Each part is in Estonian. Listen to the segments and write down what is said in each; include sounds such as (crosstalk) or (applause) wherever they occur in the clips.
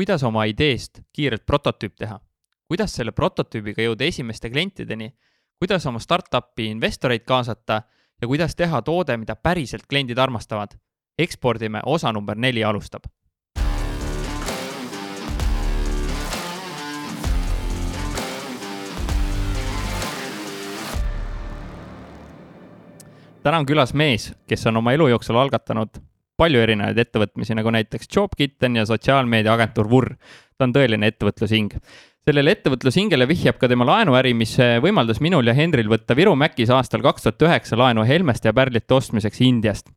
kuidas oma ideest kiirelt prototüüp teha, kuidas selle prototüübiga jõuda esimeste klientideni, kuidas oma startup'i investoreid kaasata? Ja kuidas teha toode, mida päriselt kliendid armastavad. ekspordime osa number neli alustab. Täna on külas mees, kes on oma elu jooksul algatanud palju erinevaid ettevõtmisi, nagu näiteks JobKitten ja sotsiaalmeediaagentuur Vurr. ta on tõeline ettevõtlushing. sellele ettevõtlushingele vihjab ka tema laenuäri, mis võimaldas minul ja Henril võtta Viru Mäkis aastal kaks tuhat üheksa laenu Helmeste ja Pärlite ostmiseks Indiast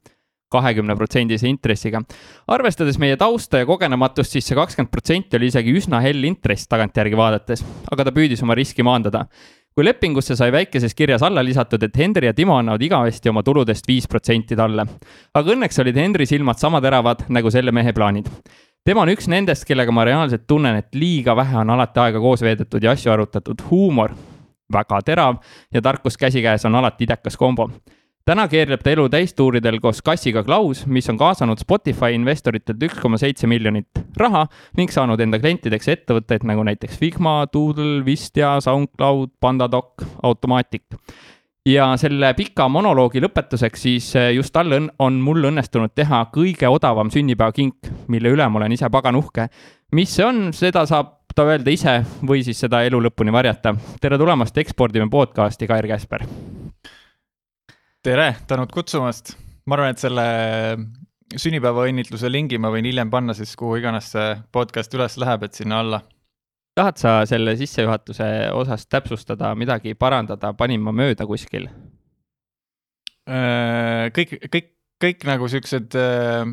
kahekümne protsendise intressiga. arvestades meie tausta ja kogenematust, siis see kakskümmend protsenti oli isegi üsna hell intress tagantjärgi vaadates, aga ta püüdis oma riski maandada kui lepingusse sai väikeses kirjas alla lisatud, et Henri ja Timo annavad igavesti oma tuludest viis protsenti talle. aga õnneks olid Henri silmad sama teravad nagu selle mehe plaanid. tema on üks nendest, kellega ma reaalselt tunnen, et liiga vähe on alati aega koos veedetud ja asju arutatud. huumor, väga terav ja tarkus käsikäes on alati idekas kombo täna keerleb ta elu täistuuridel koos kassiga Klaus, mis on kaasanud Spotify investoritelt üks koma seitse miljonit raha ning saanud enda klientideks ettevõtteid nagu näiteks Figma, Doodle, Wistia, SoundCloud, Pandadoc, Automatic. ja selle pika monoloogi lõpetuseks siis eh, just tal on, on mul õnnestunud teha kõige odavam sünnipäevakink, mille üle ma olen ise pagan uhke. mis see on, seda saab ta öelda ise või siis seda elu lõpuni varjata. tere tulemast Ekspordime podcasti, Kair Käsper tere, tänud kutsumast. ma arvan, et selle sünnipäevaõnnitluse lingi ma võin hiljem panna siis kuhu iganes see podcast üles läheb, et sinna alla. tahad sa selle sissejuhatuse osas täpsustada, midagi parandada, panin ma mööda kuskil? Äh, kõik, kõik, kõik nagu siuksed äh,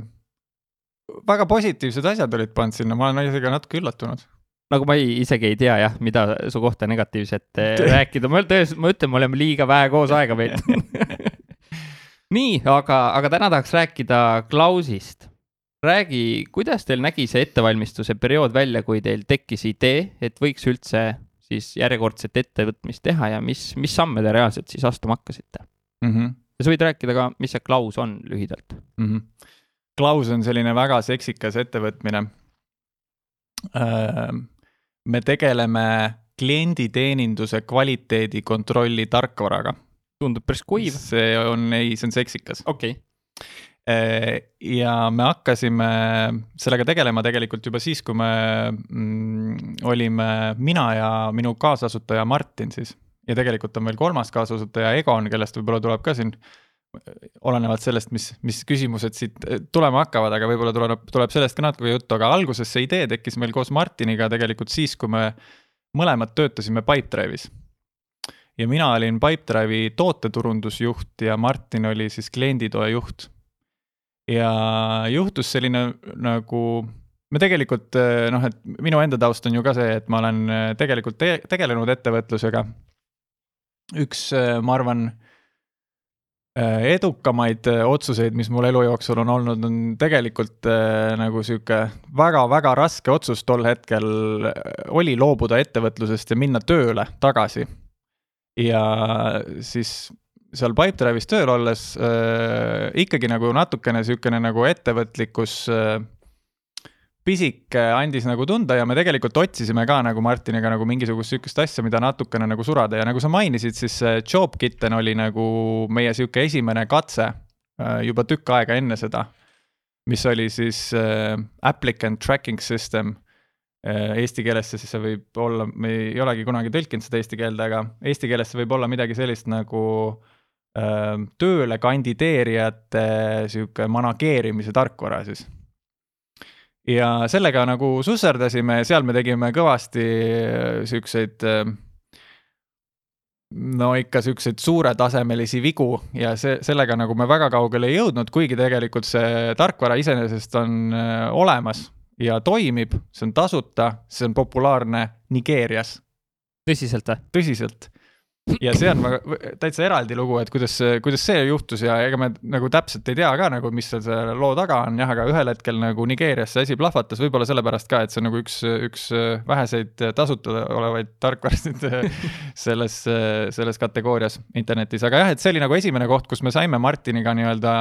väga positiivsed asjad olid pannud sinna, ma olen isegi natuke üllatunud nagu ma ei, isegi ei tea jah, mida su kohta negatiivset (laughs) rääkida, ma tõesti, ma ütlen, me oleme liiga vähe koos aega veetnud (laughs) (laughs) nii, aga, aga täna tahaks rääkida Klausist. räägi, kuidas teil nägi see ettevalmistuse periood välja, kui teil tekkis idee, et võiks üldse siis järjekordset ettevõtmist teha ja mis, mis samme te reaalselt siis astuma hakkasite mm? -hmm. ja sa võid rääkida ka, mis see Klaus on lühidalt mm. -hmm. Klaus on selline väga seksikas ettevõtmine. Äh, me tegeleme klienditeeninduse kvaliteedi kontrolli tarkvaraga tundub päris kuiv. see on, ei, see on seksikas. okei okay. Äh, ja me hakkasime sellega tegelema tegelikult juba siis, kui me mm, olime mina ja minu kaasasutaja Martin siis. ja tegelikult on veel kolmas kaasasutaja Egon, kellest võib-olla tuleb ka siin olenevalt sellest, mis, mis küsimused siit äh, tulema hakkavad, aga võib-olla tuleb, tuleb sellest ka natuke juttu, aga alguses see idee tekkis meil koos Martiniga tegelikult siis, kui me mõlemad töötasime Pipedrive'is ja mina olin Pipedrive'i tooteturundusjuht ja Martin oli siis klienditoe juht. ja juhtus selline nagu, me tegelikult noh, et minu enda taust on ju ka see, et ma olen tegelikult te tegelenud ettevõtlusega. üks, ma arvan, edukamaid otsuseid, mis mul elu jooksul on olnud, on tegelikult nagu sihuke väga-väga raske otsus tol hetkel oli loobuda ettevõtlusest ja minna tööle tagasi ja siis seal Pipedrive'is tööl olles äh, ikkagi nagu natukene niisugune nagu ettevõtlikkus äh, pisik andis nagu tunda ja me tegelikult otsisime ka nagu Martiniga nagu mingisugust sihukest asja, mida natukene nagu surada ja nagu sa mainisid, siis JobKitten oli nagu meie sihuke esimene katse äh, juba tükk aega enne seda. mis oli siis äh, applicant tracking system Äh, eesti keelesse, siis see võib olla, me ei olegi kunagi tõlkinud seda eesti keelde, aga eesti keeles see võib olla midagi sellist nagu äh, tööle kandideerijate sihuke manageerimise tarkvara siis. ja sellega nagu susserdasime seal me tegime kõvasti äh, siukseid äh, no ikka siukseid suuretasemelisi vigu ja see, sellega nagu me väga kaugele ei jõudnud, kuigi tegelikult see tarkvara iseenesest on äh, olemas ja toimib, see on tasuta, see on populaarne Nigeerias. tõsiselt või? tõsiselt. ja see on väga, täitsa eraldi lugu, et kuidas, kuidas see juhtus ja ega me nagu täpselt ei tea ka nagu, mis selle loo taga on jah, aga ühel hetkel nagu Nigeerias see asi plahvatas, võib-olla sellepärast ka, et see on nagu üks, üks väheseid tasuta olevaid tarkvarasid (laughs) selles, selles kategoorias internetis, aga jah, et see oli nagu esimene koht, kus me saime Martiniga nii-öelda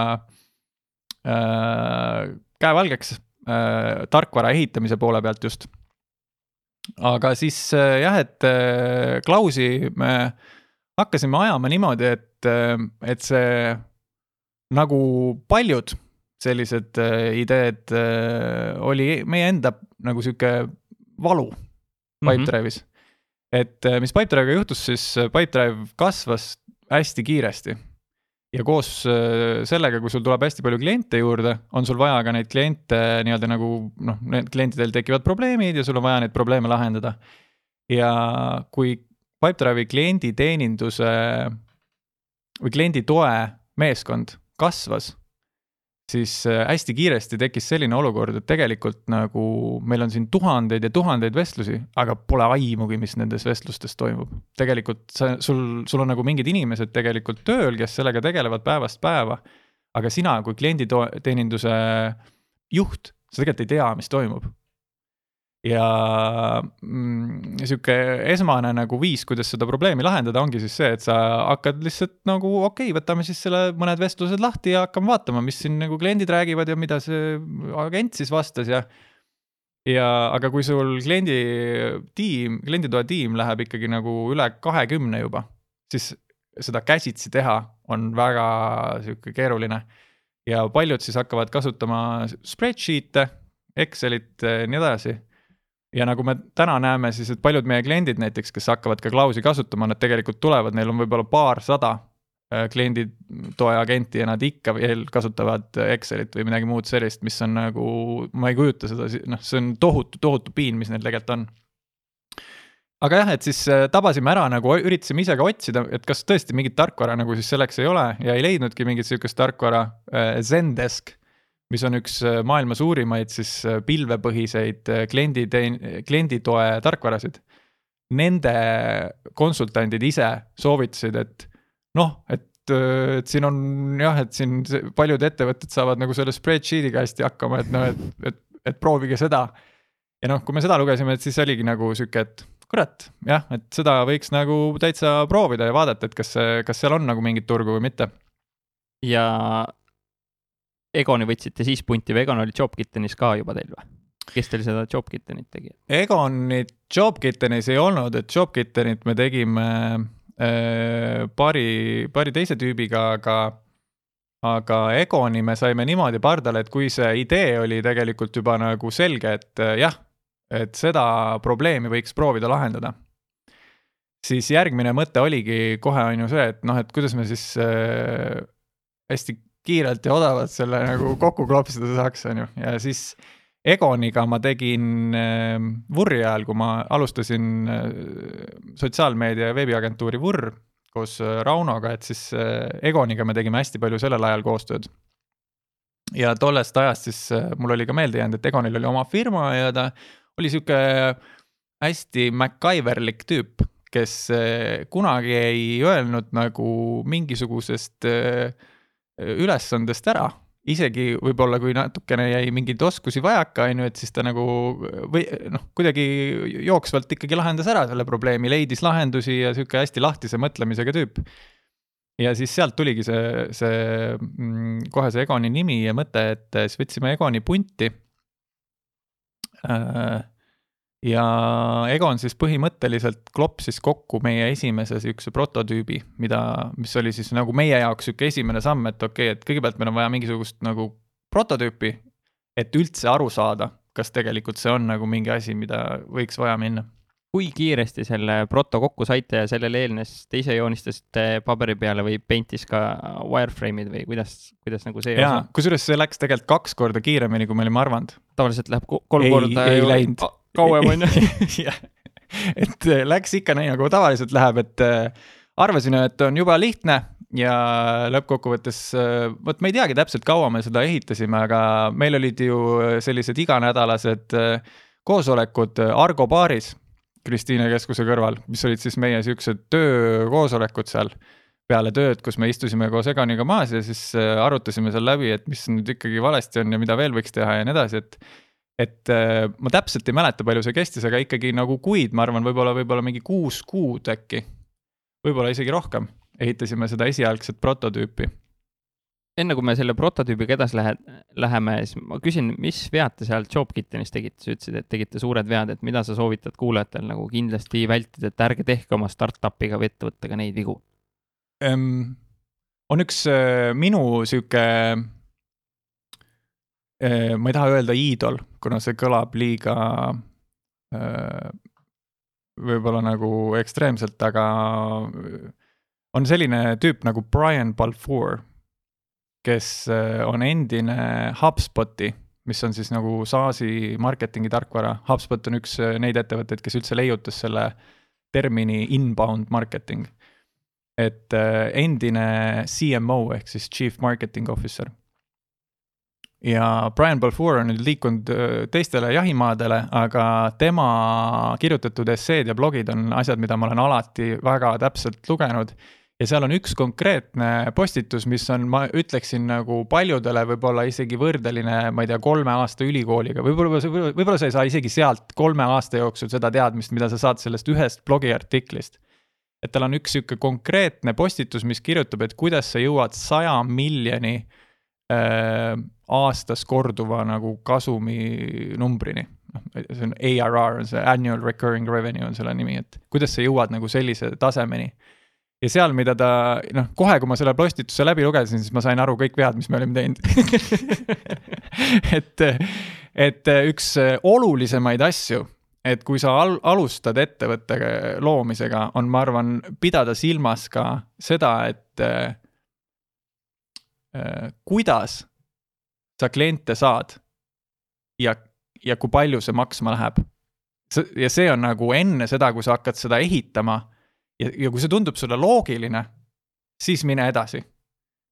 äh, käe valgeks äh,, tarkvara ehitamise poole pealt just. aga siis äh, jah, et äh, Klausi me hakkasime ajama niimoodi, et äh,, et see nagu paljud sellised äh, ideed äh, oli meie enda nagu sihuke valu Pipedrive'is mm. -hmm. et äh, mis Pipedrive'iga juhtus, siis Pipedrive kasvas hästi kiiresti. Ja koos äh, sellega, kui sul tuleb hästi palju kliente juurde, on sul vaja ka neid kliente nii-öelda nagu noh, need klientidel tekivad probleemid ja sul on vaja neid probleeme lahendada. ja kui Pipedrive'i klienditeeninduse või kliendi toe meeskond kasvas siis äh, hästi kiiresti tekkis selline olukord, et tegelikult nagu meil on siin tuhandeid ja tuhandeid vestlusi, aga pole aimugi, mis nendes vestlustes toimub. tegelikult sa, sul, sul on nagu mingid inimesed tegelikult tööl, kes sellega tegelevad päevast päeva. aga sina kui klienditeeninduse juht, sa tegelikult ei tea, mis toimub ja mm, sihuke esmane nagu viis, kuidas seda probleemi lahendada, ongi siis see, et sa hakkad lihtsalt nagu okei okay,, võtame siis selle mõned vestlused lahti ja hakkame vaatama, mis siin nagu kliendid räägivad ja mida see agent siis vastas ja. ja aga kui sul kliendi tiim, klienditoe tiim läheb ikkagi nagu üle kahekümne juba, siis seda käsitsi teha on väga sihuke keeruline. ja paljud siis hakkavad kasutama spreadsheet'e, Excelit ja nii edasi ja nagu me täna näeme siis, et paljud meie kliendid näiteks, kes hakkavad ka Klausi kasutama, nad tegelikult tulevad, neil on võib-olla paarsada äh, klienditoe agenti ja nad ikka veel kasutavad Excelit või midagi muud sellist, mis on nagu, ma ei kujuta seda, noh, see on tohutu, tohutu piin, mis neil tegelikult on. aga jah, et siis äh, tabasime ära nagu, üritasime ise ka otsida, et kas tõesti mingit tarkvara nagu siis selleks ei ole ja ei leidnudki mingit sihukest tarkvara, äh, Zendesk mis on üks äh, maailma suurimaid siis äh, pilvepõhiseid äh, kliendi, klienditoe tarkvarasid. Nende konsultandid ise soovitasid, et noh, et, et siin on jah, et siin paljud ettevõtted saavad nagu selle spreadsheet'iga hästi hakkama, et noh, et, et, et proovige seda. ja noh, kui me seda lugesime, et siis oligi nagu sihuke, et kurat, jah, et seda võiks nagu täitsa proovida ja vaadata, et kas kas seal on nagu mingit turgu või mitte. ja Egoni võtsite siis punti või Egon oli JobKitchenis ka juba teil või? kes teil seda JobKitchenit tegi? Egonit JobKitchenis ei olnud, et JobKitchenit me tegime äh, paari, paari teise tüübiga, aga aga Egoni me saime niimoodi pardale, et kui see idee oli tegelikult juba nagu selge, et äh, jah, et seda probleemi võiks proovida lahendada, siis järgmine mõte oligi kohe on ju see, et noh, et kuidas me siis äh, hästi kiirelt ja odavalt selle nagu kokku klopsida saaks, on ju, ja siis Egoniga ma tegin Vurri ajal, kui ma alustasin äh, sotsiaalmeedia veebiagentuuri Vurr koos äh, Raunoga, et siis äh, Egoniga me tegime hästi palju sellel ajal koostööd. ja tollest ajast siis äh, mul oli ka meelde jäänud, et Egonil oli oma firma ja ta oli sihuke hästi MacGyverlik tüüp, kes kunagi ei öelnud nagu mingisugusest äh, ülesandest ära isegi võib-olla, kui natukene jäi mingeid oskusi vajaka, on ju, et siis ta nagu või noh, kuidagi jooksvalt ikkagi lahendas ära selle probleemi, leidis lahendusi ja sihuke hästi lahtise mõtlemisega tüüp. ja siis sealt tuligi see, see mm, kohe see Egoni nimi ja mõte, et siis võtsime Egoni punti äh, ja Egon siis põhimõtteliselt klopsis kokku meie esimese sihukese prototüübi, mida, mis oli siis nagu meie jaoks sihuke esimene samm, et okei okay,, et kõigepealt meil on vaja mingisugust nagu prototüüpi, et üldse aru saada, kas tegelikult see on nagu mingi asi, mida võiks vaja minna. kui kiiresti selle proto kokku saite ja sellele eelnes, te ise joonistasite paberi peale või Paintis ka wireframe'id või kuidas, kuidas nagu see jaa, kusjuures see läks tegelikult kaks korda kiiremini, kui me olime arvanud. tavaliselt läheb kolm ei, korda. ei läinud kauem, (laughs) on ju. et äh, läks ikka nii, nagu tavaliselt läheb, et äh, arvasin, et on jube lihtne ja lõppkokkuvõttes, äh, vot ma ei teagi täpselt, kaua me seda ehitasime, aga meil olid ju sellised iganädalased koosolekud Argo baaris Kristiine keskuse kõrval, mis olid siis meie siuksed töökoosolekud seal peale tööd, kus me istusime koos Eganiga maas ja siis arutasime seal läbi, et mis nüüd ikkagi valesti on ja mida veel võiks teha ja nii edasi, et et äh, ma täpselt ei mäleta, palju see kestis, aga ikkagi nagu kuid, ma arvan, võib-olla, võib-olla mingi kuus kuud äkki. võib-olla isegi rohkem, ehitasime seda esialgset prototüüpi. enne kui me selle prototüübiga edasi lähe, läheme, siis ma küsin, mis vead te seal JobKitchenis tegite, sa ütlesid, et tegite suured vead, et mida sa soovitad kuulajatel nagu kindlasti vältida, et ärge tehke oma startup'iga või ettevõttega neid vigu um,? on üks uh, minu sihuke ma ei taha öelda iidol, kuna see kõlab liiga uh, võib-olla nagu ekstreemselt, aga on selline tüüp nagu Brian Balfour, kes äh, on endine HubSpoti, mis on siis nagu SaaS-i marketingi tarkvara. HubSpot on üks äh, neid ettevõtteid, kes üldse leiutas selle termini inbound marketing. et äh, endine CMO ehk siis Chief Marketing Officer ja Brian Balfour on nüüd liikunud teistele jahimaadele, aga tema kirjutatud esseed ja blogid on asjad, mida ma olen alati väga täpselt lugenud ja seal on üks konkreetne postitus, mis on, ma ütleksin nagu paljudele võib-olla isegi võrdeline, ma ei tea, kolme aasta ülikooliga, võib-olla, võib-olla sa ei saa isegi sealt kolme aasta jooksul seda teadmist, mida sa saad sellest ühest blogiartiklist. et tal on üks sihuke konkreetne postitus, mis kirjutab, et kuidas sa jõuad saja miljoni äh, aastas korduva nagu kasumi numbrini. Noh, see on ARR, on see annual recurring revenue on selle nimi, et kuidas sa jõuad nagu sellise tasemeni. Ja seal, mida ta, noh, kohe, kui ma selle postituse läbi lugesin, siis ma sain aru kõik vead, mis me olime teinud. (laughs) Et, et üks olulisemaid asju, et kui sa al-, alustad ettevõtte loomisega, on, ma arvan, pidada silmas ka seda, et äh, kuidas sa kliente saad ja, ja kui palju see maksma läheb. ja see on nagu enne seda, kui sa hakkad seda ehitama ja, ja kui see tundub sulle loogiline, siis mine edasi.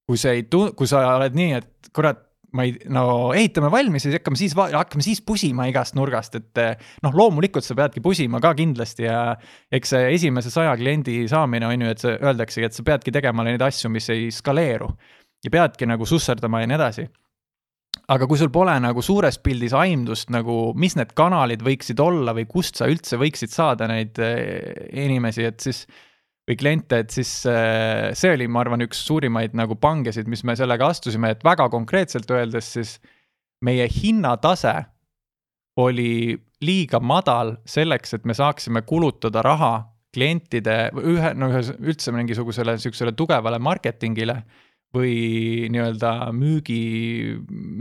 kui see ei tu-, kui sa oled nii, et kurat, ma ei, no ehitame valmis ja siis hakkame siis, hakkame siis pusima igast nurgast, et noh, loomulikult sa peadki pusima ka kindlasti ja eks see esimese saja kliendi saamine on ju, et see öeldaksegi, et sa peadki tegema neid asju, mis ei skaleeru. ja peadki nagu susserdama ja nii edasi aga kui sul pole nagu suures pildis aimdust nagu, mis need kanalid võiksid olla või kust sa üldse võiksid saada neid eh, inimesi, et siis või kliente, et siis eh, see oli, ma arvan, üks suurimaid nagu pangesid, mis me sellega astusime, et väga konkreetselt öeldes siis meie hinnatase oli liiga madal selleks, et me saaksime kulutada raha klientide ühe, no ühe, üldse mingisugusele sihukesele tugevale marketingile või nii-öelda müügi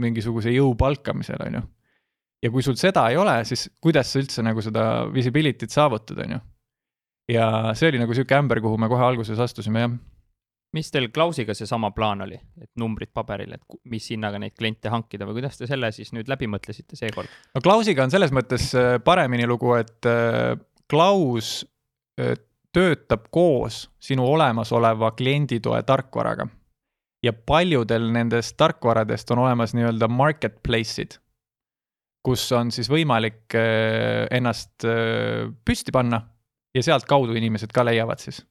mingisuguse jõu palkamisel, on ju. ja kui sul seda ei ole, siis kuidas sa üldse nagu seda visibility't saavutad, on ju. ja see oli nagu sihuke ämber, kuhu me kohe alguses astusime, jah mis teil Klausiga seesama plaan oli, et numbrid paberil, et mis hinnaga neid kliente hankida või kuidas te selle siis nüüd läbi mõtlesite seekord? no Klausiga on selles mõttes äh, paremini lugu, et äh, Klaus äh, töötab koos sinu olemasoleva klienditoe tarkvaraga ja paljudel nendest tarkvaradest on olemas nii-öelda marketplace'id, kus on siis võimalik äh, ennast äh, püsti panna ja sealtkaudu inimesed ka leiavad siis.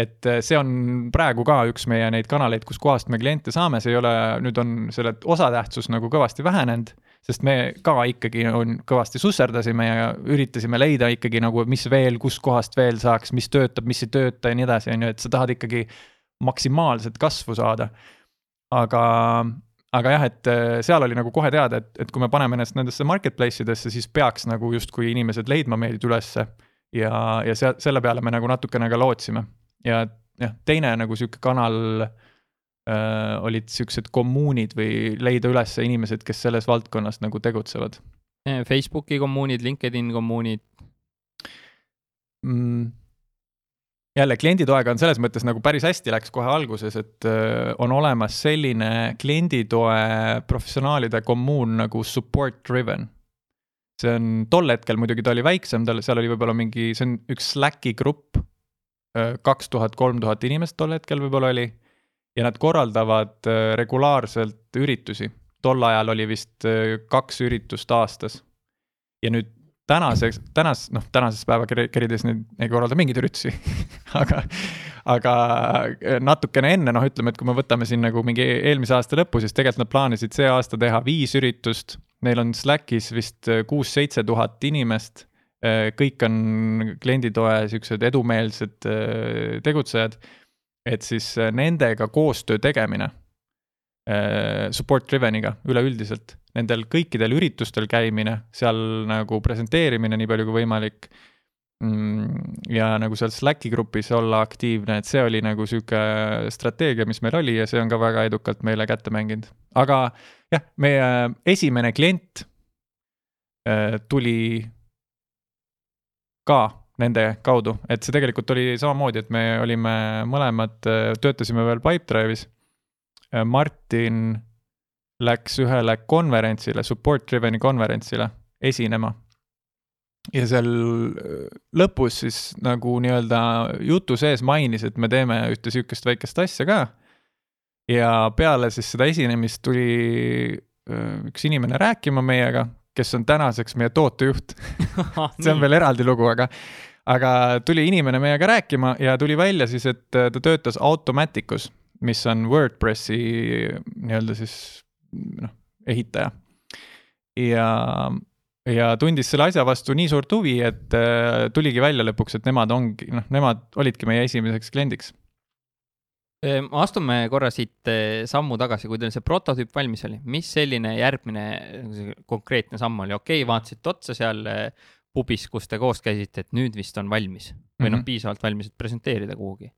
et äh, see on praegu ka üks meie neid kanaleid, kuskohast me kliente saame, see ei ole, nüüd on selle osatähtsus nagu kõvasti vähenenud, sest me ka ikkagi on kõvasti susserdasime ja üritasime leida ikkagi nagu, mis veel, kuskohast veel saaks, mis töötab, mis ei tööta ja nii edasi, on ju, et sa tahad ikkagi maksimaalset kasvu saada. aga, aga jah, et äh, seal oli nagu kohe teada, et, et kui me paneme ennast nendesse marketplace idesse, siis peaks nagu justkui inimesed leidma meid ülesse. ja, ja seal, selle peale me nagu natukene ka lootsime ja jah, teine nagu sihuke kanal äh, olid siuksed kommuunid või leida üles inimesed, kes selles valdkonnas nagu tegutsevad. Facebooki kommuunid, LinkedIn kommuunid mm,? Jälle klienditoega on selles mõttes nagu päris hästi läks kohe alguses, et äh, on olemas selline klienditoe professionaalide kommuun nagu support driven. see on, tol hetkel muidugi ta oli väiksem, tal, seal oli võib-olla mingi, see on üks Slacki grupp, äh, kaks tuhat, kolm tuhat inimest tol hetkel võib-olla oli. ja nad korraldavad äh, regulaarselt üritusi, tol ajal oli vist kaks üritust aastas. ja nüüd tänaseks, tänas, noh, tänases päevakirjades neid ei korralda mingeid üritusi (laughs) aga, aga natukene enne, noh, ütleme, et kui me võtame siin nagu mingi eelmise aasta lõppu, siis tegelikult nad plaanisid see aasta teha viis üritust. Neil on Slackis vist kuus-seitse tuhat inimest. kõik on klienditoe siuksed edumeelsed tegutsejad. et siis nendega koostöö tegemine äh, support driven'iga üleüldiselt. Nendel kõikidel üritustel käimine, seal nagu presenteerimine nii palju kui võimalik mm, ja nagu seal Slacki grupis olla aktiivne, et see oli nagu sihuke strateegia, mis meil oli ja see on ka väga edukalt meile kätte mänginud. aga jah, meie esimene klient äh, tuli ka nende kaudu, et see tegelikult oli samamoodi, et me olime mõlemad, töötasime veel Pipedrive'is. Martin läks ühele konverentsile, support driven'i konverentsile esinema. ja seal lõpus siis nagu nii-öelda jutu sees mainis, et me teeme ühte sihukest väikest asja ka. ja peale siis seda esinemist tuli üks inimene rääkima meiega, kes on tänaseks meie tootejuht (laughs) see on veel eraldi lugu, aga, aga tuli inimene meiega rääkima ja tuli välja siis, et ta töötas Automaticus, mis on Wordpressi nii-öelda siis noh, ehitaja. ja, ja tundis selle asja vastu nii suurt huvi, et äh, tuligi välja lõpuks, et nemad ongi, noh, nemad olidki meie esimeseks kliendiks. Ehm, astume korra siit eh, sammu tagasi, kui teil see prototüüp valmis oli, mis selline järgmine konkreetne samm oli, okei okay,, vaatasite otsa seal eh, pubis, kus te koos käisite, et nüüd vist on valmis või noh mm -hmm., piisavalt valmis, et presenteerida kuhugi?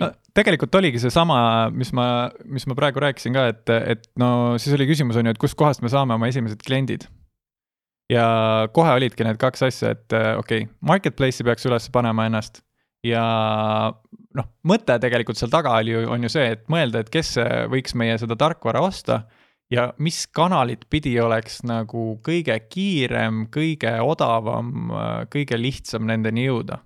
No, tegelikult oligi seesama, mis ma, mis ma praegu rääkisin ka, et, et no siis oli küsimus on ju, et kustkohast me saame oma esimesed kliendid. ja kohe olidki need kaks asja, et okei okay,, marketplace'i peaks üles panema ennast ja noh, mõte tegelikult seal taga oli ju, on ju see, et mõelda, et kes võiks meie seda tarkvara osta ja mis kanalit pidi oleks nagu kõige kiirem, kõige odavam, kõige lihtsam nendeni jõuda.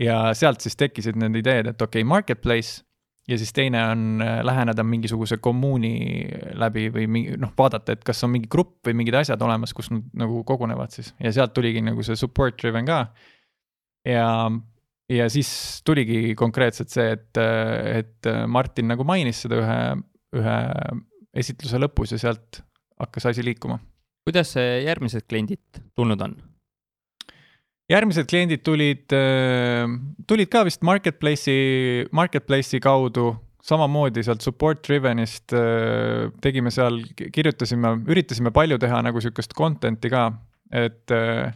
ja sealt siis tekkisid need ideed, et okei okay,, marketplace ja siis teine on läheneda mingisuguse kommuuni läbi või mingi noh, vaadata, et kas on mingi grupp või mingid asjad olemas, kus nad nagu kogunevad siis ja sealt tuligi nagu see support driven ka. ja ja siis tuligi konkreetselt see, et, et Martin nagu mainis seda ühe, ühe esitluse lõpus ja sealt hakkas asi liikuma. kuidas järgmised kliendid tulnud on? järgmised kliendid tulid, tulid ka vist marketplace'i, marketplace'i kaudu, samamoodi sealt support driven'ist tegime seal, kirjutasime, üritasime palju teha nagu sihukest content'i ka, et äh,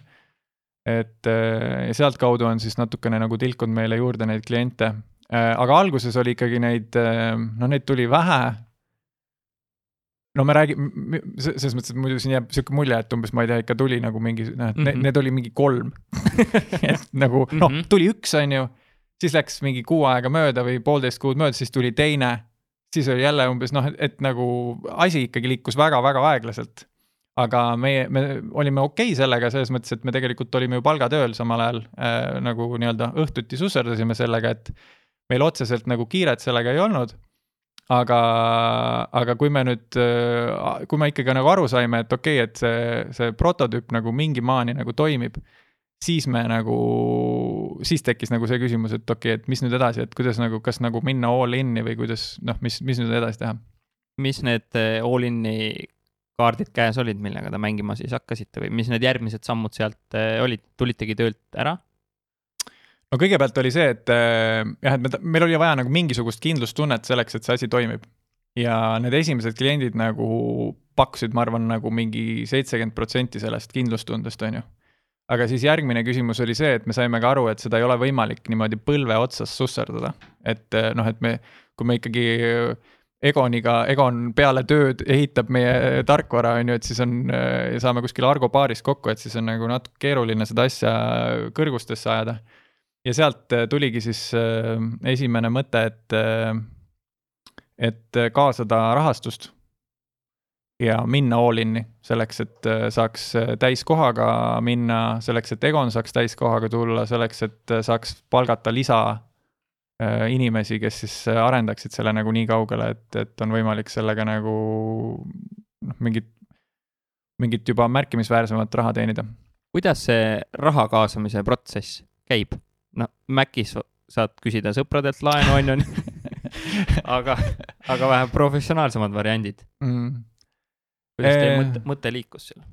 et äh, ja sealtkaudu on siis natukene nagu tilkunud meile juurde neid kliente. Äh, aga alguses oli ikkagi neid, äh, no neid tuli vähe. No me räägime, selles mõttes, et muidu siin jääb sihuke mulje, et umbes ma ei tea, ikka tuli nagu mingi, noh, et mm -hmm. need oli mingi kolm (laughs) et nagu noh, mhm. tuli üks, on ju, siis läks mingi kuu aega mööda või poolteist kuud mööda, siis tuli teine. siis oli jälle umbes noh, et nagu asi ikkagi liikus väga-väga aeglaselt aga meie, me olime okei okay sellega selles mõttes, et me tegelikult olime ju palgatööl samal ajal äh, nagu nii-öelda õhtuti susserdasime sellega, et meil otseselt nagu kiiret sellega ei olnud. Aga, aga kui me nüüd, kui me ikkagi nagu aru saime, et okei okay,, et see, see prototüüp nagu mingi maani nagu toimib, siis me nagu, siis tekkis nagu see küsimus, et okei okay,, et mis nüüd edasi, et kuidas nagu, kas nagu minna all in'i või kuidas noh, mis, mis nüüd edasi teha mis need äh, all-in'i kaardid käes olid, millega te mängima siis hakkasite või mis need järgmised sammud sealt äh, olid, tulitegi töölt ära? No kõigepealt oli see, et äh, jah, et me, meil oli vaja nagu mingisugust kindlustunnet selleks, et see asi toimib. ja need esimesed kliendid nagu pakkusid, ma arvan, nagu mingi seitsekümmend protsenti sellest kindlustundest, on ju. aga siis järgmine küsimus oli see, et me saime ka aru, et seda ei ole võimalik niimoodi põlve otsas susserdada. et äh, noh, et me, kui me ikkagi Egoniga, Egon peale tööd ehitab meie tarkvara, on ju, et siis on, saame kuskil Argo baaris kokku, et siis on nagu natuke keeruline seda asja kõrgustesse ajada. Ja sealt äh, tuligi siis äh, esimene mõte, et, äh, et kaasada rahastust ja minna all in'i selleks, et saaks täiskohaga minna, selleks, et Egon saaks täiskohaga tulla, selleks, et saaks palgata lisa inimesi, kes siis arendaksid selle nagu nii kaugele, et, et on võimalik sellega nagu noh, mingit, mingit juba märkimisväärsemat raha teenida. kuidas see raha kaasamise protsess käib? No Macis saad küsida sõpradelt laenu, on ju, (laughs) aga, aga vähe professionaalsemad variandid mm.. kuidas teie mõte, mõte liikus seal?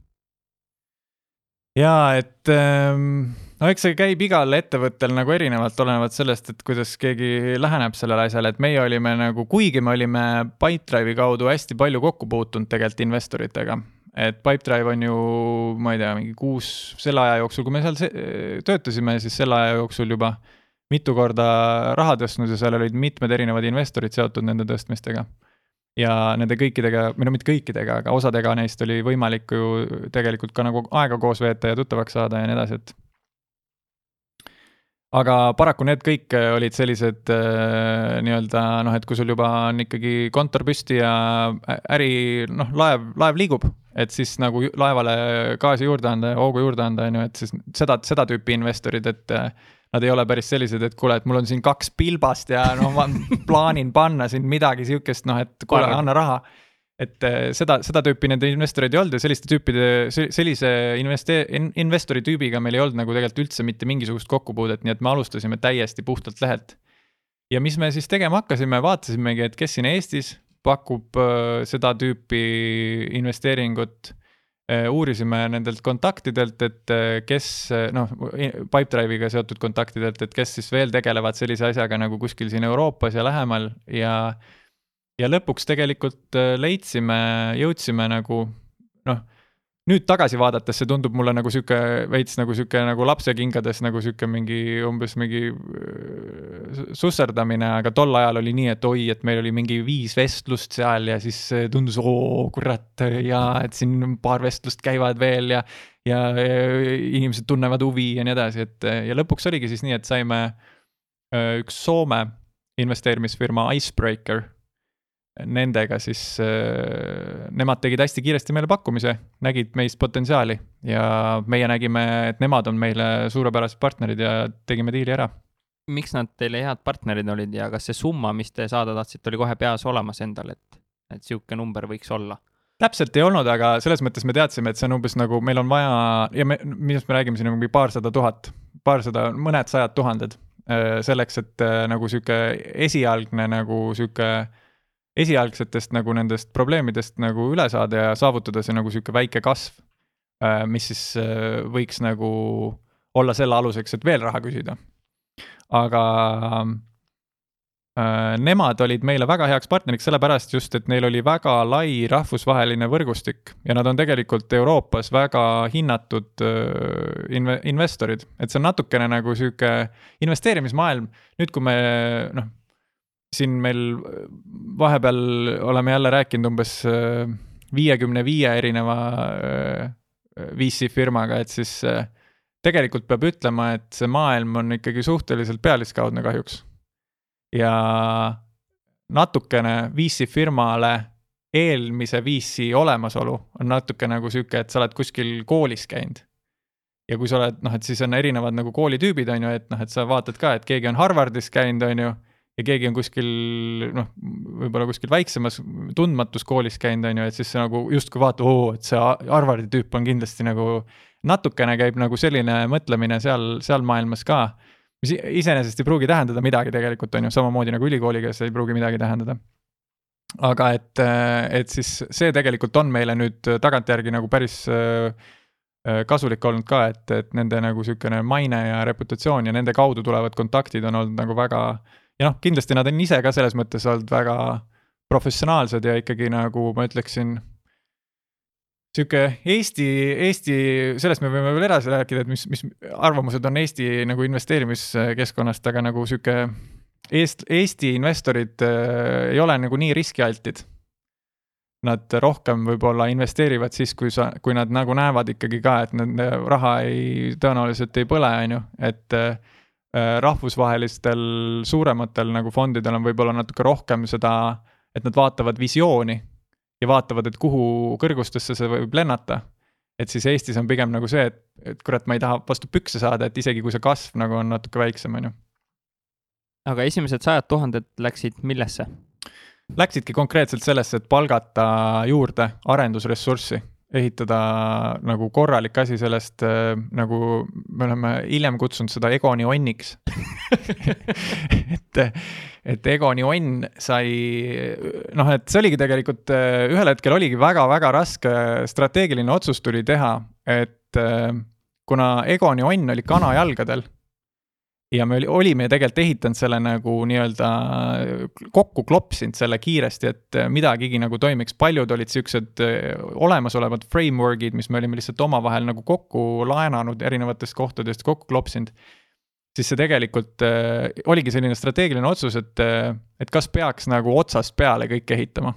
jaa, et ähm, no eks see käib igal ettevõttel nagu erinevalt, olenevalt sellest, et kuidas keegi läheneb sellele asjale, et meie olime nagu, kuigi me olime Pipedrive'i kaudu hästi palju kokku puutunud tegelikult investoritega. Et Pipedrive on ju, ma ei tea, mingi kuus, selle aja jooksul, kui me seal töötasime, siis selle aja jooksul juba mitu korda raha tõstnud ja seal olid mitmed erinevad investorid seotud nende tõstmistega ja nende kõikidega, või no mitte kõikidega, aga osadega neist oli võimalik ju tegelikult ka nagu aega koos veeta ja tuttavaks saada ja nii edasi, et. aga paraku need kõik olid sellised äh, nii-öelda noh, et kui sul juba on ikkagi kontor püsti ja äri, noh, laev, laev liigub, et siis nagu laevale gaasi juurde anda ja hoogu juurde anda, on ju, et siis seda, seda tüüpi investorid, et nad ei ole päris sellised, et kuule, et mul on siin kaks pilbast ja no ma (laughs) plaanin panna siin midagi sihukest, noh, et kuule, anna raha. et eh, seda, seda tüüpi nende investoreid ei olnud ja selliste tüüpide, sellise investe-, investori tüübiga meil ei olnud nagu tegelikult üldse mitte mingisugust kokkupuudet, nii et me alustasime täiesti puhtalt lehelt. ja mis me siis tegema hakkasime, vaatasimegi, et kes siin Eestis pakub äh, seda tüüpi investeeringut. Äh, uurisime nendelt kontaktidelt, et äh, kes noh, Pipedrive'iga seotud kontaktidelt, et kes siis veel tegelevad sellise asjaga nagu kuskil siin Euroopas ja lähemal ja ja lõpuks tegelikult leidsime, jõudsime nagu noh nüüd tagasi vaadates see tundub mulle nagu sihuke veits nagu sihuke nagu lapsekingades nagu sihuke mingi umbes mingi äh, susserdamine, aga tol ajal oli nii, et oi, et meil oli mingi viis vestlust seal ja siis tundus, oo kurat ja et siin paar vestlust käivad veel ja. ja inimesed tunnevad huvi ja nii edasi, et ja lõpuks oligi siis nii, et saime äh, üks Soome investeerimisfirma Icebreaker nendega siis äh, nemad tegid hästi kiiresti meile pakkumise, nägid meis potentsiaali ja meie nägime, et nemad on meile suurepärased partnerid ja tegime diili ära. miks nad teile head partnerid olid ja kas see summa, mis te saada tahtsite, oli kohe peas olemas endal, et, et sihuke number võiks olla? täpselt ei olnud, aga selles mõttes me teadsime, et see on umbes nagu meil on vaja ja me, millest me räägime siin, mingi paarsada tuhat, paarsada, mõned sajad tuhanded äh, selleks, et äh, nagu sihuke esialgne nagu sihuke esialgsetest nagu nendest probleemidest nagu üle saada ja saavutada see nagu sihuke väike kasv, äh, mis siis äh, võiks nagu olla selle aluseks, et veel raha küsida. aga äh, nemad olid meile väga heaks partneriks sellepärast just, et neil oli väga lai rahvusvaheline võrgustik ja nad on tegelikult Euroopas väga hinnatud inve-, investorid, et see on natukene nagu sihuke investeerimismaailm, nüüd kui me noh siin meil vahepeal oleme jälle rääkinud umbes äh, viiekümne viie erineva äh, VC firmaga, et siis äh, tegelikult peab ütlema, et see maailm on ikkagi suhteliselt pealiskaudne kahjuks. ja natukene VC firmale eelmise VC olemasolu on natuke nagu sihuke, et sa oled kuskil koolis käinud. ja kui sa oled noh, et siis on erinevad nagu koolitüübid, on ju, et noh, et sa vaatad ka, et keegi on Harvardis käinud, on ju ja keegi on kuskil noh, võib-olla kuskil väiksemas tundmatus koolis käinud, on ju, et siis nagu justkui vaatad, oo, et see Harvardi tüüp on kindlasti nagu natukene käib nagu selline mõtlemine seal, seal maailmas ka, mis iseenesest ei pruugi tähendada midagi tegelikult, on ju, samamoodi nagu ülikooliga see ei pruugi midagi tähendada. aga et, et siis see tegelikult on meile nüüd tagantjärgi nagu päris kasulik olnud ka, et, et nende nagu niisugune maine ja reputatsioon ja nende kaudu tulevad kontaktid on olnud nagu väga äh, ja noh, kindlasti nad on ise ka selles mõttes olnud väga professionaalsed ja ikkagi nagu ma ütleksin, sihuke Eesti, Eesti, sellest me võime veel edasi rääkida, et mis, mis arvamused on Eesti nagu investeerimiskeskkonnast, aga nagu sihuke Eest-, Eesti investorid äh, ei ole nagu nii riskialtid. Nad rohkem võib-olla investeerivad siis, kui sa, kui nad nagu näevad ikkagi ka, et nende raha ei, tõenäoliselt ei põle, on ju, et äh, rahvusvahelistel suurematel nagu fondidel on võib-olla natuke rohkem seda, et nad vaatavad visiooni ja vaatavad, et kuhu kõrgustesse see võib lennata. et siis Eestis on pigem nagu see, et, et kurat, ma ei taha vastu pükse saada, et isegi kui see kasv nagu on natuke väiksem, on ju. aga esimesed sajad tuhanded läksid millesse? Läksidki konkreetselt sellesse, et palgata juurde arendusressurssi ehitada nagu korralik asi sellest äh, nagu me oleme hiljem kutsunud seda Egoni onniks. (laughs) Et, et Egoni onn sai, noh, et see oligi tegelikult äh, ühel hetkel oligi väga-väga raske strateegiline otsus tuli teha, et äh, kuna Egon ja Onn olid kanajalgadel ja me oli, olime tegelikult ehitanud selle nagu nii-öelda kokku klopsinud selle kiiresti, et midagigi nagu toimiks, paljud olid siuksed äh, olemasolevad framework'id, mis me olime lihtsalt omavahel nagu kokku laenanud erinevatest kohtadest, kokku klopsinud. siis see tegelikult äh, oligi selline strateegiline otsus, et, äh, et kas peaks nagu otsast peale kõik ehitama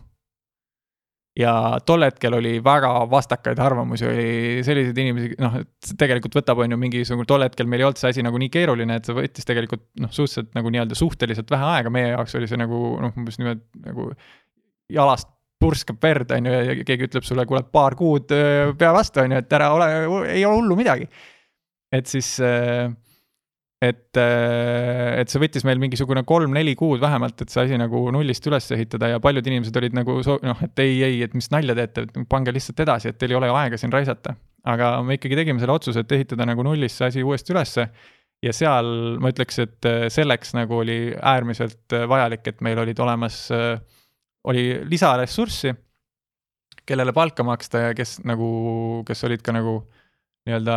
ja tol hetkel oli väga vastakaid arvamusi, oli selliseid inimesi, noh, et tegelikult võtab, on ju, mingisugune, tol hetkel meil ei olnud see asi nagu nii keeruline, et see võttis tegelikult noh, suhteliselt nagu nii-öelda suhteliselt vähe aega, meie jaoks oli see nagu noh, umbes niimoodi nagu jalast purskab verd, on ju, ja keegi ütleb sulle, kuule, paar kuud pea vastu, on ju, et ära ole, ei ole hullu midagi. et siis äh, et, äh, et see võttis meil mingisugune kolm-neli kuud vähemalt, et see asi nagu nullist üles ehitada ja paljud inimesed olid nagu noh, et ei, ei, et mis nalja teete, et pange lihtsalt edasi, et teil ei ole aega siin raisata. aga me ikkagi tegime selle otsuse, et ehitada nagu nullist see asi uuesti ülesse. ja seal ma ütleks, et äh, selleks nagu oli äärmiselt äh, vajalik, et meil olid olemas, oli lisaressurssi, kellele palka maksta ja kes nagu, kes olid ka nagu nii-öelda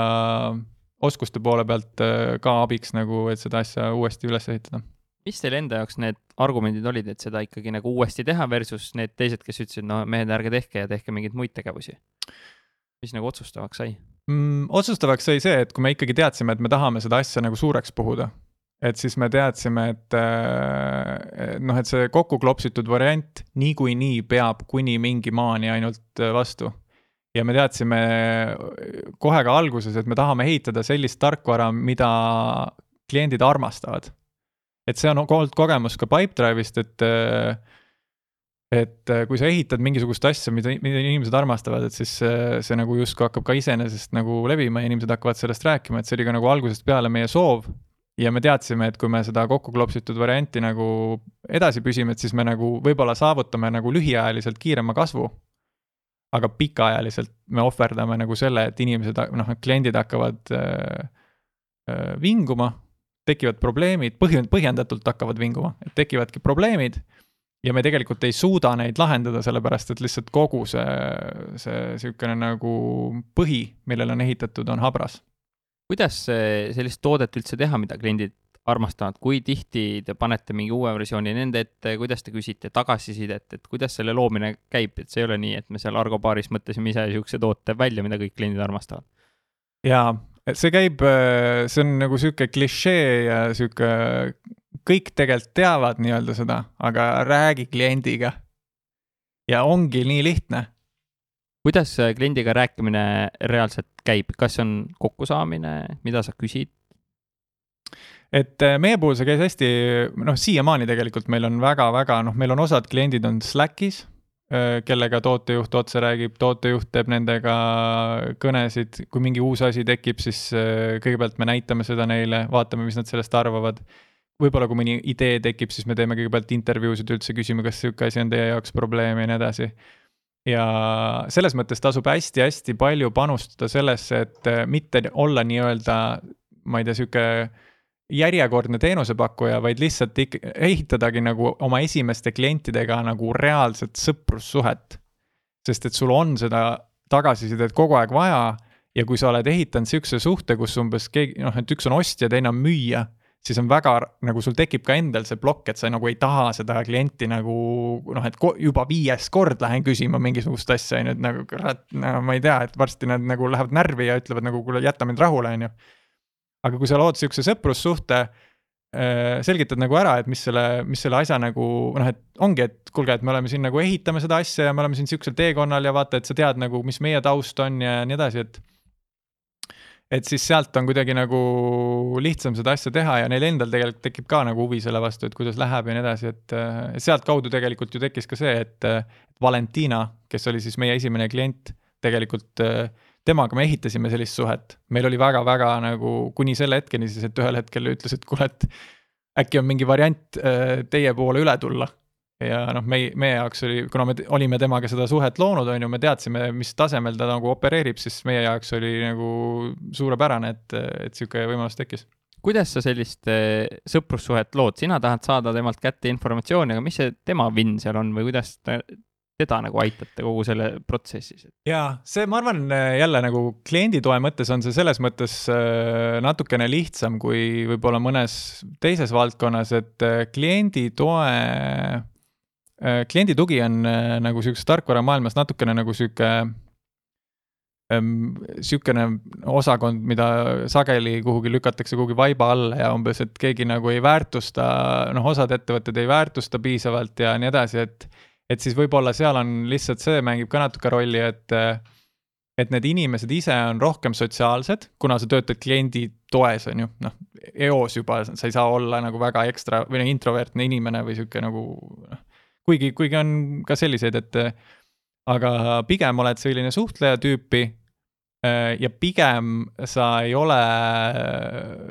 oskuste poole pealt äh, ka abiks nagu, et seda asja uuesti üles ehitada. mis teil enda jaoks need argumendid olid, et seda ikkagi nagu uuesti teha versus need teised, kes ütlesid, no mehed, ärge tehke ja tehke mingeid muid tegevusi? mis nagu otsustavaks sai mm,? otsustavaks sai see, et kui me ikkagi teadsime, et me tahame seda asja nagu suureks puhuda, et siis me teadsime, et äh, noh, et see kokku klopsitud variant niikuinii peab kuni mingi maani ainult äh, vastu ja me teadsime kohe ka alguses, et me tahame ehitada sellist tarkvara, mida kliendid armastavad. et see on olnud kogemus ka Pipedrive'ist, et et kui sa ehitad mingisugust asja, mida, mida inimesed armastavad, et siis see, see nagu justkui hakkab ka iseenesest nagu levima ja inimesed hakkavad sellest rääkima, et see oli ka nagu algusest peale meie soov. ja me teadsime, et kui me seda kokku klopsitud varianti nagu edasi püsime, et siis me nagu võib-olla saavutame nagu lühiajaliselt kiirema kasvu aga pikaajaliselt me ohverdame nagu selle, et inimesed, noh, kliendid hakkavad äh, äh, vinguma, tekivad probleemid, põhi-, põhjendatult hakkavad vinguma, et tekivadki probleemid ja me tegelikult ei suuda neid lahendada, sellepärast et lihtsalt kogu see, see niisugune nagu põhi, millele on ehitatud, on habras. kuidas sellist toodet üldse teha, mida kliendid armastavad, kui tihti te panete mingi uue versiooni nende ette, kuidas te küsite tagasisidet, et kuidas selle loomine käib, et see ei ole nii, et me seal Argo baaris mõtlesime ise niisuguse toote välja, mida kõik kliendid armastavad? jaa, see käib, see on nagu sihuke klišee ja sihuke, kõik tegelikult teavad nii-öelda seda, aga räägi kliendiga. ja ongi nii lihtne kuidas kliendiga rääkimine reaalselt käib, kas on kokkusaamine, mida sa küsid? Et äh, meie puhul see käis hästi, noh, siiamaani tegelikult meil on väga-väga, noh, meil on osad kliendid on Slackis, äh, kellega tootejuht otse räägib, tootejuht teeb nendega kõnesid, kui mingi uus asi tekib, siis äh, kõigepealt me näitame seda neile, vaatame, mis nad sellest arvavad. võib-olla kui mõni idee tekib, siis me teeme kõigepealt intervjuusid üldse, küsime, kas sihuke asi on teie jaoks probleem ja nii edasi ja selles mõttes tasub hästi-hästi palju panustada sellesse, et mitte olla nii-öelda, ma ei tea, sihuke järjekordne teenusepakkuja, vaid lihtsalt ikka ehitadagi nagu oma esimeste klientidega nagu reaalset sõprussuhet. sest et sul on seda tagasisidet kogu aeg vaja ja kui sa oled ehitanud sihukese suhte, kus umbes keegi, noh, et üks on ostja, teine on müüja, siis on väga nagu sul tekib ka endal see plokk, et sa nagu ei taha seda klienti nagu noh, et juba viies kord lähen küsima mingisugust asja, on ju, et nagu kurat, no ma ei tea, et varsti nad nagu lähevad närvi ja ütlevad nagu kuule, jäta mind rahule, on ju aga kui sa lood sihukese sõprussuhte, äh, selgitad nagu ära, et mis selle, mis selle asja nagu noh, et ongi, et kuulge, et me oleme siin nagu ehitame seda asja ja me oleme siin sihukesel teekonnal ja vaata, et sa tead nagu, mis meie taust on ja nii edasi, et. et siis sealt on kuidagi nagu lihtsam seda asja teha ja neil endal tegelikult tekib ka nagu huvi selle vastu, et kuidas läheb ja nii edasi, et sealtkaudu tegelikult ju tekkis ka see, et Valentina, kes oli siis meie esimene klient, tegelikult äh, temaga me ehitasime sellist suhet, meil oli väga-väga nagu kuni selle hetkeni siis, et ühel hetkel ütles, et kuule, et äkki on mingi variant äh, teie poole üle tulla. ja noh, meie, meie jaoks oli, kuna me olime temaga seda suhet loonud, on ju, me teadsime, mis tasemel ta nagu opereerib, siis meie jaoks oli nagu suurepärane, et, et sihuke võimalus tekkis. Kuidas sa sellist äh, sõprussuhet lood, sina tahad saada temalt kätte informatsiooni, aga mis see tema vinn seal on või kuidas ta teda nagu aitate kogu selle protsessis? jaa, see, ma arvan, jälle nagu klienditoe mõttes on see selles mõttes äh, natukene lihtsam kui võib-olla mõnes teises valdkonnas, et äh, klienditoe, äh, kliendi tugi on nagu sihukeses tarkvaramaailmas natukene nagu sihuke sihukene osakond, mida sageli kuhugi lükatakse kuhugi vaiba alla ja umbes, et keegi nagu ei väärtusta, noh, osad ettevõtted ei väärtusta piisavalt ja nii edasi, et et siis võib-olla seal on lihtsalt see mängib ka natuke rolli, et et need inimesed ise on rohkem sotsiaalsed, kuna sa töötad kliendi toes, on ju, noh, eos juba sa ei saa olla nagu väga ekstra või noh, introvertne inimene või sihuke nagu noh, kuigi, kuigi on ka selliseid, et aga pigem oled selline suhtleja tüüpi ja pigem sa ei ole,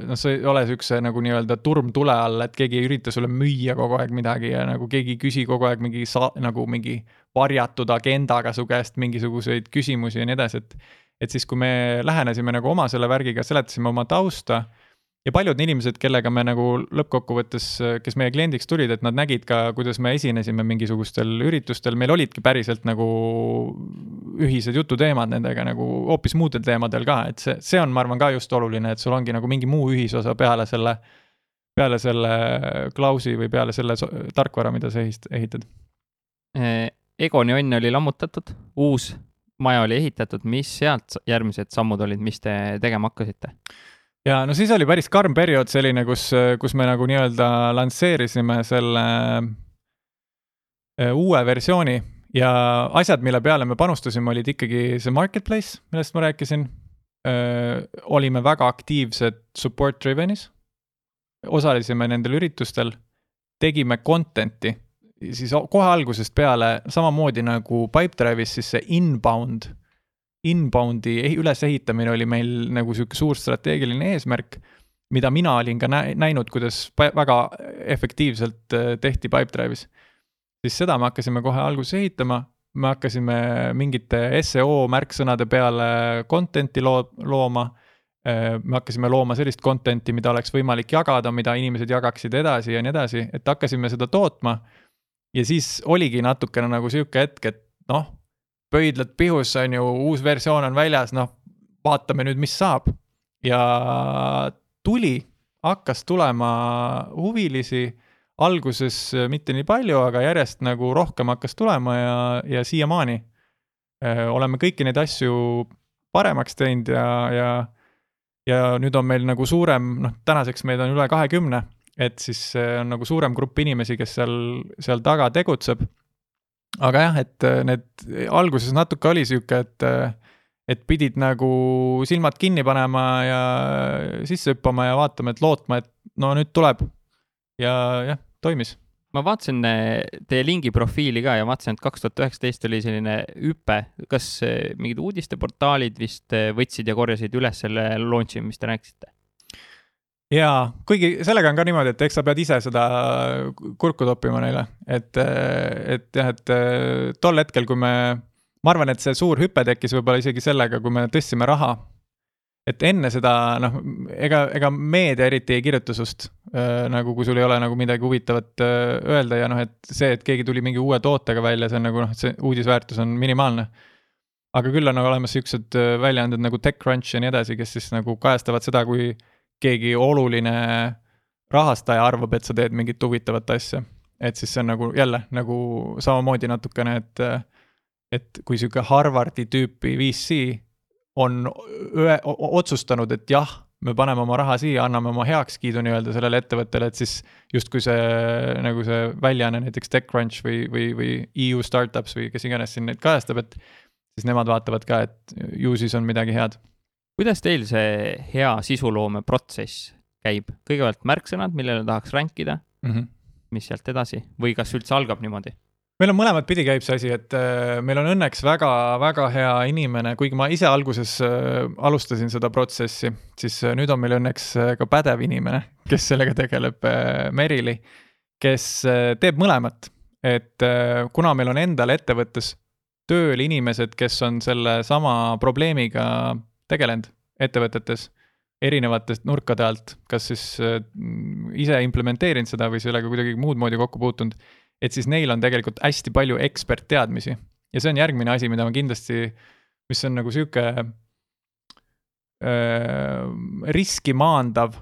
noh, sa ei ole siukse nagu nii-öelda turm tule all, et keegi ei ürita sulle müüa kogu aeg midagi ja nagu keegi ei küsi kogu aeg mingi sa-, nagu mingi varjatud agendaga su käest mingisuguseid küsimusi ja nii edasi, et et siis, kui me lähenesime nagu oma selle värgiga, seletasime oma tausta ja paljud inimesed, kellega me nagu lõppkokkuvõttes, kes meie kliendiks tulid, et nad nägid ka, kuidas me esinesime mingisugustel üritustel, meil olidki päriselt nagu ühised jututeemad nendega nagu hoopis muudel teemadel ka, et see, see on, ma arvan, ka just oluline, et sul ongi nagu mingi muu ühisosa peale selle, peale selle klausi või peale selle tarkvara, mida sa ehitad. Egoni onn oli lammutatud, uus maja oli ehitatud, mis sealt järgmised sammud olid, mis te tegema hakkasite? Ja no siis oli päris karm periood selline, kus, kus me nagu nii-öelda lansseerisime selle äh, uue versiooni ja asjad, mille peale me panustasime, olid ikkagi see marketplace, millest ma rääkisin. Äh, olime väga aktiivsed support driven'is, osalesime nendel üritustel, tegime content'i, siis kohe algusest peale samamoodi nagu Pipedrive'is, siis see inbound inbound'i ülesehitamine oli meil nagu sihuke suur strateegiline eesmärk, mida mina olin ka näinud, kuidas väga efektiivselt äh, tehti Pipedrive'is. siis seda me hakkasime kohe alguses ehitama, me hakkasime mingite seo märksõnade peale content'i loo-, looma äh, me hakkasime looma sellist content'i, mida oleks võimalik jagada, mida inimesed jagaksid edasi ja nii edasi, et hakkasime seda tootma. ja siis oligi natukene nagu sihuke hetk, et noh, pöidlad pihus, on ju, uus versioon on väljas, noh, vaatame nüüd, mis saab. ja tuli, hakkas tulema huvilisi, alguses mitte nii palju, aga järjest nagu rohkem hakkas tulema ja, ja siiamaani oleme kõiki neid asju paremaks teinud ja, ja ja nüüd on meil nagu suurem, noh, tänaseks meid on üle kahekümne, et siis on nagu suurem grupp inimesi, kes seal, seal taga tegutseb aga jah, et äh, need alguses natuke oli sihuke, et, äh, et pidid nagu silmad kinni panema ja sisse hüppama ja vaatama, et lootma, et no nüüd tuleb. ja jah, toimis ma vaatasin äh, teie lingi profiili ka ja vaatasin, et kaks tuhat üheksateist oli selline hüpe, kas mingid uudisteportaalid vist võtsid ja korjasid üles selle launch'i, mis te rääkisite? Jaa, kuigi sellega on ka niimoodi, et eks sa pead ise seda kurku toppima neile, et, et jah, et tol hetkel, kui me, ma arvan, et see suur hüpe tekkis võib-olla isegi sellega, kui me tõstsime raha. et enne seda noh, ega, ega meedia eriti ei kirjuta sust äh, nagu, kui sul ei ole nagu midagi huvitavat äh, öelda ja noh, et see, et keegi tuli mingi uue tootega välja, see on nagu noh, see uudisväärtus on minimaalne aga küll on nagu olemas siuksed väljaanded nagu TechCrunch ja nii edasi, kes siis nagu kajastavad seda, kui keegi oluline rahastaja arvab, et sa teed mingit huvitavat asja. et siis see on nagu jälle nagu samamoodi natukene, et, et kui sihuke Harvardi tüüpi VC on ühe, otsustanud, et jah, me paneme oma raha siia, anname oma heakskiidu nii-öelda sellele ettevõttele, et siis justkui see nagu see väljaanne, näiteks TechCrunch või, või, või EU Startups või kes iganes siin neid kajastab, et siis nemad vaatavad ka, et ju siis on midagi head kuidas teil see hea sisuloome protsess käib? kõigepealt märksõnad, millele tahaks ränkida mm, -hmm. mis sealt edasi või kas üldse algab niimoodi? meil on mõlemat pidi käib see asi, et äh, meil on õnneks väga-väga hea inimene, kuigi ma ise alguses äh, alustasin seda protsessi, siis äh, nüüd on meil õnneks ka pädev inimene, kes sellega tegeleb, Merili, kes teeb mõlemat. et kuna meil on endal ettevõttes tööl inimesed, kes on sellesama probleemiga tegelenud ettevõtetes erinevatest nurkade alt, kas siis äh, ise implementeerinud seda või sellega kuidagi muud moodi kokku puutunud. et siis neil on tegelikult hästi palju ekspertteadmisi ja see on järgmine asi, mida ma kindlasti, mis on nagu sihuke riski maandav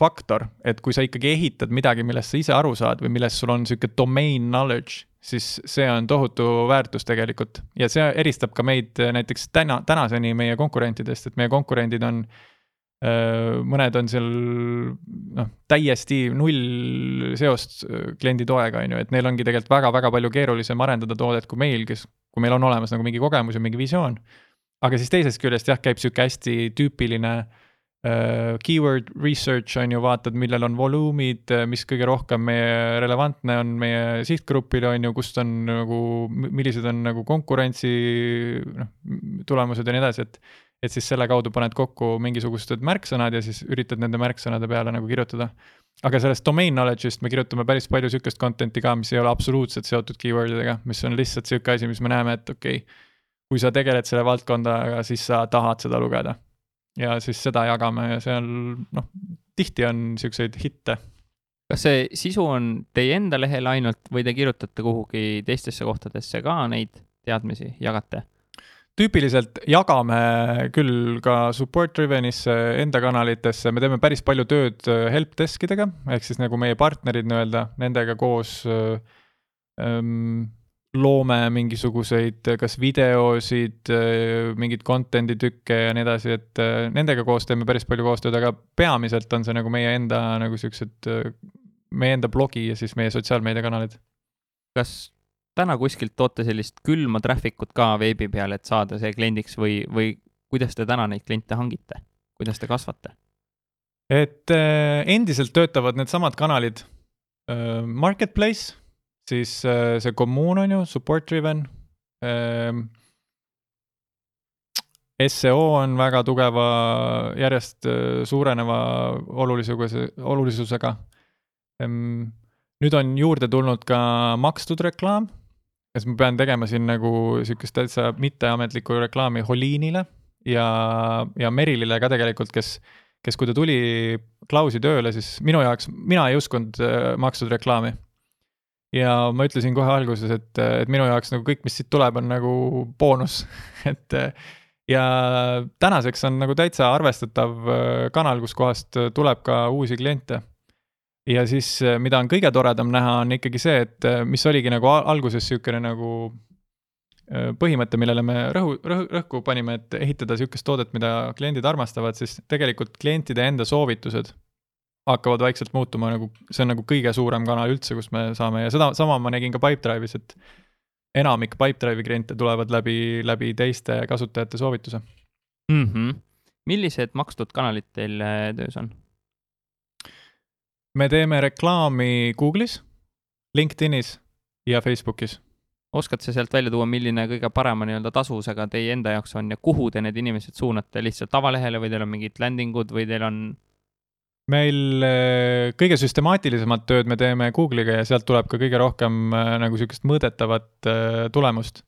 faktor, et kui sa ikkagi ehitad midagi, millest sa ise aru saad või millest sul on sihuke domain knowledge, siis see on tohutu väärtus tegelikult ja see eristab ka meid näiteks täna, tänaseni meie konkurentidest, et meie konkurendid on mõned on seal noh, täiesti null seost kliendi toega, on ju, et neil ongi tegelikult väga-väga palju keerulisem arendada toodet kui meil, kes, kui meil on olemas nagu mingi kogemus ja mingi visioon. aga siis teisest küljest jah, käib sihuke hästi tüüpiline äh, Äh, keyword research on ju, vaatad, millel on volüümid, äh, mis kõige rohkem meie relevantne on meie sihtgrupile, on ju, kust on nagu, millised on nagu konkurentsi noh, tulemused ja nii edasi, et et siis selle kaudu paned kokku mingisugused märksõnad ja siis üritad nende märksõnade peale nagu kirjutada. aga sellest domain knowledge'ist me kirjutame päris palju sihukest content'i ka, mis ei ole absoluutselt seotud keyword idega, mis on lihtsalt sihuke asi, mis me näeme, et okei okay,, kui sa tegeled selle valdkondaga, siis sa tahad seda lugeda ja siis seda jagame ja seal noh, tihti on siukseid hitte. kas see sisu on teie enda lehel ainult või te kirjutate kuhugi teistesse kohtadesse ka neid teadmisi, jagate? tüüpiliselt jagame küll ka support driven'isse, enda kanalitesse, me teeme päris palju tööd helpdesk idega, ehk siis nagu meie partnerid nii-öelda, nendega koos ähm, loome mingisuguseid kas videosid, mingeid content'i tükke ja nii edasi, et äh, nendega koos teeme päris palju koostööd, aga peamiselt on see nagu meie enda nagu siuksed, äh, meie enda blogi ja siis meie sotsiaalmeediakanalid. kas täna kuskilt toote sellist külma traffic ut ka veebi peal, et saada see kliendiks või, või kuidas te täna neid kliente hangite, kuidas te kasvate? et äh, endiselt töötavad needsamad kanalid äh,, Marketplace siis äh, see kommuun on ju support driven ähm,. SEO on väga tugeva, järjest äh, suureneva olulisuse, olulisusega ähm,. nüüd on juurde tulnud ka makstud reklaam, kas ma pean tegema siin nagu sihukest täitsa mitteametlikku reklaami Holiinile ja, ja Merilile ka tegelikult, kes kes, kui ta tuli Klausi tööle, siis minu jaoks, mina ei uskunud äh, makstud reklaami ja ma ütlesin kohe alguses, et, et minu jaoks nagu kõik, mis siit tuleb, on nagu boonus (laughs) et ja tänaseks on nagu täitsa arvestatav äh, kanal, kuskohast tuleb ka uusi kliente. ja siis, äh, mida on kõige toredam näha, on ikkagi see, et äh, mis oligi nagu alguses niisugune nagu põhimõte, millele me rõhu, rõhu, rõhku panime, et ehitada niisugust toodet, mida kliendid armastavad, siis tegelikult klientide enda soovitused hakkavad vaikselt muutuma nagu, see on nagu kõige suurem kanal üldse, kus me saame ja seda sama ma nägin ka Pipedrive'is, et enamik Pipedrive'i kliente tulevad läbi, läbi teiste kasutajate soovituse mm. -hmm. millised makstud kanalid teil äh, töös on? me teeme reklaami Google'is, LinkedInis ja Facebookis. oskad sa sealt välja tuua, milline kõige parema nii-öelda tasuvusega teie enda jaoks on ja kuhu te need inimesed suunate, lihtsalt avalehele või teil on mingid landing ud või teil on meil äh, kõige süstemaatilisemat tööd me teeme Google'iga ja sealt tuleb ka kõige rohkem äh, nagu sihukest mõõdetavat äh, tulemust.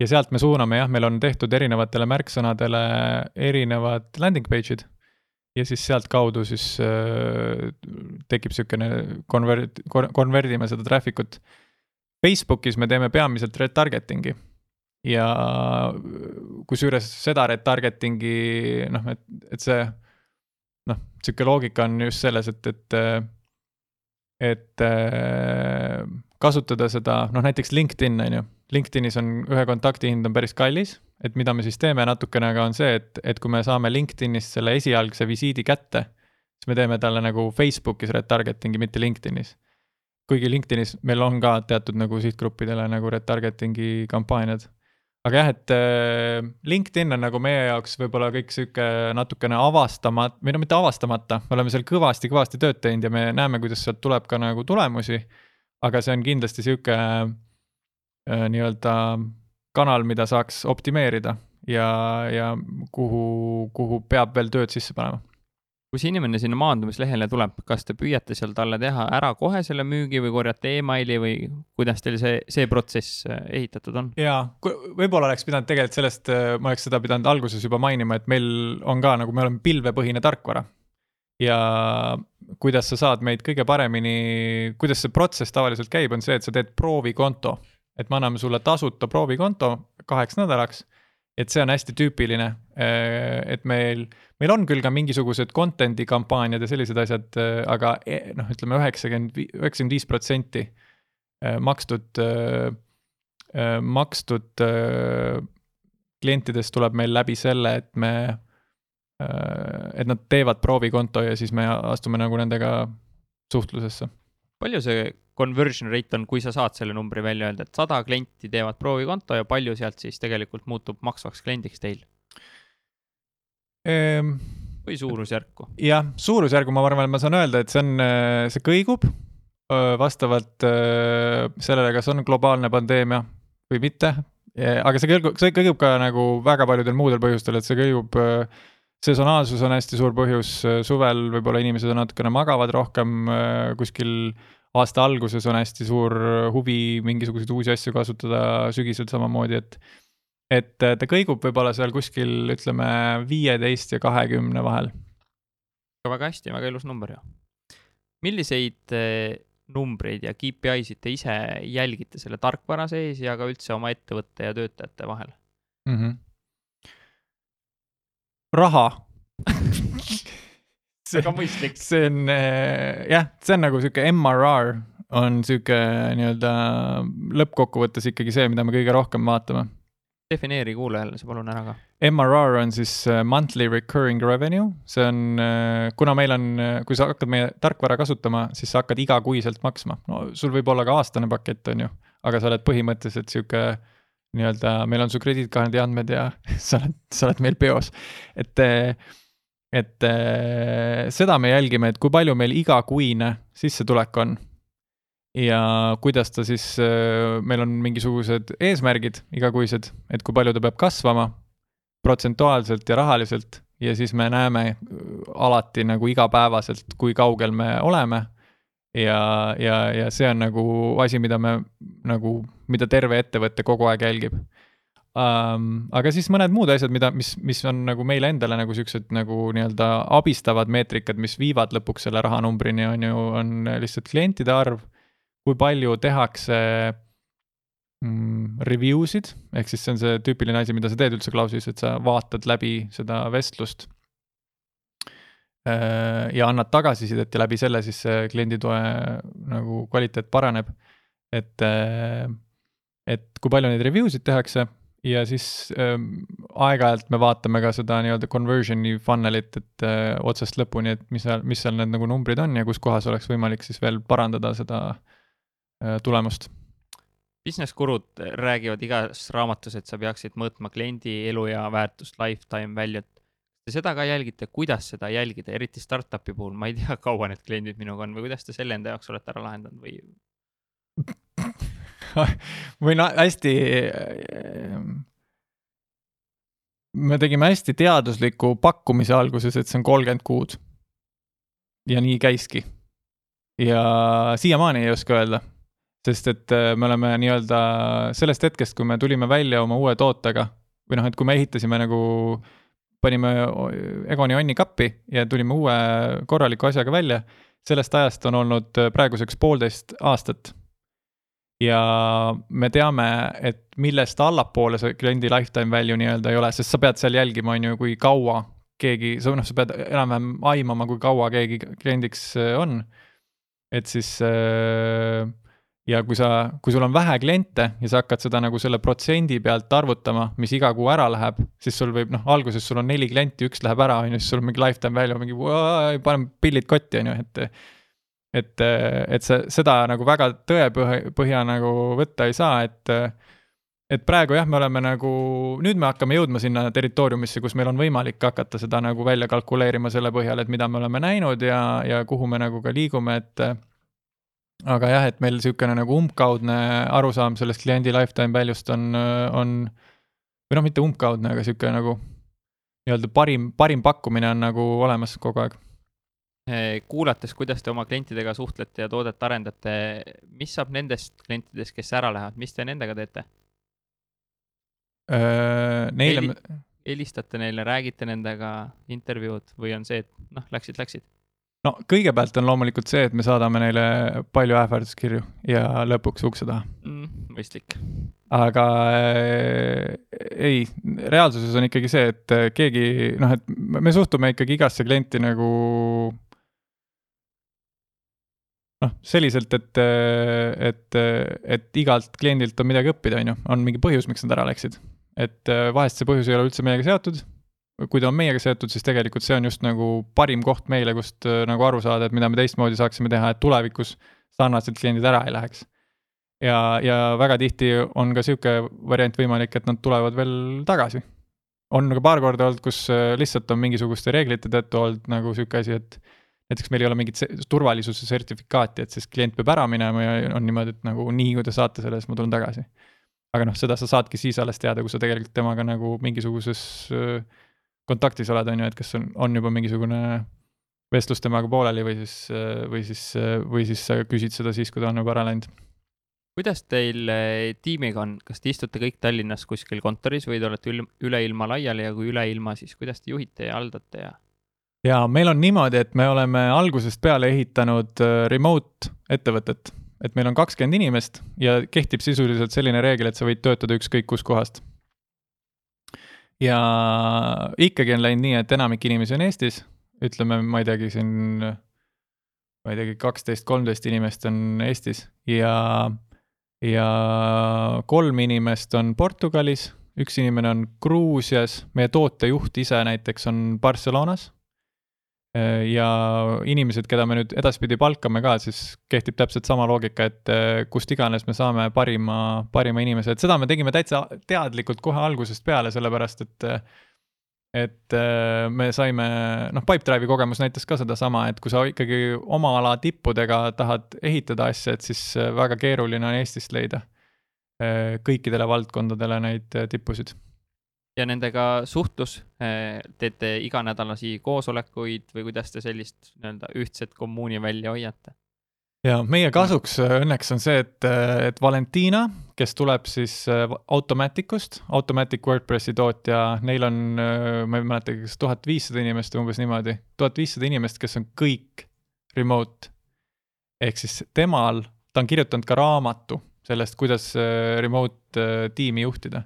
ja sealt me suuname jah, meil on tehtud erinevatele märksõnadele erinevad landing page'id. ja siis sealtkaudu siis äh, tekib sihukene convert, convert ime seda traffic ut. Facebookis me teeme peamiselt retargeting'i ja kusjuures seda retargeting'i noh, et, et see noh, sihuke loogika on just selles, et, et, et kasutada seda, noh näiteks LinkedIn on ju, LinkedInis on ühe kontakti hind on päris kallis, et mida me siis teeme natukene, aga on see, et, et kui me saame LinkedInist selle esialgse visiidi kätte, siis me teeme talle nagu Facebookis retargeting'i, mitte LinkedInis. kuigi LinkedInis meil on ka teatud nagu sihtgruppidele nagu retargeting'i kampaaniad aga jah, et äh, LinkedIn on nagu meie jaoks võib-olla kõik sihuke natukene avastamata, või no mitte avastamata, me oleme seal kõvasti-kõvasti tööd teinud ja me näeme, kuidas sealt tuleb ka nagu tulemusi. aga see on kindlasti sihuke äh, nii-öelda kanal, mida saaks optimeerida ja, ja kuhu, kuhu peab veel tööd sisse panema kui see inimene sinna maandumislehele tuleb, kas te püüate seal talle teha ära kohe selle müügi või korjate emaili või kuidas teil see, see protsess äh, ehitatud on? jaa, võib-olla oleks pidanud tegelikult sellest, äh, ma oleks seda pidanud alguses juba mainima, et meil on ka nagu, me oleme pilvepõhine tarkvara. ja kuidas sa saad meid kõige paremini, kuidas see protsess tavaliselt käib, on see, et sa teed proovikonto. et me anname sulle tasuta proovikonto kaheks nädalaks et see on hästi tüüpiline, et meil, meil on küll ka mingisugused content'i kampaaniad ja sellised asjad, aga e, noh, ütleme üheksakümmend, üheksakümmend viis protsenti makstud, makstud klientidest tuleb meil läbi selle, et me, et nad teevad proovikonto ja siis me astume nagu nendega suhtlusesse. palju see conversion rate on, kui sa saad selle numbri välja öelda, et sada klienti teevad proovikonto ja palju sealt siis tegelikult muutub maksvaks kliendiks teil ehm,? või suurusjärku? jah, suurusjärgu ma arvan, et ma saan öelda, et see on, see kõigub vastavalt sellele, kas on globaalne pandeemia või mitte. aga see kõigub, see kõigub ka nagu väga paljudel muudel põhjustel, et see kõigub sesonaalsus on hästi suur põhjus, suvel võib-olla inimesed on natukene magavad rohkem kuskil aasta alguses on hästi suur huvi mingisuguseid uusi asju kasutada, sügisel samamoodi, et et ta kõigub võib-olla seal kuskil, ütleme, viieteist ja kahekümne vahel. väga hästi, väga ilus number ju. milliseid eh, numbreid ja KPI-sid te ise jälgite selle tarkvara sees ja ka üldse oma ettevõtte ja töötajate vahel mm? -hmm. raha (laughs) väga mõistlik. see on äh, jah, see on nagu sihuke MRR on sihuke nii-öelda lõppkokkuvõttes ikkagi see, mida me kõige rohkem vaatame. defineeri kuulajale see palun ära ka. MRR on siis äh, monthly recurring revenue, see on, äh, kuna meil on, kui sa hakkad meie tarkvara kasutama, siis sa hakkad igakuiselt maksma. no sul võib olla ka aastane pakett, on ju, aga sa oled põhimõtteliselt sihuke nii-öelda, meil on su krediitkaardi andmed ja (laughs) sa oled, sa oled meil peos. et et äh, seda me jälgime, et kui palju meil igakuine sissetulek on. ja kuidas ta siis äh,, meil on mingisugused eesmärgid igakuised, et kui palju ta peab kasvama protsentuaalselt ja rahaliselt ja siis me näeme äh, alati nagu igapäevaselt, kui kaugel me oleme. ja, ja, ja see on nagu asi, mida me nagu, mida terve ettevõte kogu aeg jälgib um,. aga siis mõned muud asjad, mida, mis, mis on nagu meile endale nagu siuksed nagu nii-öelda abistavad meetrikad, mis viivad lõpuks selle rahanumbrini, on ju, on lihtsalt klientide arv. kui palju tehakse mm, review sid, ehk siis see on see tüüpiline asi, mida sa teed üldse Klausis, et sa vaatad läbi seda vestlust äh, ja annad tagasisidet ja läbi selle siis see klienditoe nagu kvaliteet paraneb. et, äh, et kui palju neid review sid tehakse ja siis ähm, aeg-ajalt me vaatame ka seda nii-öelda conversion'i funnel'it, et äh, otsast lõpuni, et mis seal, mis seal need nagu numbrid on ja kus kohas oleks võimalik siis veel parandada seda äh, tulemust. Business gurud räägivad igas raamatus, et sa peaksid mõõtma kliendi elu ja väärtust, lifetime value't. Te seda ka jälgite, kuidas seda jälgida, eriti startup'i puhul, ma ei tea, (laughs) kaua need kliendid minuga on või kuidas te selle enda jaoks olete ära lahendanud või (laughs) (laughs) või no hästi. Ehm, me tegime hästi teadusliku pakkumise alguses, et see on kolmkümmend kuud. ja nii käiski. ja siiamaani ei oska öelda, sest et äh, me oleme nii-öelda sellest hetkest, kui me tulime välja oma uue tootega või noh, et kui me ehitasime nagu panime Egoni onni kappi ja tulime uue korraliku asjaga välja, sellest ajast on olnud praeguseks poolteist aastat ja me teame, et millest allapoole see kliendi lifetime value nii-öelda ei ole, sest sa pead seal jälgima, on ju, kui kaua keegi, sa noh, sa pead enam-vähem aimama, kui kaua keegi kliendiks äh, on. et siis äh, ja kui sa, kui sul on vähe kliente ja sa hakkad seda nagu selle protsendi pealt arvutama, mis iga kuu ära läheb, siis sul võib noh, alguses sul on neli klienti, üks läheb ära, on ju, siis sul on mingi lifetime value mingi, paneme pillid kotti, on ju, et et, et see, seda nagu väga tõepõhja nagu võtta ei saa, et et praegu jah, me oleme nagu, nüüd me hakkame jõudma sinna territooriumisse, kus meil on võimalik hakata seda nagu välja kalkuleerima selle põhjal, et mida me oleme näinud ja, ja kuhu me nagu ka liigume, et aga jah, et meil niisugune nagu umbkaudne arusaam sellest kliendi lifetime value'st on, on või noh, mitte umbkaudne, aga niisugune nagu nii-öelda parim, parim pakkumine on nagu olemas kogu aeg kuulates, kuidas te oma klientidega suhtlete ja toodet arendate, mis saab nendest klientidest, kes ära lähevad, mis te nendega teete äh,? Neile Heli, helistate neile, räägite nendega, intervjuud või on see, et noh, läksid, läksid? no kõigepealt on loomulikult see, et me saadame neile palju ähvarduskirju ja lõpuks ukse taha mm,. mõistlik. aga äh, ei, reaalsuses on ikkagi see, et keegi noh, et me suhtume ikkagi igasse klienti nagu noh, selliselt, et, et, et igalt kliendilt on midagi õppida, on ju, on mingi põhjus, miks nad ära läksid. et äh, vahest see põhjus ei ole üldse meiega seotud kui ta on meiega seotud, siis tegelikult see on just nagu parim koht meile, kust äh, nagu aru saada, et mida me teistmoodi saaksime teha, et tulevikus sarnased kliendid ära ei läheks. ja, ja väga tihti on ka sihuke variant võimalik, et nad tulevad veel tagasi. on ka paar korda olnud, kus äh, lihtsalt on mingisuguste reeglite tõttu olnud nagu sihuke asi, et näiteks meil ei ole mingit turvalisuse sertifikaati, et siis klient peab ära minema ja on niimoodi, et nagu nii, kui te saate selle, siis ma tulen tagasi. aga noh, seda sa saadki siis alles teada, kui sa tegelikult temaga nagu mingisuguses kontaktis oled, on ju, et kas on, on juba mingisugune vestlus temaga pooleli või siis, või siis, või siis sa küsid seda siis, kui ta on juba ära läinud. kuidas teil tiimiga on, kas te istute kõik Tallinnas kuskil kontoris või te olete üle ilma laiali ja kui üle ilma, siis kuidas te juhite ja haldate ja? Ja meil on niimoodi, et me oleme algusest peale ehitanud eh, remote ettevõtet, et meil on kakskümmend inimest ja kehtib sisuliselt selline reegel, et sa võid töötada ükskõik kuskohast ja ikkagi on läinud nii, et enamik inimesi on Eestis, ütleme, ma ei teagi, siin ma ei teagi, kaksteist, kolmteist inimest on Eestis. Ja, ja kolm inimest on Portugalis, üks inimene on Gruusias, meie tootejuht ise näiteks on Barcelonas. Äh, ja inimesed, keda me nüüd edaspidi palkame ka, siis kehtib täpselt sama loogika, et äh, kust iganes me saame parima, parima inimese, et seda me tegime täitsa teadlikult kohe algusest peale, sellepärast et et äh, me saime, noh, Pipedrive'i kogemus näitas ka sedasama, et kui sa ikkagi oma ala tippudega tahad ehitada asja, et siis väga keeruline on Eestist leida kõikidele valdkondadele neid tippusid ja nendega suhtlus, eh, teete iganädalasi koosolekuid või kuidas te sellist nii-öelda ühtset kommuuni välja hoiate? ja meie kasuks eh, õnneks on see, et, eh, et Valentina, kes tuleb siis Automaticust, Automatic WordPressi tootja, neil on, ma ei mäletagi, kas tuhat viissada inimest või umbes niimoodi, tuhat viissada inimest, kes on kõik remote. ehk siis temal, ta on kirjutanud ka raamatu sellest, kuidas remote tiimi juhtida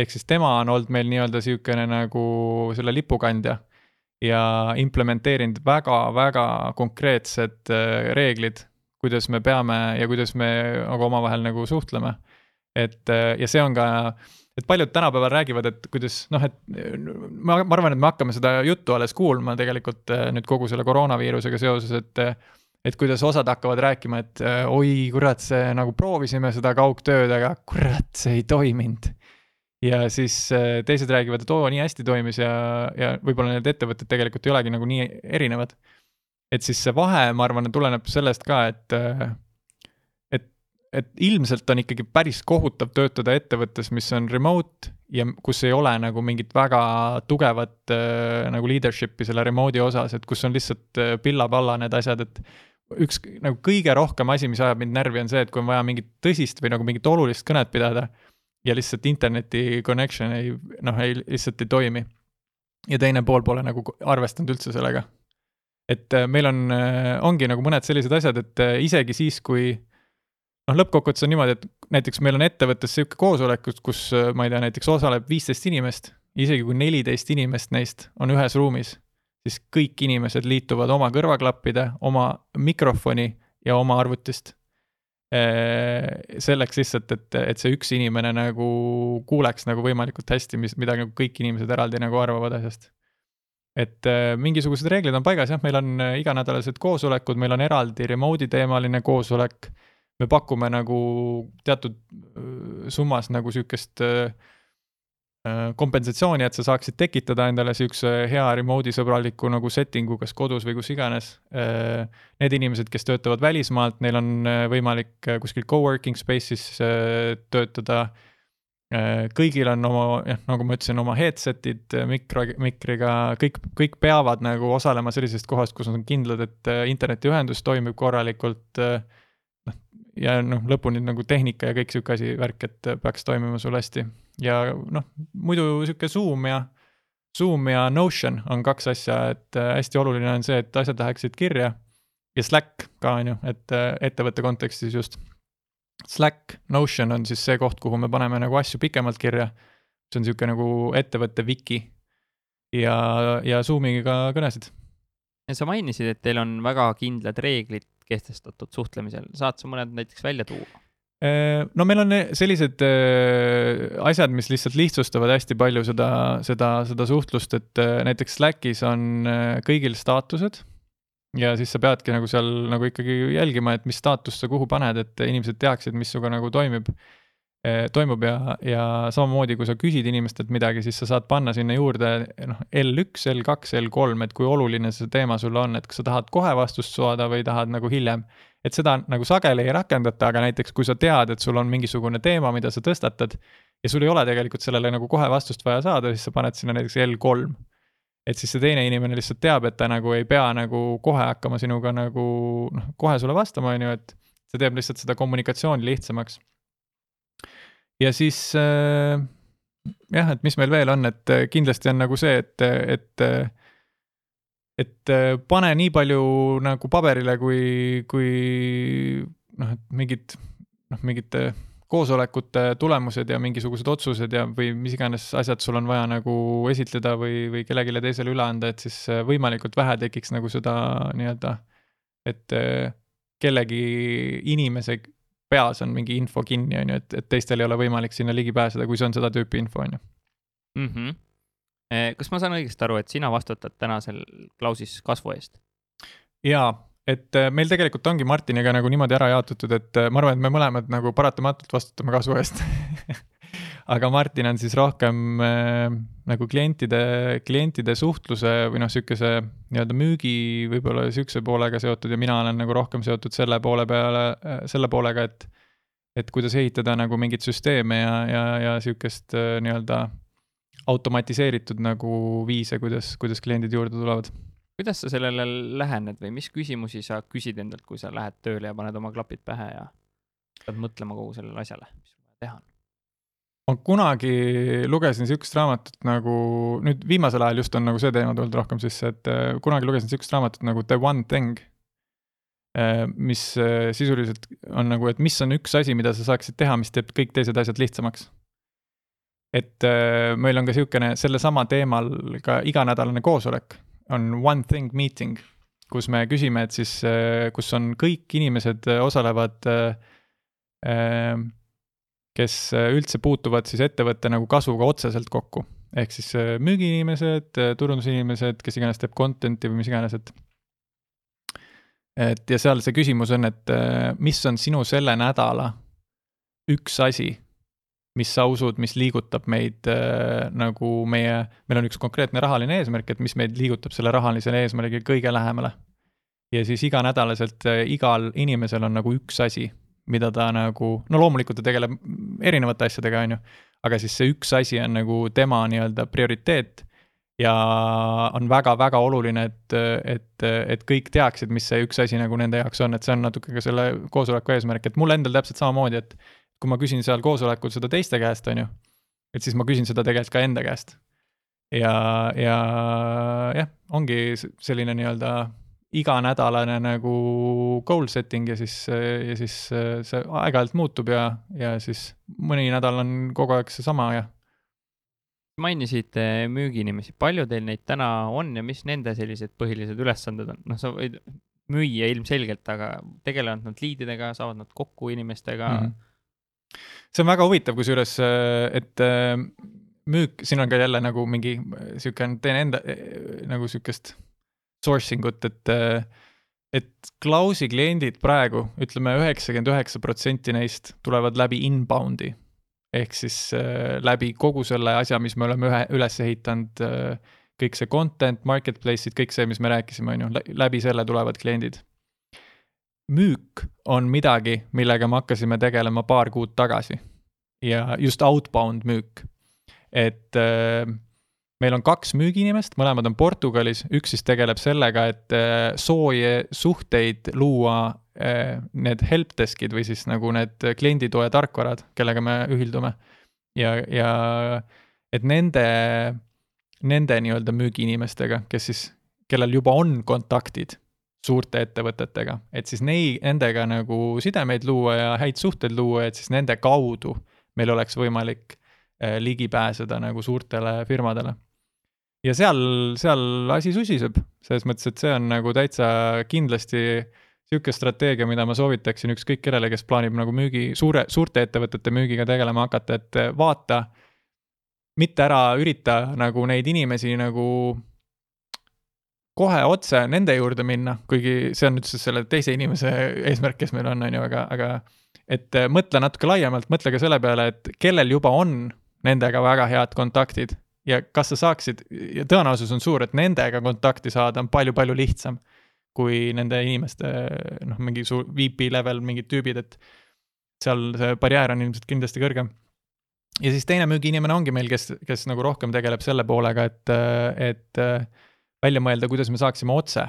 ehk siis tema on olnud meil nii-öelda niisugune nagu selle lipukandja ja implementeerinud väga-väga konkreetsed äh, reeglid, kuidas me peame ja kuidas me nagu omavahel nagu suhtleme. et äh, ja see on ka, et paljud tänapäeval räägivad, et kuidas noh, et ma, ma arvan, et me hakkame seda juttu alles kuulma tegelikult äh, nüüd kogu selle koroonaviirusega seoses, et et kuidas osad hakkavad rääkima, et oi kurat, see nagu proovisime seda kaugtööd, aga kurat, see ei toiminud ja siis äh, teised räägivad, et oo, nii hästi toimis ja, ja võib-olla need ettevõtted tegelikult ei olegi nagu nii erinevad. et siis see vahe, ma arvan, tuleneb sellest ka, et, äh, et, et ilmselt on ikkagi päris kohutav töötada ettevõttes, mis on remote ja kus ei ole nagu mingit väga tugevat äh, nagu leadership'i selle remote'i osas, et kus on lihtsalt pilla-palla need asjad, et üks nagu kõige rohkem asi, mis ajab mind närvi, on see, et kui on vaja mingit tõsist või nagu mingit olulist kõnet pidada ja lihtsalt interneti connection ei, noh, ei, lihtsalt ei toimi. ja teine pool pole nagu arvestanud üldse sellega. et äh, meil on, äh, ongi nagu mõned sellised asjad, et äh, isegi siis, kui noh, lõppkokkuvõttes on niimoodi, et näiteks meil on ettevõttes sihuke koosolek, kus ma ei tea, näiteks osaleb viisteist inimest, isegi kui neliteist inimest neist on ühes ruumis, siis kõik inimesed liituvad oma kõrvaklappide, oma mikrofoni ja oma arvutist selleks lihtsalt, et, et see üks inimene nagu kuuleks nagu võimalikult hästi, mis, mida nagu kõik inimesed eraldi nagu arvavad asjast. et äh, mingisugused reeglid on paigas jah, meil on äh, iganädalased koosolekud, meil on eraldi remote'i teemaline koosolek. me pakume nagu teatud summas nagu sihukest äh, Äh, kompensatsiooni, et sa saaksid tekitada endale niisuguse hea remote'i sõbraliku nagu setting'u kas kodus või kus iganes. Äh, need inimesed, kes töötavad välismaalt, neil on äh, võimalik kuskil co-working space'is töötada. kõigil on oma, jah, nagu ma ütlesin, oma headset'id mikro, mikriga, kõik, kõik peavad nagu osalema sellisest kohast, kus nad on kindlad, et internetiühendus toimib korralikult. noh, ja noh, lõpuni nagu tehnika ja kõik sihuke asi, värk, et peaks toimima sul hästi ja noh, muidu sihuke Zoom ja Zoom ja Notion on kaks asja, et äh, hästi oluline on see, et asjad läheksid kirja. ja Slack ka on ju, et äh, ettevõtte kontekstis just. Slack, Notion on siis see koht, kuhu me paneme nagu asju pikemalt kirja. see on sihuke nagu ettevõtte wiki ja, ja Zoomiga kõnesid. ja sa mainisid, et teil on väga kindlad reeglid kehtestatud suhtlemisel, saad sa mõned näiteks välja tuua? Äh, no meil on sellised äh, asjad, mis lihtsalt lihtsustavad hästi palju seda, seda, seda suhtlust, et äh, näiteks Slackis on kõigil staatused. ja siis sa peadki nagu seal nagu ikkagi jälgima, et mis staatust sa kuhu paned, et inimesed teaksid, mis sinuga nagu toimib toimub ja, ja samamoodi, kui sa küsid inimestelt midagi, siis sa saad panna sinna juurde noh, L1, L2, L3, et kui oluline see teema sulle on, et kas sa tahad kohe vastust saada või tahad nagu hiljem. et seda nagu sageli ei rakendata, aga näiteks kui sa tead, et sul on mingisugune teema, mida sa tõstatad ja sul ei ole tegelikult sellele nagu kohe vastust vaja saada, siis sa paned sinna näiteks L3 et siis see teine inimene lihtsalt teab, et ta nagu ei pea nagu kohe hakkama sinuga nagu noh, kohe sulle vastama, on ju, et see teeb lihtsalt seda kommunikatsiooni lihtsamaks ja siis äh, jah, et mis meil veel on, et äh, kindlasti on nagu see, et, et et äh, pane nii palju nagu paberile, kui, kui noh, et mingid, noh, mingid koosolekute tulemused ja mingisugused otsused ja, või mis iganes asjad sul on vaja nagu esitleda või, või kellelegi teisele üle anda, et siis võimalikult vähe tekiks nagu seda nii-öelda, et kellegi inimese peas on mingi info kinni, on ju, et, et teistel ei ole võimalik sinna ligi pääseda, kui see on seda tüüpi info, on ju. Mhm. Eh, kas ma saan õigesti aru, et sina vastutad tänasel Klausis kasvu eest? jaa, et eh, meil tegelikult ongi Martiniga nagu niimoodi ära jaotatud, et eh, ma arvan, et me mõlemad nagu paratamatult vastutame kasvu eest (laughs) aga Martin on siis rohkem äh, nagu klientide, klientide suhtluse või noh, sihukese nii-öelda müügi võib-olla sihukese poolega seotud ja mina olen nagu rohkem seotud selle poole peale äh,, selle poolega, et et kuidas ehitada nagu mingeid süsteeme ja, ja, ja sihukest äh, nii-öelda automatiseeritud nagu viise, kuidas, kuidas kliendid juurde tulevad kuidas sa sellele lähened või mis küsimusi sa küsid endalt, kui sa lähed tööle ja paned oma klapid pähe ja pead mõtlema kogu sellele asjale, mis sul vaja teha on? Ma kunagi lugesin sihukest raamatut nagu, nüüd viimasel ajal just on nagu see teema tulnud rohkem sisse, et äh, kunagi lugesin sihukest raamatut nagu The One Thing. Äh, mis äh, sisuliselt on nagu, et mis on üks asi, mida sa saaksid teha, mis teeb kõik teised asjad lihtsamaks. et meil on ka sihukene sellesama teemal ka iganädalane koosolek, on One Thing Meeting, kus me küsime, et siis, kus on kõik inimesed osalevad äh, kes äh, üldse puutuvad siis ettevõtte nagu kasvuga otseselt kokku. ehk siis äh, müügiinimesed, äh, turundusinimesed, kes iganes teeb content'i või mis iganes, et et ja seal see küsimus on, et mis on sinu selle nädala üks asi, mis sa usud, mis liigutab meid äh, nagu meie, meil on üks konkreetne rahaline eesmärk, et mis meid liigutab selle rahalisele eesmärgile kõige lähemale. ja siis iganädalaselt äh, igal inimesel on nagu üks asi, mida ta nagu, no loomulikult ta tegeleb erinevate asjadega, on ju, aga siis see üks asi on nagu tema nii-öelda prioriteet ja on väga-väga oluline, et, et, et kõik teaksid, mis see üks asi nagu nende jaoks on, et see on natuke ka selle koosoleku eesmärk, et mul endal täpselt samamoodi, et kui ma küsin seal koosolekul seda teiste käest, on ju, et siis ma küsin seda tegelikult ka enda käest. ja, ja jah, ongi selline nii-öelda iganädalane nagu goal setting ja siis, ja siis see aeg-ajalt muutub ja, ja siis mõni nädal on kogu aeg seesama ja. mainisid müügiinimesi, palju teil neid täna on ja mis nende sellised põhilised ülesanded on, noh, sa võid müüa ilmselgelt, aga tegelevad nad liididega, saavad nad kokku inimestega mm? -hmm. see on väga huvitav, kusjuures, et eh, müük, siin on ka jälle nagu mingi sihuke, teen enda nagu sihukest sourcing ut, et et Klausi kliendid praegu ütleme, üheksakümmend üheksa protsenti neist tulevad läbi inbound'i. ehk siis äh, läbi kogu selle asja, mis me oleme ühe, üles ehitanud äh,, kõik see content, marketplace'id, kõik see, mis me rääkisime, on ju, läbi selle tulevad kliendid. müük on midagi, millega me hakkasime tegelema paar kuud tagasi ja just outbound müük, et äh, meil on kaks müügiinimest, mõlemad on Portugalis, üks siis tegeleb sellega, et äh, sooje suhteid luua äh, need helpdesk'id või siis nagu need klienditoe tarkvarad, kellega me ühildume. ja, ja et nende nende nii-öelda müügiinimestega, kes siis, kellel juba on kontaktid suurte ettevõtetega, et siis nei-, nendega nagu sidemeid luua ja häid suhteid luua, et siis nende kaudu meil oleks võimalik eh, ligi pääseda nagu suurtele firmadele. Ja seal, seal asi susiseb, selles mõttes, et see on nagu täitsa kindlasti niisugune strateegia, mida ma soovitaksin ükskõik kellele, kes plaanib nagu müügi, suure, suurte ettevõtete müügiga tegelema hakata, et vaata, mitte ära ürita nagu neid inimesi nagu kohe otse nende juurde minna, kuigi see on nüüd siis selle teise inimese eesmärk, kes meil on, on ju, aga, aga et mõtle natuke laiemalt, mõtle ka selle peale, et kellel juba on nendega väga head kontaktid ja kas sa saaksid, ja tõenäosus on suur, et nendega kontakti saada on palju-palju lihtsam kui nende inimeste noh, mingi suur VP level mingid tüübid, et seal see barjäär on ilmselt kindlasti kõrgem. ja siis teine müügiinimene ongi meil, kes, kes nagu rohkem tegeleb selle poolega, et, et välja mõelda, kuidas me saaksime otse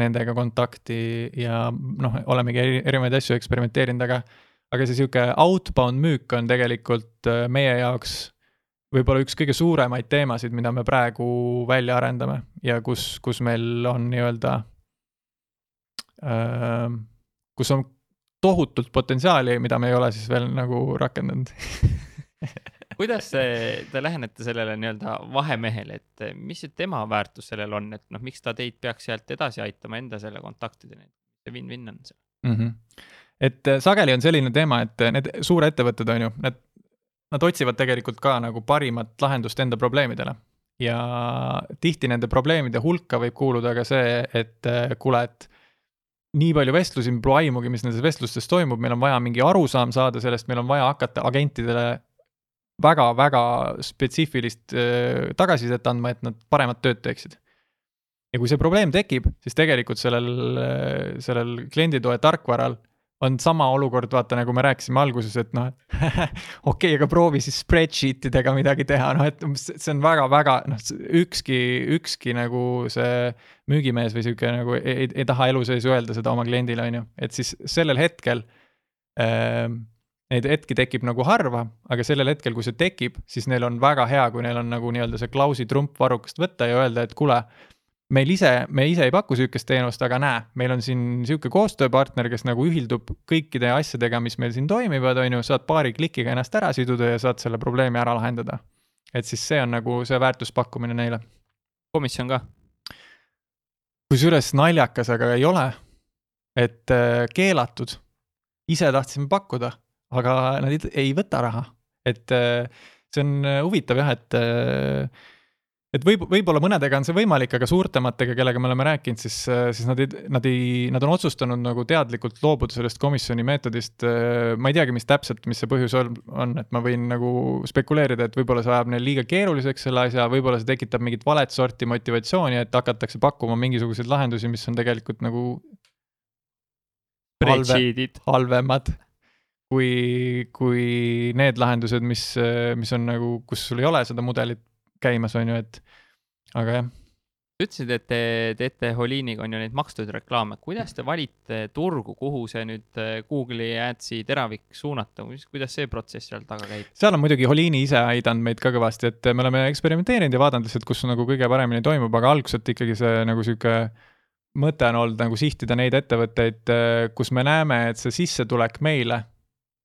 nendega kontakti ja noh, olemegi erinevaid asju eksperimenteerinud, aga aga see sihuke outbound müük on tegelikult meie jaoks võib-olla üks kõige suuremaid teemasid, mida me praegu välja arendame ja kus, kus meil on nii-öelda kus on tohutult potentsiaali, mida me ei ole siis veel nagu rakendanud (laughs) kuidas te lähenete sellele nii-öelda vahemehele, et mis see tema väärtus sellel on, et noh, miks ta teid peaks sealt edasi aitama enda selle kontaktideni, see win-win on see mm? -hmm. et äh, sageli on selline teema, et äh, need suurettevõtted on ju, need, nad otsivad tegelikult ka nagu parimat lahendust enda probleemidele ja tihti nende probleemide hulka võib kuuluda ka see, et äh, kuule, et nii palju vestlusi, mul pole aimugi, mis nendes vestlustes toimub, meil on vaja mingi arusaam saada sellest, meil on vaja hakata agentidele väga-väga spetsiifilist äh, tagasisidet andma, et nad paremat tööd teeksid. ja kui see probleem tekib, siis tegelikult sellel, sellel klienditoe tarkvaral on sama olukord, vaata nagu me rääkisime alguses, et noh, et (laughs) okei okay,, aga proovi siis spreadsheet idega midagi teha, noh et see on väga-väga noh, ükski, ükski nagu see müügimees või sihuke nagu ei, ei, ei taha elu sees öelda seda oma kliendile, on ju, et siis sellel hetkel äh, Neid hetki tekib nagu harva, aga sellel hetkel, kui see tekib, siis neil on väga hea, kui neil on nagu nii-öelda see klausi trump varrukast võtta ja öelda, et kuule meil ise, me ise ei paku sihukest teenust, aga näe, meil on siin sihuke koostööpartner, kes nagu ühildub kõikide asjadega, mis meil siin toimivad, on ju, saad paari klikiga ennast ära siduda ja saad selle probleemi ära lahendada. et siis see on nagu see väärtuspakkumine neile. komisjon ka? kusjuures naljakas, aga ei ole. et äh, keelatud, ise tahtsime pakkuda, aga nad ei, ei võta raha, et äh, see on äh, huvitav jah, et et võib, võib-olla mõnedega on see võimalik, aga suurtematega, kellega me oleme rääkinud, siis, siis nad ei, nad ei, nad on otsustanud nagu teadlikult loobuda sellest komisjoni meetodist. ma ei teagi, mis täpselt, mis see põhjus on, et ma võin nagu spekuleerida, et võib-olla see ajab neil liiga keeruliseks selle asja, võib-olla see tekitab mingit valet sorti motivatsiooni, et hakatakse pakkuma mingisuguseid lahendusi, mis on tegelikult nagu halve, halvemad kui, kui need lahendused, mis, mis on nagu, kus sul ei ole seda mudelit käimas, on ju, et aga jah. ütlesid, et te teete Holiiniga on ju neid makstud reklaame, kuidas te valite turgu, kuhu see nüüd äh, Google'i Adsi teravik suunata, kuidas see protsess seal taga käib? seal on muidugi Holiini ise aidanud meid ka kõvasti, et me oleme eksperimenteerinud ja vaadanud lihtsalt, kus nagu kõige paremini toimub, aga alguselt ikkagi see nagu sihuke mõte on olnud nagu sihtida neid ettevõtteid, äh, kus me näeme, et see sissetulek meile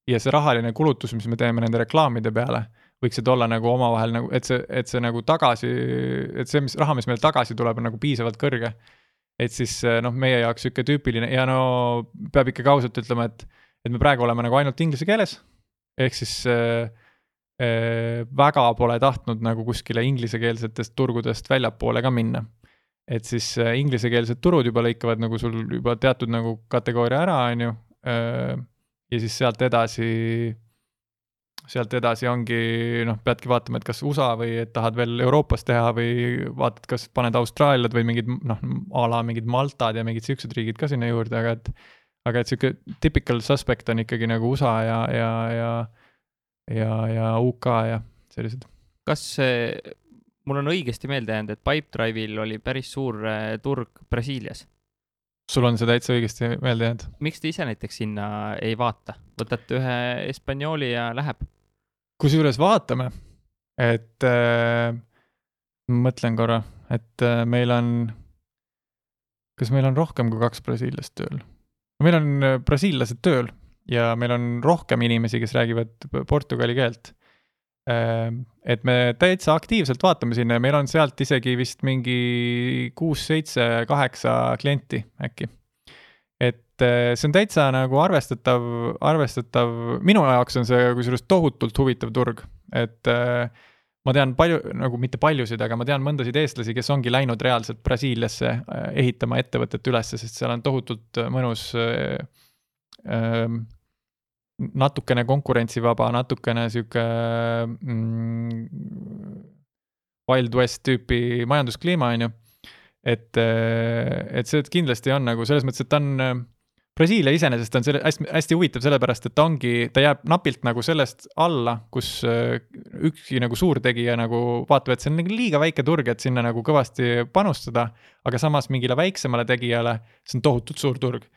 ja see rahaline kulutus, mis me teeme nende reklaamide peale võiksid olla nagu omavahel nagu, et see, et see nagu tagasi, et see, mis raha, mis meile tagasi tuleb, on nagu piisavalt kõrge. et siis noh, meie jaoks sihuke tüüpiline ja no peab ikkagi ausalt ütlema, et, et me praegu oleme nagu ainult inglise keeles. ehk siis äh, äh, väga pole tahtnud nagu kuskile inglisekeelsetest turgudest väljapoole ka minna. et siis äh, inglisekeelsed turud juba lõikavad nagu sul juba teatud nagu kategooria ära, on ju ja siis sealt edasi sealt edasi ongi noh, peadki vaatama, et kas USA või et tahad veel Euroopas teha või vaatad, kas paned Austraaliad või mingid noh, a la mingid Maltad ja mingid siuksed riigid ka sinna juurde, aga et aga et sihuke typical suspect on ikkagi nagu USA ja, ja, ja ja, ja UK ja sellised. kas mul on õigesti meelde jäänud, et Pipedrive'il oli päris suur äh, turg Brasiilias? sul on see täitsa õigesti meelde jäänud. miks te ise näiteks sinna ei vaata, võtate ühe Hispaniooli ja läheb? Kusjuures vaatame, et äh, mõtlen korra, et äh, meil on, kas meil on rohkem kui kaks brasiillast tööl? meil on äh, brasiillased tööl ja meil on rohkem inimesi, kes räägivad portugali keelt. Ähm, et me täitsa aktiivselt vaatame sinna ja meil on sealt isegi vist mingi kuus, seitse, kaheksa klienti äkki. Äh, see on täitsa nagu arvestatav, arvestatav, minu jaoks on see kusjuures tohutult huvitav turg, et äh, ma tean palju, nagu mitte paljusid, aga ma tean mõndasid eestlasi, kes ongi läinud reaalselt Brasiiliasse äh, ehitama ettevõtet ülesse, sest seal on tohutult mõnus äh, äh, natukene konkurentsivaba, natukene sihuke mm, Wild West tüüpi majanduskliima, on ju. et, et see kindlasti on nagu selles mõttes, et ta on, Brasiilia iseenesest on selle hästi, hästi huvitav, sellepärast et ta ongi, ta jääb napilt nagu sellest alla, kus ükski nagu suurtegija nagu vaatab, et see on nagu liiga väike turg, et sinna nagu kõvasti panustada. aga samas mingile väiksemale tegijale, see on tohutult suur turg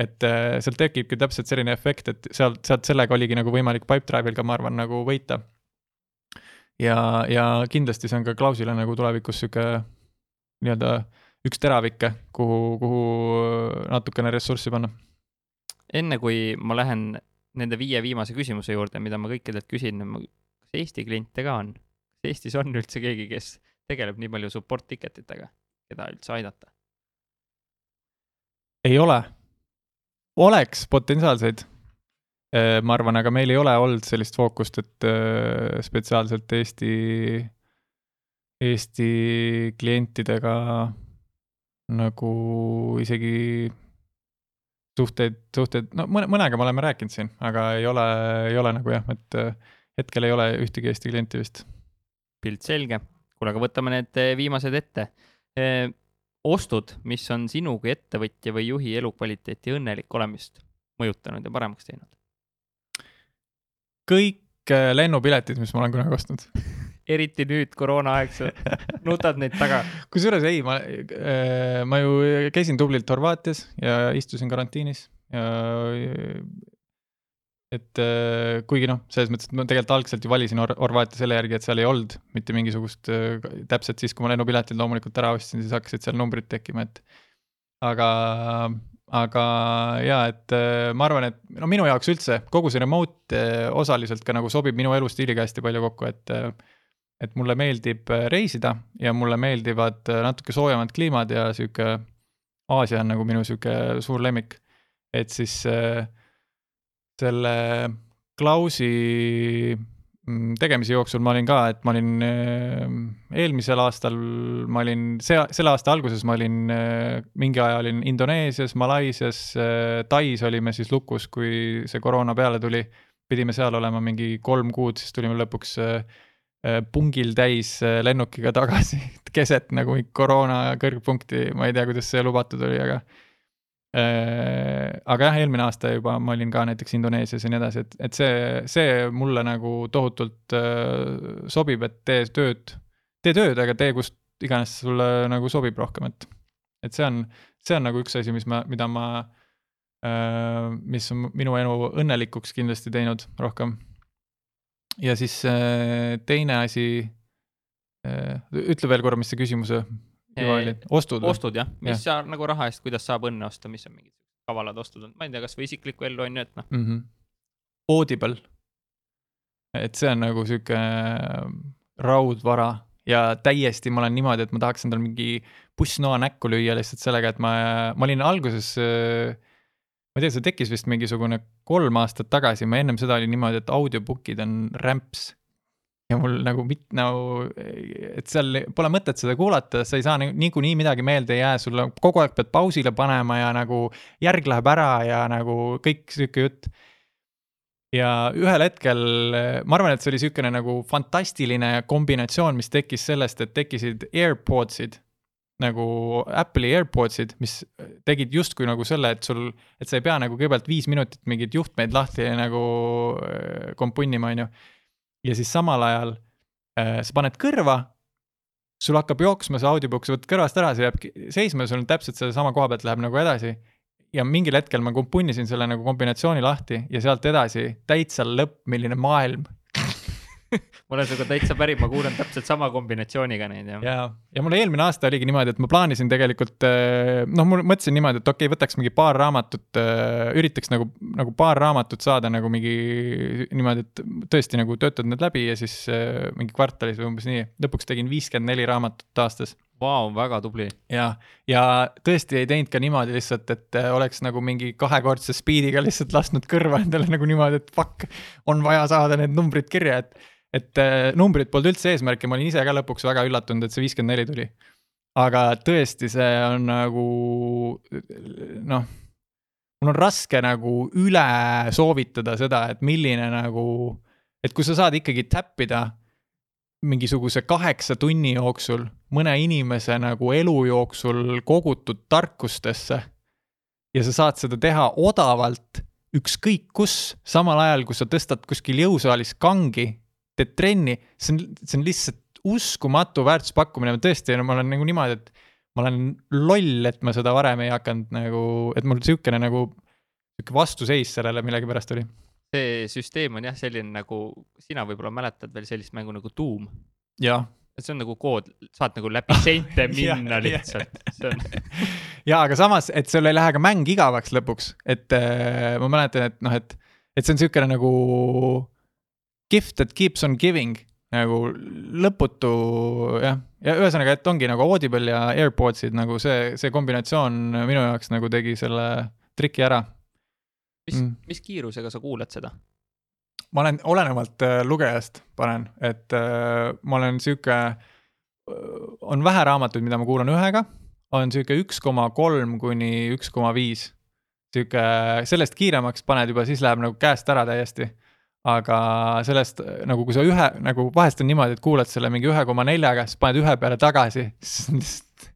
et äh, sealt tekibki täpselt selline efekt, et sealt, sealt sellega oligi nagu võimalik Pipedrive'il ka, ma arvan, nagu võita. ja, ja kindlasti see on ka Klausile nagu tulevikus sihuke nii-öelda üks teravikke, kuhu, kuhu natukene ressurssi panna. enne kui ma lähen nende viie viimase küsimuse juurde, mida ma kõikidelt küsin, kas Eesti kliente ka on? kas Eestis on üldse keegi, kes tegeleb nii palju support ticket itega, keda üldse aidata? ei ole oleks potentsiaalseid, äh, ma arvan, aga meil ei ole olnud sellist fookust, et äh, spetsiaalselt Eesti, Eesti klientidega nagu isegi suhteid, suhteid, no mõne, mõnega me oleme rääkinud siin, aga ei ole, ei ole nagu jah, et hetkel ei ole ühtegi Eesti klienti vist. pilt selge, kuule, aga võtame need viimased ette ostud, mis on sinu kui ettevõtja või juhi elukvaliteeti õnnelik olemist mõjutanud ja paremaks teinud? kõik äh, lennupiletid, mis ma olen kunagi ostnud (laughs) eriti nüüd koroonaaegse, nutad neid taga. kusjuures ei, ma, äh, ma ju käisin tublilt Horvaatias ja istusin karantiinis ja et äh, kuigi noh, selles mõttes, et ma tegelikult algselt ju valisin Hor Horvaatia selle järgi, et seal ei olnud mitte mingisugust äh,, täpselt siis, kui ma lennupiletid loomulikult ära ostsin, siis hakkasid seal numbrid tekkima, et aga, aga jaa, et ma arvan, et no minu jaoks üldse kogu see remote osaliselt ka nagu sobib minu elustiiliga hästi palju kokku, et et mulle meeldib äh, reisida ja mulle meeldivad äh, natuke soojemad kliimad ja sihuke Aasia on nagu minu sihuke suur lemmik. et siis äh, selle Klausi mm, tegemise jooksul ma olin ka, et ma olin äh, eelmisel aastal, ma olin see, selle aasta alguses ma olin äh, mingi aja olin Indoneesias, Malaisias, äh, Tais olime siis lukus, kui see koroona peale tuli. pidime seal olema mingi kolm kuud, siis tulime lõpuks pungil täis lennukiga tagasi (laughs) keset nagu koroona kõrgpunkti, ma ei tea, kuidas see lubatud oli, aga Äh, aga jah, eelmine aasta juba ma olin ka näiteks Indoneesias ja nii edasi, et, et see, see mulle nagu tohutult äh, sobib, et tee tööd, tee tööd, aga tee kust iganes sulle nagu sobib rohkem, et, et see on, see on nagu üks asi, mis ma, mida ma äh,, mis on minu elu õnnelikuks kindlasti teinud rohkem. Ja siis äh, teine asi äh,, ütle veel korra, mis see küsimuse ostud? ostud jah, mis ja. sa nagu raha eest, kuidas saab õnne osta, mis on mingid kavalad ostud olnud, ma ei tea, kasvõi isiklikku ellu on ju, et noh mm -hmm.. Audible. et see on nagu sihuke raudvara ja täiesti ma olen niimoodi, et ma tahaks endale mingi pussnoa näkku lüüa lihtsalt sellega, et ma, ma olin alguses ma ei tea, see tekkis vist mingisugune kolm aastat tagasi, ma ennem seda oli niimoodi, et audiobook'id on rämps ja mul nagu mit-, nagu, et seal pole mõtet seda kuulata, sa ei saa niikuinii midagi meelde ei jää, sulle kogu aeg pead pausile panema ja nagu järg läheb ära ja nagu kõik sihuke jutt. ja ühel hetkel, ma arvan, et see oli sihukene nagu fantastiline kombinatsioon, mis tekkis sellest, et tekkisid AirPodsid nagu Apple'i AirPodsid, mis tegid justkui nagu selle, et sul, et sa ei pea nagu kõigepealt viis minutit mingeid juhtmeid lahti nagu äh, kompunnima, on ju ja siis samal ajal äh, sa paned kõrva, sul hakkab jooksma see audiobook, sa võtad kõrvast ära, see jääb seisma ja sul on täpselt sellesama koha pealt läheb nagu edasi. ja mingil hetkel ma punnisin selle nagu kombinatsiooni lahti ja sealt edasi täitsa lõpp, milline maailm (laughs) ma olen sinuga täitsa päri, ma kuulan täpselt sama kombinatsiooniga neid jah. ja, ja mul eelmine aasta oligi niimoodi, et ma plaanisin tegelikult eh, noh, mul mõtlesin niimoodi, et okei okay,, võtaks mingi paar raamatut, eh, üritaks nagu, nagu paar raamatut saada nagu mingi niimoodi, et tõesti nagu töötad need läbi ja siis eh, mingi kvartalis või umbes nii. lõpuks tegin viiskümmend neli raamatut aastas. Vau, väga tubli. ja, ja tõesti ei teinud ka niimoodi lihtsalt, et oleks nagu mingi kahekordse speed'iga lihtsalt lasknud kõrva endale nagu niimoodi, et fuck, on vaja saada need numbrid kirja, et et äh, numbrid polnud üldse eesmärk ja ma olin ise ka lõpuks väga üllatunud, et see viiskümmend neli tuli. aga tõesti, see on nagu noh, mul on raske nagu üle soovitada seda, et milline nagu, et kui sa saad ikkagi täppida mingisuguse kaheksa tunni jooksul mõne inimese nagu elu jooksul kogutud tarkustesse ja sa saad seda teha odavalt ükskõik kus, samal ajal kui sa tõstad kuskil jõusaalis kangi teed trenni, see on, see on lihtsalt uskumatu väärtuspakkumine, tõesti, ma olen nagu niimoodi, et ma olen loll, et ma seda varem ei hakanud nagu, et mul sihukene nagu, sihuke vastuseis sellele millegipärast oli. see süsteem on jah, selline nagu, sina võib-olla mäletad veel sellist mängu nagu Doom. jah see on nagu kood, saad nagu läbi seinte (laughs) minna lihtsalt, see on. (laughs) ja aga samas, et sul ei lähe ka mäng igavaks lõpuks, et äh, ma mäletan, et noh, et, et see on niisugune nagu gift that keeps on giving nagu lõputu jah, ja ühesõnaga, et ongi nagu Audible ja AirPodsid nagu see, see kombinatsioon minu jaoks nagu tegi selle triki ära. mis mm., mis kiirusega sa kuulad seda? ma olen, olenevalt äh, lugejast panen, et äh, ma olen sihuke, on vähe raamatuid, mida ma kuulan ühega, on sihuke üks koma kolm kuni üks koma viis. sihuke, sellest kiiremaks paned juba, siis läheb nagu käest ära täiesti aga sellest nagu, kui sa ühe nagu vahest on niimoodi, et kuulad selle mingi ühe koma neljaga, siis paned ühe peale tagasi, siis on lihtsalt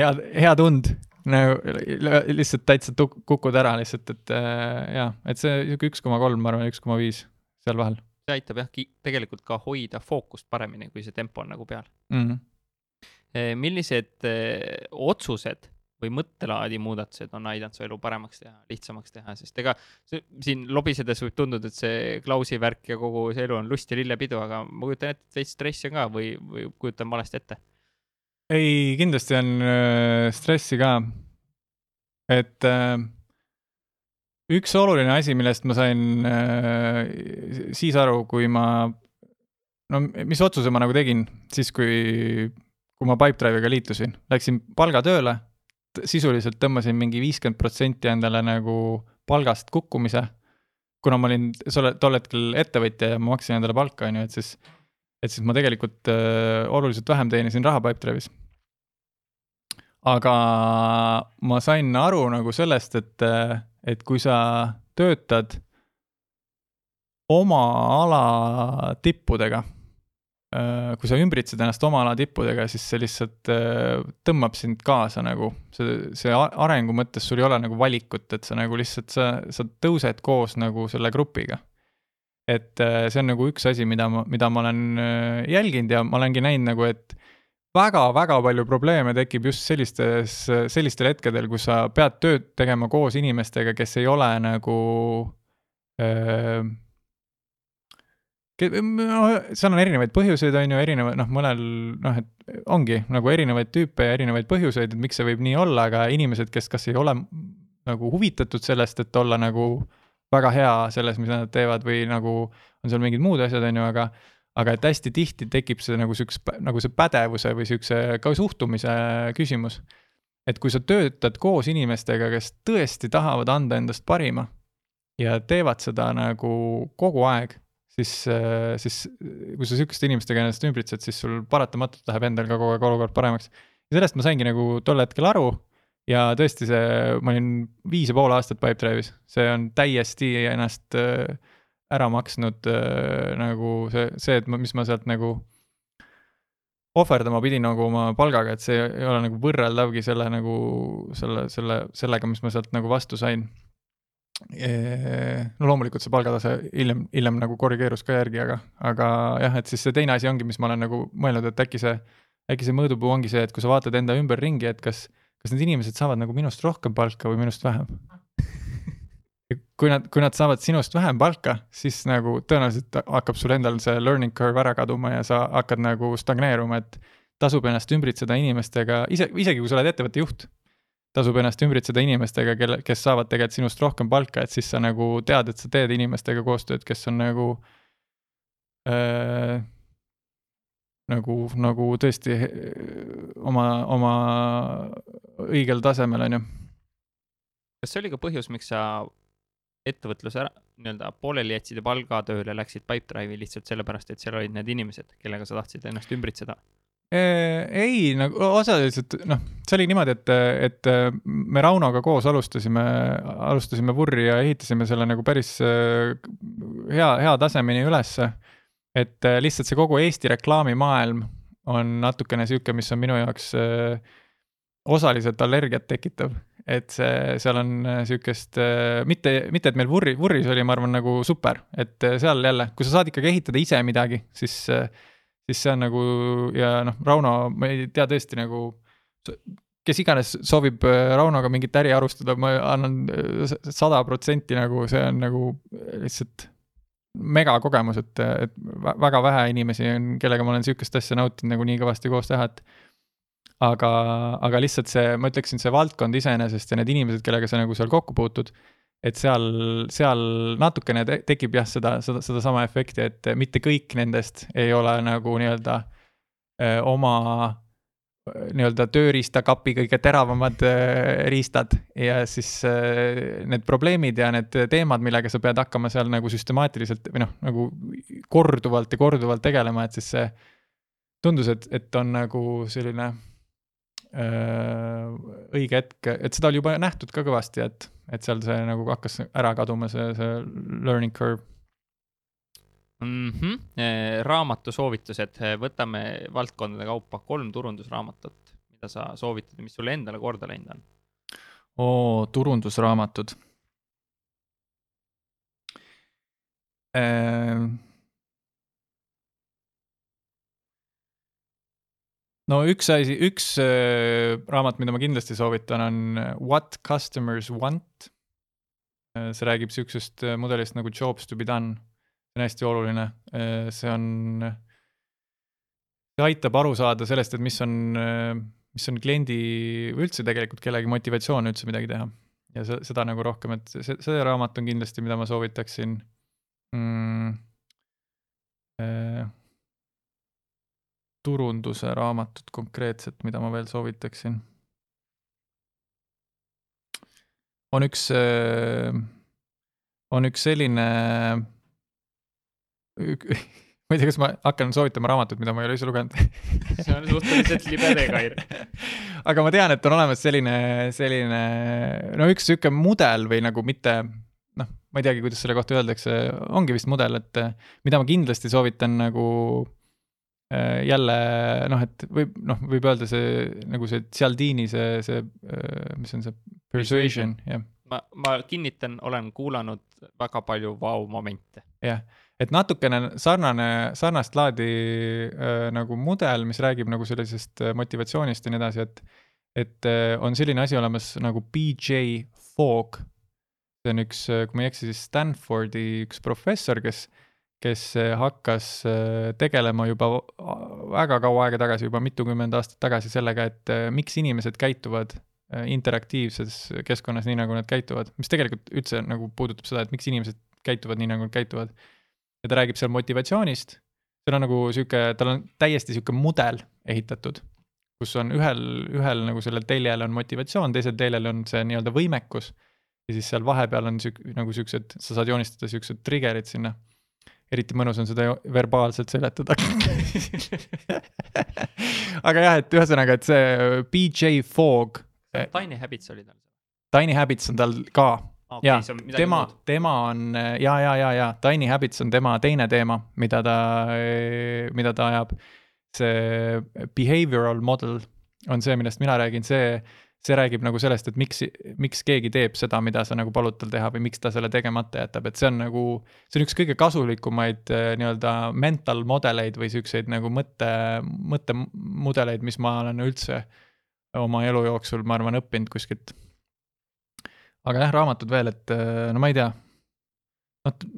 hea, hea tund. nagu lihtsalt täitsa kukud ära lihtsalt, et äh, jaa, et see sihuke üks koma kolm, ma arvan, üks koma viis seal vahel. see aitab jah, tegelikult ka hoida fookust paremini, kui see tempo on nagu peal mm. -hmm. millised äh, otsused või mõttelaadi muudatused on aidanud su elu paremaks teha, lihtsamaks teha, sest ega see, siin lobisedes võib tunduda, et see Klausi värk ja kogu see elu on lust ja lillepidu, aga ma kujutan ette, et veits stressi on ka või, või kujutan valesti ette? ei, kindlasti on äh, stressi ka. et äh, üks oluline asi, millest ma sain äh, siis aru, kui ma, no mis otsuse ma nagu tegin siis, kui, kui ma Pipedrive'iga liitusin, läksin palgatööle sisuliselt tõmbasin mingi viiskümmend protsenti endale nagu palgast kukkumise. kuna ma olin tol hetkel ettevõtja ja ma maksin endale palka, on ju, et siis, et siis ma tegelikult äh, oluliselt vähem teenisin raha Pipedrive'is. aga ma sain aru nagu sellest, et, äh, et kui sa töötad oma ala tippudega kui sa ümbritsed ennast oma ala tippudega, siis see lihtsalt äh, tõmbab sind kaasa nagu, see, see arengu mõttes sul ei ole nagu valikut, et sa nagu lihtsalt, sa, sa tõused koos nagu selle grupiga. et äh, see on nagu üks asi, mida ma, mida ma olen jälginud ja ma olengi näinud nagu, et väga-väga palju probleeme tekib just sellistes, sellistel hetkedel, kus sa pead tööd tegema koos inimestega, kes ei ole nagu öö, seal on erinevaid põhjuseid, on ju, erinevaid, noh, mõnel noh, et ongi nagu erinevaid tüüpe ja erinevaid põhjuseid, et miks see võib nii olla, aga inimesed, kes kas ei ole nagu huvitatud sellest, et olla nagu väga hea selles, mis nad teevad või nagu on seal mingid muud asjad, on ju, aga aga et hästi tihti tekib see nagu siukse, nagu see pädevuse või siukse ka suhtumise küsimus. et kui sa töötad koos inimestega, kes tõesti tahavad anda endast parima ja teevad seda nagu kogu aeg siis, äh, siis kui sa sihukeste inimestega ennast ümbritsed, siis sul paratamatult läheb endal ka kogu aeg olukord paremaks. ja sellest ma saingi nagu tol hetkel aru ja tõesti see, ma olin viis ja pool aastat Pipedrive'is, see on täiesti ennast äh, ära maksnud äh, nagu see, see, et ma, mis ma sealt nagu ohverdama pidin nagu oma palgaga, et see ei ole nagu võrreldavgi selle nagu selle, selle, sellega, mis ma sealt nagu vastu sain no loomulikult see palgatase hiljem, hiljem nagu korrigeerus ka järgi, aga, aga jah, et siis see teine asi ongi, mis ma olen nagu mõelnud, et äkki see, äkki see mõõdupuu ongi see, et kui sa vaatad enda ümberringi, et kas, kas need inimesed saavad nagu minust rohkem palka või minust vähem? Kui nad, kui nad saavad sinust vähem palka, siis nagu tõenäoliselt hakkab sul endal see learning curve ära kaduma ja sa hakkad nagu stagneeruma, et tasub ennast ümbritseda inimestega, ise, isegi kui sa oled ettevõtte juht, tasub ennast ümbritseda inimestega, kelle, kes saavad tegelikult sinust rohkem palka, et siis sa nagu tead, et sa teed inimestega koostööd, kes on nagu äh, nagu, nagu tõesti oma, oma õigel tasemel, on ju. kas see oli ka põhjus, miks sa ettevõtluse ära, nii-öelda pooleli jätsid ja palgatööle läksid Pipedrive'i lihtsalt sellepärast, et seal olid need inimesed, kellega sa tahtsid ennast ümbritseda? Ei, nagu osaliselt noh, see oli niimoodi, et, et me Raunoga koos alustasime, alustasime Vurri ja ehitasime selle nagu päris hea, hea tasemeni ülesse. et lihtsalt see kogu Eesti reklaamimaailm on natukene sihuke, mis on minu jaoks osaliselt allergiat tekitav et see, seal on äh, sihukest, äh, mitte, mitte et meil Vurri, Vurris oli, ma arvan, nagu super, et äh, seal jälle, kui sa saad ikkagi ehitada ise midagi, siis, siis see on nagu ja noh, Rauno, ma ei tea tõesti nagu, kes iganes soovib Raunoga mingit äri alustada, ma annan sada protsenti nagu, see on nagu lihtsalt megakogemus, et, et väga vähe inimesi on, kellega ma olen sihukest asja nautinud nagu nii kõvasti koos teha, et aga, aga lihtsalt see, ma ütleksin, see valdkond iseenesest ja need inimesed, kellega sa nagu seal kokku puutud, et seal, seal natukene te tekib jah, seda, seda, sedasama efekti, et mitte kõik nendest ei ole nagu nii-öelda oma nii-öelda tööriistakapi kõige teravamad riistad. Ja siis need probleemid ja need teemad, millega sa pead hakkama seal nagu süstemaatiliselt või noh, nagu korduvalt ja korduvalt tegelema, et siis see tundus, et, et on nagu selline õige hetk, et seda oli juba nähtud ka kõvasti, et, et seal see nagu hakkas ära kaduma, see, see learning curve mm. -hmm. raamatu soovitused, võtame valdkondade kaupa kolm turundusraamatut, mida sa soovitad ja mis sulle endale korda läinud on? oo, turundusraamatud äh, no üks asi, üks äh, raamat, mida ma kindlasti soovitan, on äh, What customers want äh,. see räägib sihukesest mudelist nagu jobs to be done. see on hästi oluline see on, see aitab aru saada sellest, et mis on mis on kliendi või üldse tegelikult kellegi motivatsioon üldse midagi teha. ja see, seda nagu rohkem, et see, see raamat on kindlasti, mida ma soovitaksin mm,. Äh, turunduse raamatut konkreetset, mida ma veel soovitaksin? on üks, äh, on üks selline, (laughs) ma ei tea, kas ma hakkan soovitama raamatut, mida ma ei ole ise lugenud see on suhteliselt libe tee, Kair. (laughs) aga ma tean, et on olemas selline, selline, no üks sihuke mudel või nagu mitte, noh, ma ei teagi, kuidas selle kohta öeldakse, ongi vist mudel, et mida ma kindlasti soovitan nagu Äh, jälle noh, et võib noh, võib öelda see nagu see Cialdini see, see, äh, mis on see persuasion, jah. ma, ma kinnitan, olen kuulanud väga palju vau-momente. jah, et natukene sarnane, sarnast laadi äh, nagu mudel, mis räägib nagu sellisest motivatsioonist ja nii edasi, et et äh, on selline asi olemas nagu BJ Fogg. see on üks, kui ma ei eksi, siis Stanfordi üks professor, kes äh, kes eh, hakkas eh, tegelema juba väga kaua aega tagasi, juba mitukümmend aastat tagasi sellega, et eh, miks inimesed käituvad interaktiivses keskkonnas nii, nagu nad käituvad, mis tegelikult üldse nagu puudutab seda, et miks inimesed käituvad nii, nagu nad käituvad. ja ta räägib seal motivatsioonist, seal on nagu sihuke, tal on täiesti sihuke mudel ehitatud, kus on ühel, ühel nagu sellel teljel on motivatsioon, teisel teljel on see nii-öelda võimekus. ja siis seal vahepeal on sihuke, nagu siuksed, sa saad joonistada siuksed trigger'id sinna eriti mõnus on seda verbaalselt seletada aga jah, et ühesõnaga, et see BJ Fogg. Tiny Habits oli tal. Tiny Habits on tal ka okay,. ja tema, tema on ja, ja, ja, ja Tiny Habits on tema teine teema, mida ta, mida ta ajab. see behavioral model on see, millest mina räägin, see see räägib nagu sellest, et miks, miks keegi teeb seda, mida sa nagu palud tal teha või miks ta selle tegemata jätab, et see on nagu, see on üks kõige kasulikumaid äh, nii-öelda mental modeleid või siukseid nagu mõtte, mõttemudeleid, mis ma olen üldse oma elu jooksul, ma arvan, õppinud kuskilt. aga jah, raamatud veel, et äh, no ma ei tea, noh,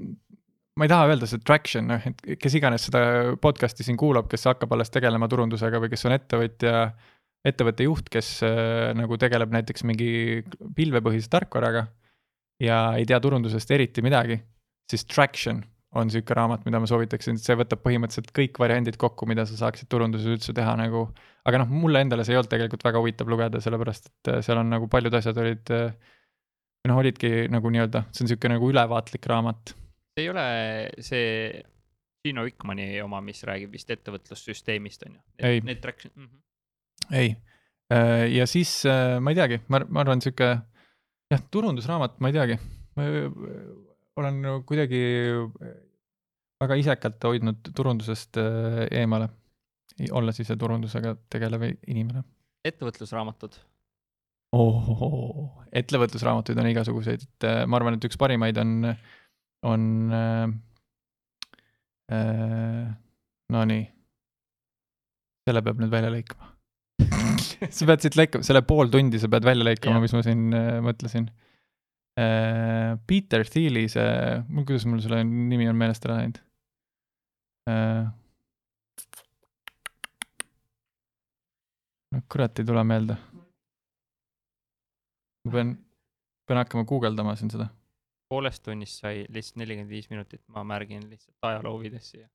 ma ei taha öelda see traction, noh, et kes iganes seda podcast'i siin kuulab, kes hakkab alles tegelema turundusega või kes on ettevõtja, ettevõtte juht, kes äh, nagu tegeleb näiteks mingi pilvepõhise tarkvaraga ja ei tea turundusest eriti midagi, siis traction on sihuke raamat, mida ma soovitaksin, see võtab põhimõtteliselt kõik variandid kokku, mida sa saaksid turunduses üldse teha nagu. aga noh, mulle endale see ei olnud tegelikult väga huvitav lugeda, sellepärast et äh, seal on nagu paljud asjad olid äh, noh, olidki nagu nii-öelda, see on sihuke nagu ülevaatlik raamat. see ei ole see Gino Wickmani oma, mis räägib vist ettevõtlussüsteemist on ju? ei. Need traction mm. -hmm. Ei, äh, ja siis äh, ma ei teagi, ma, ma arvan, sihuke jah, turundusraamat, ma ei teagi, ma olen kuidagi väga isekalt hoidnud turundusest äh, eemale, olles ise turundusega tegelev inimene. ettevõtlusraamatud. Ettevõtlusraamatuid on igasuguseid, et äh, ma arvan, et üks parimaid on, on äh,. Äh, Nonii, selle peab nüüd välja lõikama (laughs) sa pead siit lõikama, selle pool tundi sa pead välja lõikama, mis ma siin äh, mõtlesin äh,. Peter Thiel'i see, kuidas mul selle nimi on meelest ära läinud äh,? no kurat, ei tule meelde ma pean, pean hakkama guugeldama siin seda. poolest tunnist sai lihtsalt nelikümmend viis minutit, ma märgin lihtsalt ajaloo huvides siia.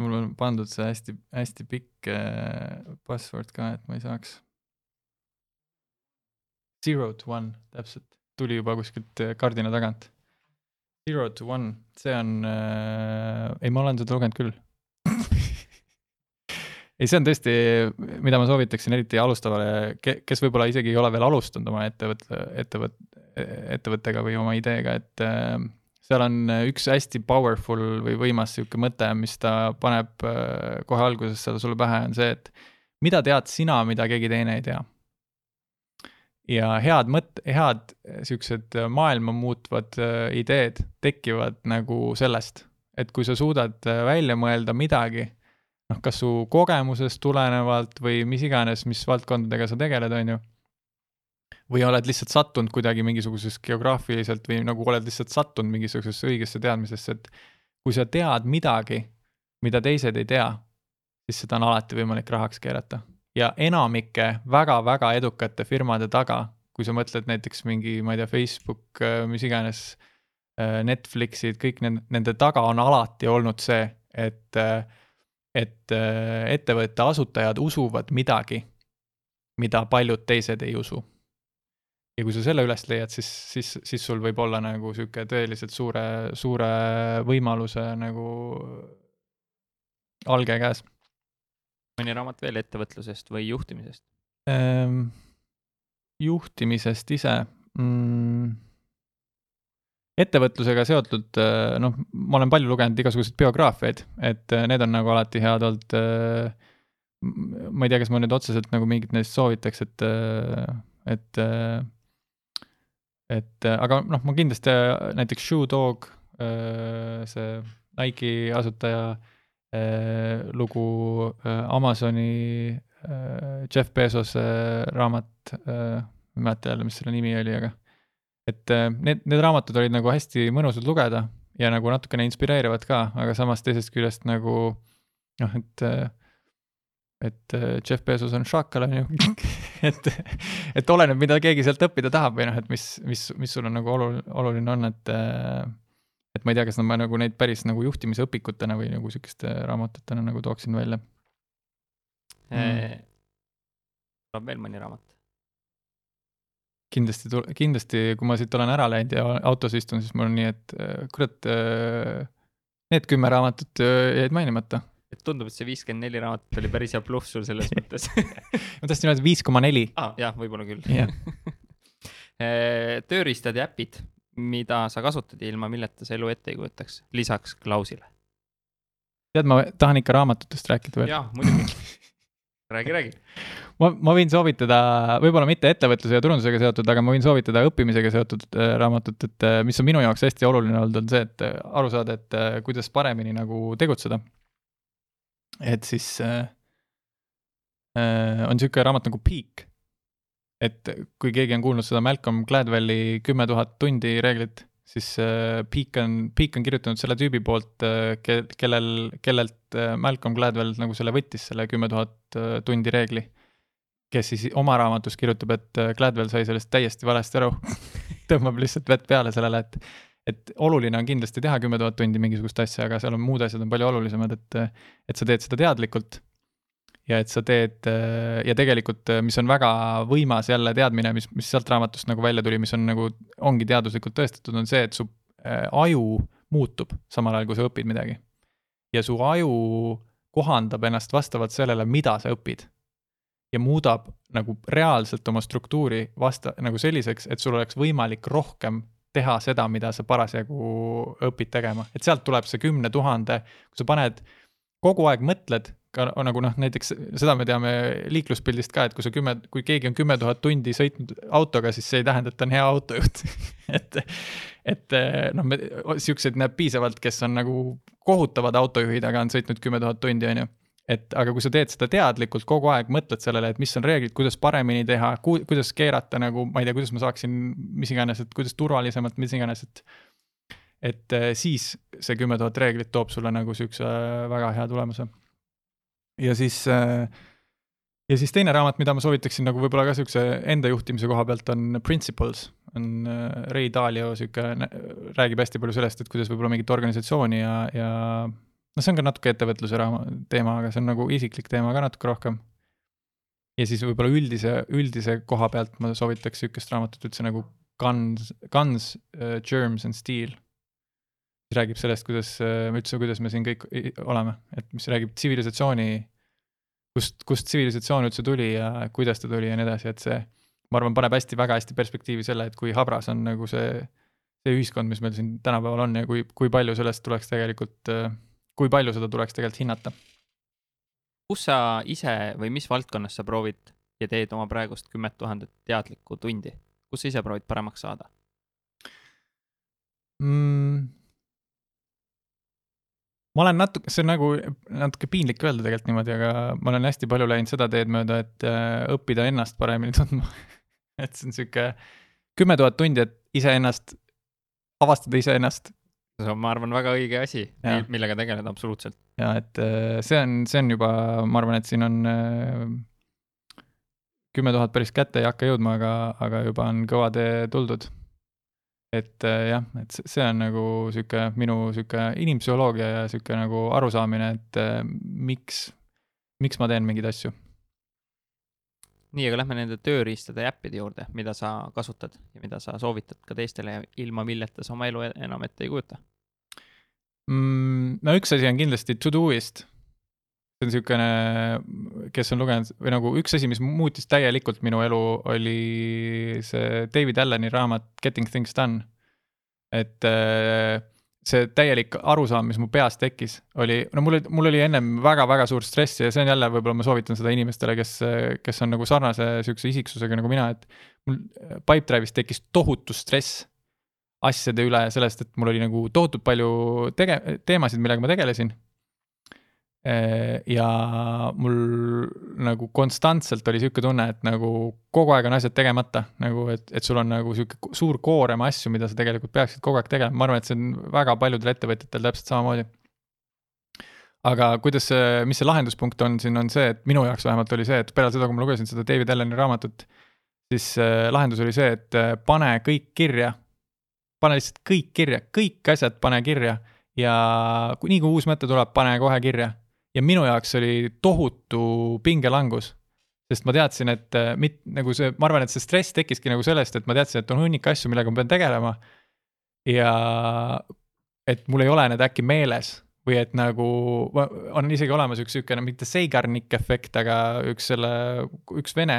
Mul on pandud see hästi, hästi pikk äh, password ka, et ma ei saaks. Zero to one, täpselt, tuli juba kuskilt äh, kardina tagant. Zero to one, see on äh,, ei, ma olen seda lugenud küll (laughs) ei, see on tõesti, mida ma soovitaksin eriti alustavale, kes võib-olla isegi ei ole veel alustanud oma ettevõtte, ettevõt-, ettevõttega või oma ideega, et äh, seal on üks hästi powerful või võimas sihuke mõte, mis ta paneb äh, kohe alguses seal sulle pähe, on see, et mida tead sina, mida keegi teine ei tea. ja head mõt-, head siuksed maailma muutvad äh, ideed tekivad nagu sellest, et kui sa suudad välja mõelda midagi noh, kas su kogemusest tulenevalt või mis iganes, mis valdkondadega sa tegeled, on ju. Või oled lihtsalt sattunud kuidagi mingisugusest geograafiliselt või nagu oled lihtsalt sattunud mingisugusesse õigesse teadmisesse, et kui sa tead midagi, mida teised ei tea, siis seda on alati võimalik rahaks keerata. ja enamike väga-väga edukate firmade taga, kui sa mõtled näiteks mingi, ma ei tea, Facebook, mis iganes, Netflixid, kõik nende, nende taga on alati olnud see, et äh, et äh, ettevõtte asutajad usuvad midagi, mida paljud teised ei usu. Ja kui sa selle üles leiad, siis, siis, siis sul võib olla nagu sihuke tõeliselt suure, suure võimaluse nagu alge käes. mõni raamat veel ettevõtlusest või juhtimisest ehm,? juhtimisest ise mm ettevõtlusega seotud, äh, noh, ma olen palju lugenud igasuguseid biograafiaid, et äh, need on nagu alati head olnud. Äh, ma ei tea, kas ma nüüd otseselt nagu mingit neist soovitaks, et, et, et aga noh, ma kindlasti näiteks Shoe Dog, see Nike'i asutaja lugu, Amazoni Jeff Bezose raamat, ma ei mäleta jälle, mis selle nimi oli, aga et äh, need, need raamatud olid nagu hästi mõnusad lugeda ja nagu natukene inspireerivad ka, aga samas teisest küljest nagu noh, et äh, et äh, Jeff Bezos on šaakal, on ju (laughs) et, et oleneb, mida keegi sealt õppida tahab või noh, et mis, mis, mis sul on nagu olu-, oluline on, et et ma ei tea, kas ma nagu neid päris nagu juhtimise õpikutena või nagu sihukeste raamatutena nagu tooksin välja mm.. tuleb veel mõni raamat? kindlasti, kindlasti, kui ma siit olen ära läinud ja autos istun, siis mul on nii, et äh, kurat, äh, need kümme raamatut äh, jäid mainimata. Et tundub, et see viiskümmend neli raamatut oli päris hea bluff sul selles (laughs) mõttes ma tahtsin öelda viis koma neli. jah, võib-olla küll yeah. (laughs) tööriistad ja äpid, mida sa kasutad ja ilma milleta sa elu ette ei kujutaks, lisaks Klausile? tead, ma tahan ikka raamatutest rääkida veel. jah, muidugi räägi, räägi. (laughs) ma, ma võin soovitada, võib-olla mitte ettevõtluse ja turundusega seotud, aga ma võin soovitada õppimisega seotud äh, raamatut, et äh, mis on minu jaoks hästi oluline olnud, on see, et äh, aru saada, et kuidas paremini nagu tegutseda. Et siis äh, on niisugune raamat nagu Peak et kui keegi on kuulnud seda Malcolm Gladwelli kümme tuhat tundi reeglit, siis äh, Peak on, Peak on kirjutanud selle tüübi poolt, ke-, kellel, kellelt Malcolm Gladwell nagu selle võttis, selle kümme tuhat tundi reegli. kes siis oma raamatus kirjutab, et Gladwell sai sellest täiesti valesti aru (laughs) tõmbab lihtsalt vett peale sellele, et et oluline on kindlasti teha kümme tuhat tundi mingisugust asja, aga seal on muud asjad on palju olulisemad, et et sa teed seda teadlikult ja et sa teed ja tegelikult, mis on väga võimas jälle teadmine, mis, mis sealt raamatust nagu välja tuli, mis on nagu, ongi teaduslikult tõestatud, on see, et su äh, aju muutub samal ajal, kui sa õpid midagi. ja su aju kohandab ennast vastavalt sellele, mida sa õpid. ja muudab nagu reaalselt oma struktuuri vasta-, nagu selliseks, et sul oleks võimalik rohkem teha seda, mida sa parasjagu õpid tegema, et sealt tuleb see kümne tuhande, kui sa paned, kogu aeg mõtled ka nagu noh, näiteks seda me teame liikluspildist ka, et kui sa kümme, kui keegi on kümme tuhat tundi sõitnud autoga, siis see ei tähenda, et ta on hea autojuht. (laughs) Et, et noh, me, siukseid näeb piisavalt, kes on nagu kohutavad autojuhid, aga on sõitnud kümme tuhat tundi, on ju et aga kui sa teed seda teadlikult kogu aeg, mõtled sellele, et mis on reeglid, kuidas paremini teha ku,, kuidas keerata nagu, ma ei tea, kuidas ma saaksin mis iganes, et kuidas turvalisemalt, mis iganes, et. et siis see kümme tuhat reeglit toob sulle nagu siukse väga hea tulemuse ja siis äh, ja siis teine raamat, mida ma soovitaksin nagu võib-olla ka siukse enda juhtimise koha pealt on Principles, on äh, Ray Dalio sihuke, räägib hästi palju sellest, et kuidas võib-olla mingit organisatsiooni ja, ja noh, see on ka natuke ettevõtluse raama, teema, aga see on nagu isiklik teema ka natuke rohkem. ja siis võib-olla üldise, üldise koha pealt ma soovitaks sihukest raamatut üldse nagu Guns, Guns uh,, Germs and Steel. räägib sellest, kuidas uh, üldse, kuidas me siin kõik oleme, et mis räägib tsivilisatsiooni kust, kust tsivilisatsioon üldse tuli ja kuidas ta tuli ja nii edasi, et see, ma arvan, paneb hästi, väga hästi perspektiivi selle, et kui habras on nagu see, see ühiskond, mis meil siin tänapäeval on ja kui, kui palju sellest tuleks tegelikult, kui palju seda tuleks tegelikult hinnata. kus sa ise või mis valdkonnas sa proovid ja teed oma praegust kümmet tuhandet teadlikku tundi, kus sa ise proovid paremaks saada mm,? ma olen natuke, see on nagu natuke piinlik öelda tegelikult niimoodi, aga ma olen hästi palju läinud seda teed mööda, et äh, õppida ennast paremini (laughs) tundma et see on sihuke kümme tuhat tundi, et iseennast, avastada iseennast. See on, ma arvan, väga õige asi, millega tegeleda absoluutselt. ja et äh, see on, see on juba, ma arvan, et siin on äh, kümme tuhat päris kätte ei hakka jõudma, aga, aga juba on kõva tee tuldud et äh, jah, et see on nagu sihuke minu sihuke inimpsühholoogia ja sihuke nagu arusaamine, et miks, miks ma teen mingeid asju. Nii, aga lähme nende tööriistade ja äppide juurde, mida sa kasutad ja mida sa soovitad ka teistele, ilma milleta sa oma elu e-, enam ette ei kujuta mm,? no üks asi on kindlasti Todoist. see on niisugune, kes on lugenud või nagu üks asi, mis muutis täielikult minu elu, oli see David Alleni raamat Getting Things Done et äh, see täielik arusaam, mis mu peas tekkis, oli, no mul oli, mul oli ennem väga-väga suur stress ja see on jälle, võib-olla ma soovitan seda inimestele, kes, kes on nagu sarnase sihukese isiksusega nagu mina, et mul Pipedrive'is tekkis tohutu stress asjade üle sellest, et mul oli nagu tohutult palju tege-, teemasid, millega ma tegelesin ja mul nagu konstantselt oli sihuke tunne, et nagu kogu aeg on asjad tegemata, nagu et, et sul on nagu sihuke suur koorem asju, mida sa tegelikult peaksid kogu aeg tegema, ma arvan, et see on väga paljudel ettevõtjatel täpselt samamoodi. aga kuidas see, mis see lahenduspunkt on siin, on see, et minu jaoks vähemalt oli see, et peale seda, kui ma lugesin seda David Alleni raamatut, siis äh, lahendus oli see, et äh, pane kõik kirja. pane lihtsalt kõik kirja, kõik asjad pane kirja ja kui nii kui uus mõte tuleb, pane kohe kirja ja minu jaoks oli tohutu pingelangus. sest ma teadsin, et äh, mit-, nagu see, ma arvan, et see stress tekkiski nagu sellest, et ma teadsin, et on hunnik asju, millega ma pean tegelema. ja et mul ei ole need äkki meeles või et nagu on isegi olemas üks niisugune, mitte Seigarnik efekt, aga üks selle, üks vene,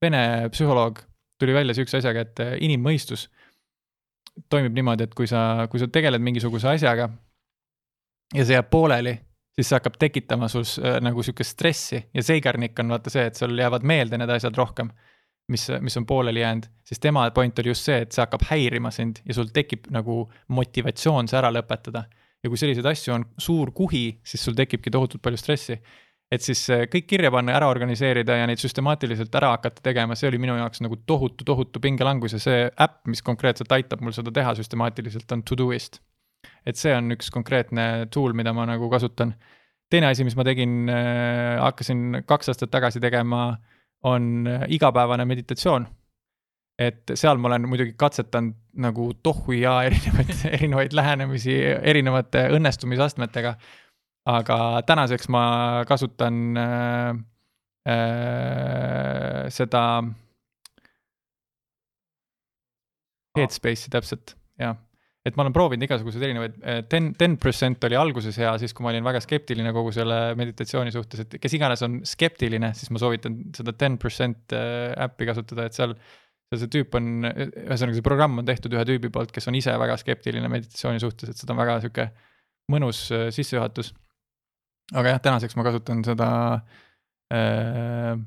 vene psühholoog tuli välja niisuguse asjaga, et äh, inimmõistus toimib niimoodi, et kui sa, kui sa tegeled mingisuguse asjaga ja see jääb pooleli siis see hakkab tekitama sus äh, nagu sihukest stressi ja seigarnik on vaata see, et sul jäävad meelde need asjad rohkem. mis, mis on pooleli jäänud, siis tema point oli just see, et see hakkab häirima sind ja sul tekib nagu motivatsioon see ära lõpetada. ja kui selliseid asju on suur kuhi, siis sul tekibki tohutult palju stressi. et siis äh, kõik kirja panna, ära organiseerida ja neid süstemaatiliselt ära hakata tegema, see oli minu jaoks nagu tohutu, tohutu pingelangus ja see äpp, mis konkreetselt aitab mul seda teha süstemaatiliselt, on Todoist. Et see on üks konkreetne tool, mida ma nagu kasutan. teine asi, mis ma tegin äh,, hakkasin kaks aastat tagasi tegema, on äh, igapäevane meditatsioon et seal ma olen muidugi katsetanud nagu tohu ja (laughs) erinevaid, erinevaid lähenemisi erinevate õnnestumisastmetega aga tänaseks ma kasutan äh, äh, seda Headspace'i täpselt, jah. Et ma olen proovinud igasuguseid erinevaid, äh, ten, ten percent oli alguses hea, siis kui ma olin väga skeptiline kogu selle meditatsiooni suhtes, et kes iganes on skeptiline, siis ma soovitan seda ten percent äh, äppi kasutada, et seal seal see tüüp on, ühesõnaga see programm on tehtud ühe tüübi poolt, kes on ise väga skeptiline meditatsiooni suhtes, et seda on väga sihuke mõnus äh, sissejuhatus aga jah, tänaseks ma kasutan seda äh,.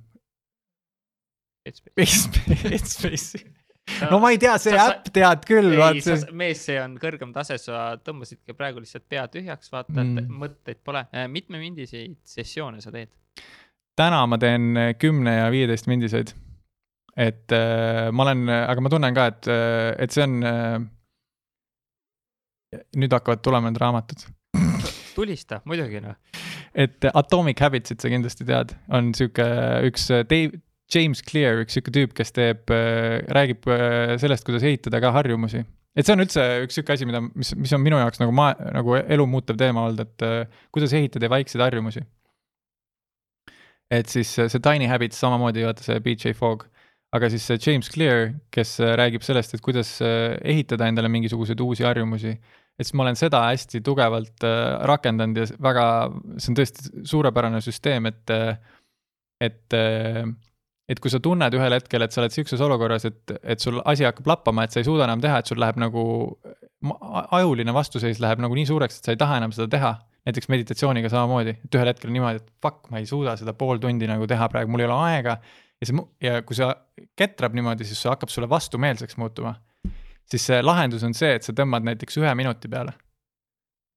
(laughs) Headspace'i no ma ei tea, see sa, äpp tead küll. ei, see... mees, see on kõrgem tase, sa tõmbasidki praegu lihtsalt pea tühjaks, vaata mm., et mõtteid pole. Äh, mitme mindiseid sessioone sa teed? täna ma teen kümne ja viieteist mindiseid. et äh, ma olen, aga ma tunnen ka, et, äh, et see on äh,. nüüd hakkavad tulema need raamatud tulista, muidugi noh et Atomic Habits'it sa kindlasti tead, on sihuke üks äh, Dave, James Clear, üks sihuke tüüp, kes teeb, äh, räägib äh, sellest, kuidas ehitada ka harjumusi. et see on üldse üks sihuke asi, mida, mis, mis on minu jaoks nagu maa, nagu elu muutev teema olnud, et kuidas ehitada vaikseid harjumusi. et siis see Tiny Habits samamoodi, vaata see BJ Fogg aga siis see James Clear, kes räägib sellest, et kuidas ehitada endale mingisuguseid uusi harjumusi et siis ma olen seda hästi tugevalt äh, rakendanud ja väga, see on tõesti suurepärane süsteem, et, äh, et äh, et kui sa tunned ühel hetkel, et sa oled sihukeses olukorras, et, et sul asi hakkab lappama, et sa ei suuda enam teha, et sul läheb nagu, ajuline vastuseis läheb nagu nii suureks, et sa ei taha enam seda teha. näiteks meditatsiooniga samamoodi, et ühel hetkel niimoodi, et fuck, ma ei suuda seda pool tundi nagu teha praegu, mul ei ole aega. ja see, ja kui sa ketrab niimoodi, siis see hakkab sulle vastumeelseks muutuma siis see lahendus on see, et sa tõmbad näiteks ühe minuti peale.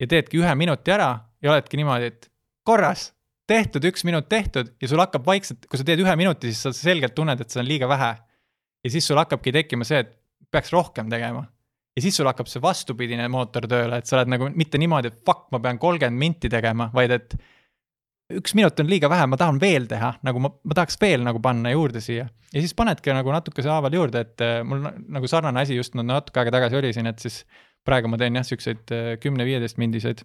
ja teedki ühe minuti ära ja oledki niimoodi, et korras, tehtud, üks minut tehtud ja sul hakkab vaikselt, kui sa teed ühe minuti, siis sa selgelt tunned, et see on liiga vähe. ja siis sul hakkabki tekkima see, et peaks rohkem tegema. ja siis sul hakkab see vastupidine mootor tööle, et sa oled nagu mitte niimoodi, et fuck, ma pean kolmkümmend minti tegema, vaid et üks minut on liiga vähe, ma tahan veel teha, nagu ma, ma tahaks veel nagu panna juurde siia. ja siis panedki nagu natukese haaval juurde, et äh, mul nagu sarnane asi just natuke aega tagasi oli siin, et siis praegu ma teen jah, siukseid äh, kümne-viieteist mindiseid.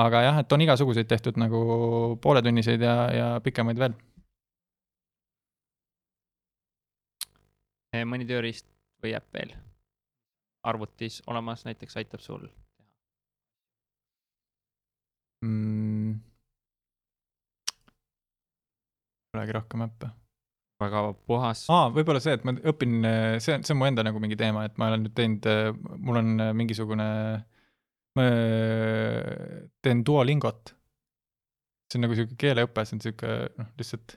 Aga jah, et on igasuguseid tehtud nagu pooletunniseid ja, ja pikemaid veel. mõni tööriist või äpp veel arvutis olemas, näiteks aitab sul teha mm.? polegi rohkem äppe. väga puhas. aa, võib-olla see, et ma õpin, see on, see on mu enda nagu mingi teema, et ma olen nüüd teinud, mul on mingisugune, ma teen Duolingot. see on nagu sihuke keeleõpe, see on sihuke noh, lihtsalt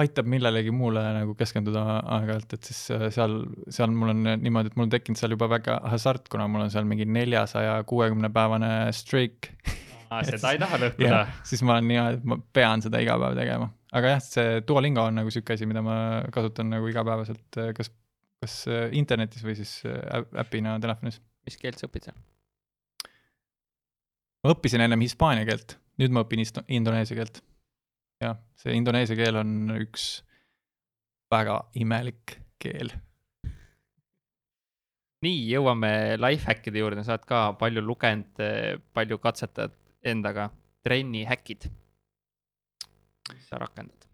aitab millelegi muule nagu keskenduda aeg-ajalt, et siis seal, seal mul on niimoodi, et mul on tekkinud seal juba väga hasart, kuna mul on seal mingi neljasaja kuuekümne päevane streak aa, (laughs) seda ei taha lõhkuda. siis ma olen niimoodi, et ma pean seda iga päev tegema, aga jah, see Duolingo on nagu sihuke asi, mida ma kasutan nagu igapäevaselt, kas, kas äh, internetis või siis äh, äpina telefonis. mis keelt sa õpid seal? Ma õppisin ennem hispaania keelt, nüüd ma õpin indoneesia keelt. jah, see indoneesia keel on üks väga imelik keel nii, jõuame lifehackide juurde, sa oled ka palju lugenud, palju katsetad endaga trenni häkid, mis sa rakendad?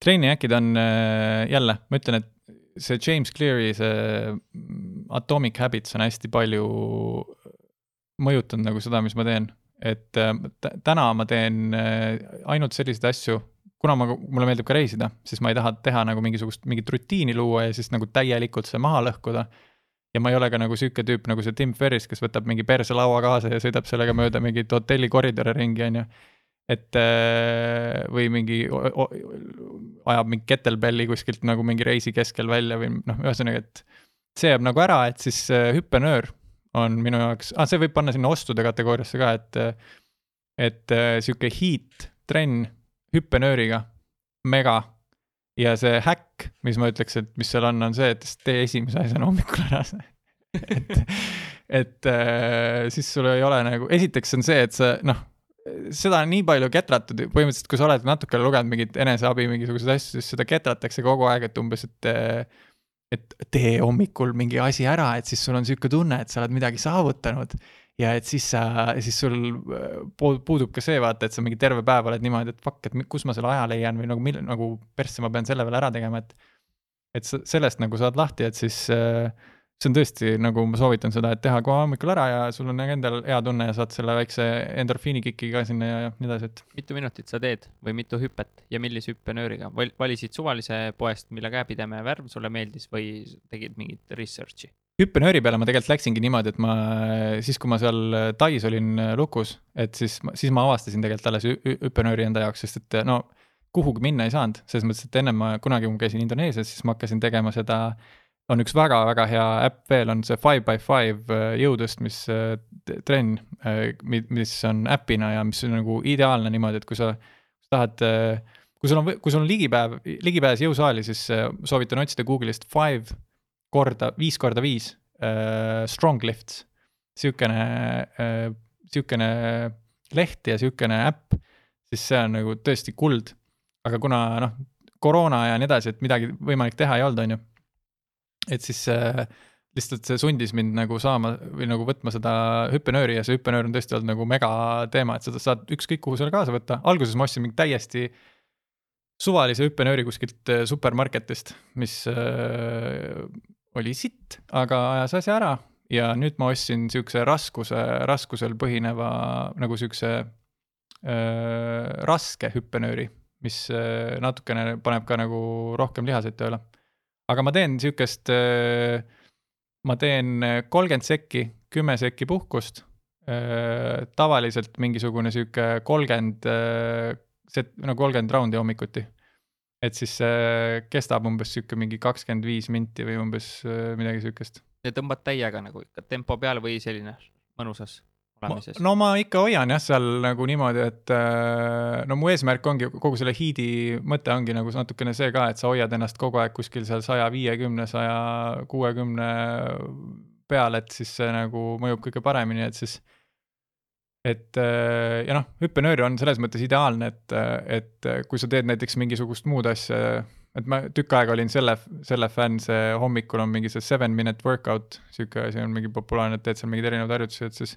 trenni häkid on äh, jälle, ma ütlen, et see James Cleary, see mm, Atomic Habits on hästi palju mõjutanud nagu seda, mis ma teen. Et äh, täna ma teen äh, ainult selliseid asju, kuna ma, mulle meeldib ka reisida, siis ma ei taha teha nagu mingisugust, mingit rutiini luua ja siis nagu täielikult see maha lõhkuda ja ma ei ole ka nagu sihuke tüüp nagu see Tim Ferris, kes võtab mingi perselaua kaasa ja sõidab sellega mööda mingit hotelli koridore ringi, on ju. et äh, või mingi, ajab mingi kettlebelli kuskilt nagu mingi reisi keskel välja või noh, ühesõnaga, et see jääb nagu ära, et siis hüppenöör on minu jaoks ah,, see võib panna sinna ostude kategooriasse ka, et et äh, sihuke heat trenn hüppenööriga, mega. ja see häkk, mis ma ütleks, et mis seal on, on see, et tee esimese asjana hommikul ära see et, et äh, siis sul ei ole nagu, esiteks on see, et sa noh, seda on nii palju ketratud, põhimõtteliselt kui sa oled natuke lugenud mingeid eneseabi mingisuguseid asju, siis seda ketratakse kogu aeg, et umbes, et et tee hommikul mingi asi ära, et siis sul on sihuke tunne, et sa oled midagi saavutanud ja et siis sa, siis sul äh, puudub ka see vaata, et sa mingi terve päev oled niimoodi, et fuck, et kus ma selle aja leian või nagu mil-, nagu persse ma pean selle veel ära tegema, et. et sa sellest nagu saad lahti, et siis äh, see on tõesti nagu ma soovitan seda, et teha kohe hommikul ära ja sul on endal hea tunne ja saad selle väikse endorfiini kiki ka sinna ja, nii edasi, et. mitu minutit sa teed või mitu hüpet ja millise hüppenööriga Val, valisid suvalise poest, mille käepideme värv sulle meeldis või tegid mingit research'i? hüppenööri peale ma tegelikult läksingi niimoodi, et ma siis, kui ma seal Tais olin lukus, et siis, siis ma avastasin tegelikult alles hüppenööri enda jaoks, sest et no kuhugi minna ei saanud, selles mõttes, et ennem ma kunagi, kui ma käisin Indoneesias, siis ma hakkasin tegema seda on üks väga-väga hea äpp veel, on see Five by Five äh, jõutõstmistrenn, äh, mis on äpina ja mis on nagu ideaalne niimoodi, et kui sa tahad, äh, kui sul on, kui sul on ligipäev, ligipääs jõusaali, siis soovitan otsida Google'ist five korda, viis korda viis strong lifts. sihukene uh,, sihukene leht ja sihukene äpp, siis see on nagu tõesti kuld. aga kuna noh, koroona ja nii edasi, et midagi võimalik teha ei olnud, on ju et siis äh, lihtsalt see sundis mind nagu saama või nagu võtma seda hüppenööri ja see hüppenöör on tõesti olnud nagu mega teema, et seda saad ükskõik kuhu selle kaasa võtta, alguses ma ostsin mingi täiesti suvalise hüppenööri kuskilt äh, supermarketist, mis äh, oli sitt, aga ajas asja ära. Ja nüüd ma ostsin siukse raskuse, raskusel põhineva nagu siukse äh, raske hüppenööri, mis äh, natukene paneb ka nagu rohkem lihaseid tööle aga ma teen sihukest, äh, ma teen kolmkümmend sekki, kümme sekki puhkust. Äh, tavaliselt mingisugune sihuke kolmkümmend, äh, no kolmkümmend raundi hommikuti. et siis see kestab umbes sihuke mingi kakskümmend viis minti või umbes midagi sihukest. ja tõmbad täiega nagu ikka tempo peale või selline mõnusas? Olemises? no ma ikka hoian jah, seal nagu niimoodi, et äh, no mu eesmärk ongi, kogu selle hiidi mõte ongi nagu natukene see ka, et sa hoiad ennast kogu aeg kuskil seal saja viiekümne, saja kuuekümne peal, et siis see nagu mõjub kõige paremini, et siis et äh, ja noh, hüppenöör on selles mõttes ideaalne, et, et kui sa teed näiteks mingisugust muud asja, et ma tükk aega olin selle, selle fänn, see hommikul on mingi see seven minute workout, sihuke asi on mingi populaarne, et teed seal mingeid erinevaid harjutusi, et siis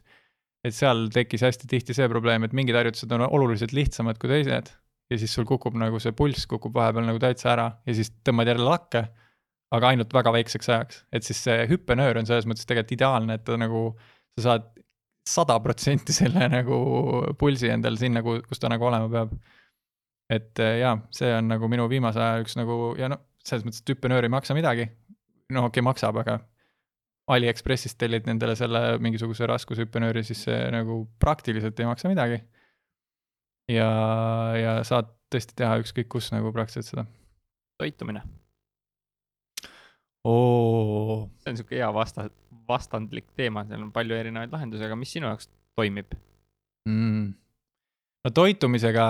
et seal tekkis hästi tihti see probleem, et mingid harjutused on oluliselt lihtsamad kui teised ja siis sul kukub nagu see pulss kukub vahepeal nagu täitsa ära ja siis tõmbad jälle lakke, aga ainult väga väikseks ajaks, et siis see hüppenöör on selles mõttes tegelikult ideaalne, et ta nagu, sa saad sada protsenti selle (laughs) nagu pulsi endal sinna, kus ta nagu olema peab. et eh, jaa, see on nagu minu viimase aja üks nagu ja noh, selles mõttes, et hüppenöör ei maksa midagi. no okei okay,, maksab, aga Aliekspressist tellid nendele selle mingisuguse raskushüppenööri, siis see nagu praktiliselt ei maksa midagi. ja, ja saad tõesti teha ükskõik kus nagu praktiliselt seda. toitumine. oo. see on sihuke hea vasta-, vastandlik teema, seal on palju erinevaid lahendusi, aga mis sinu jaoks toimib mm.? no toitumisega,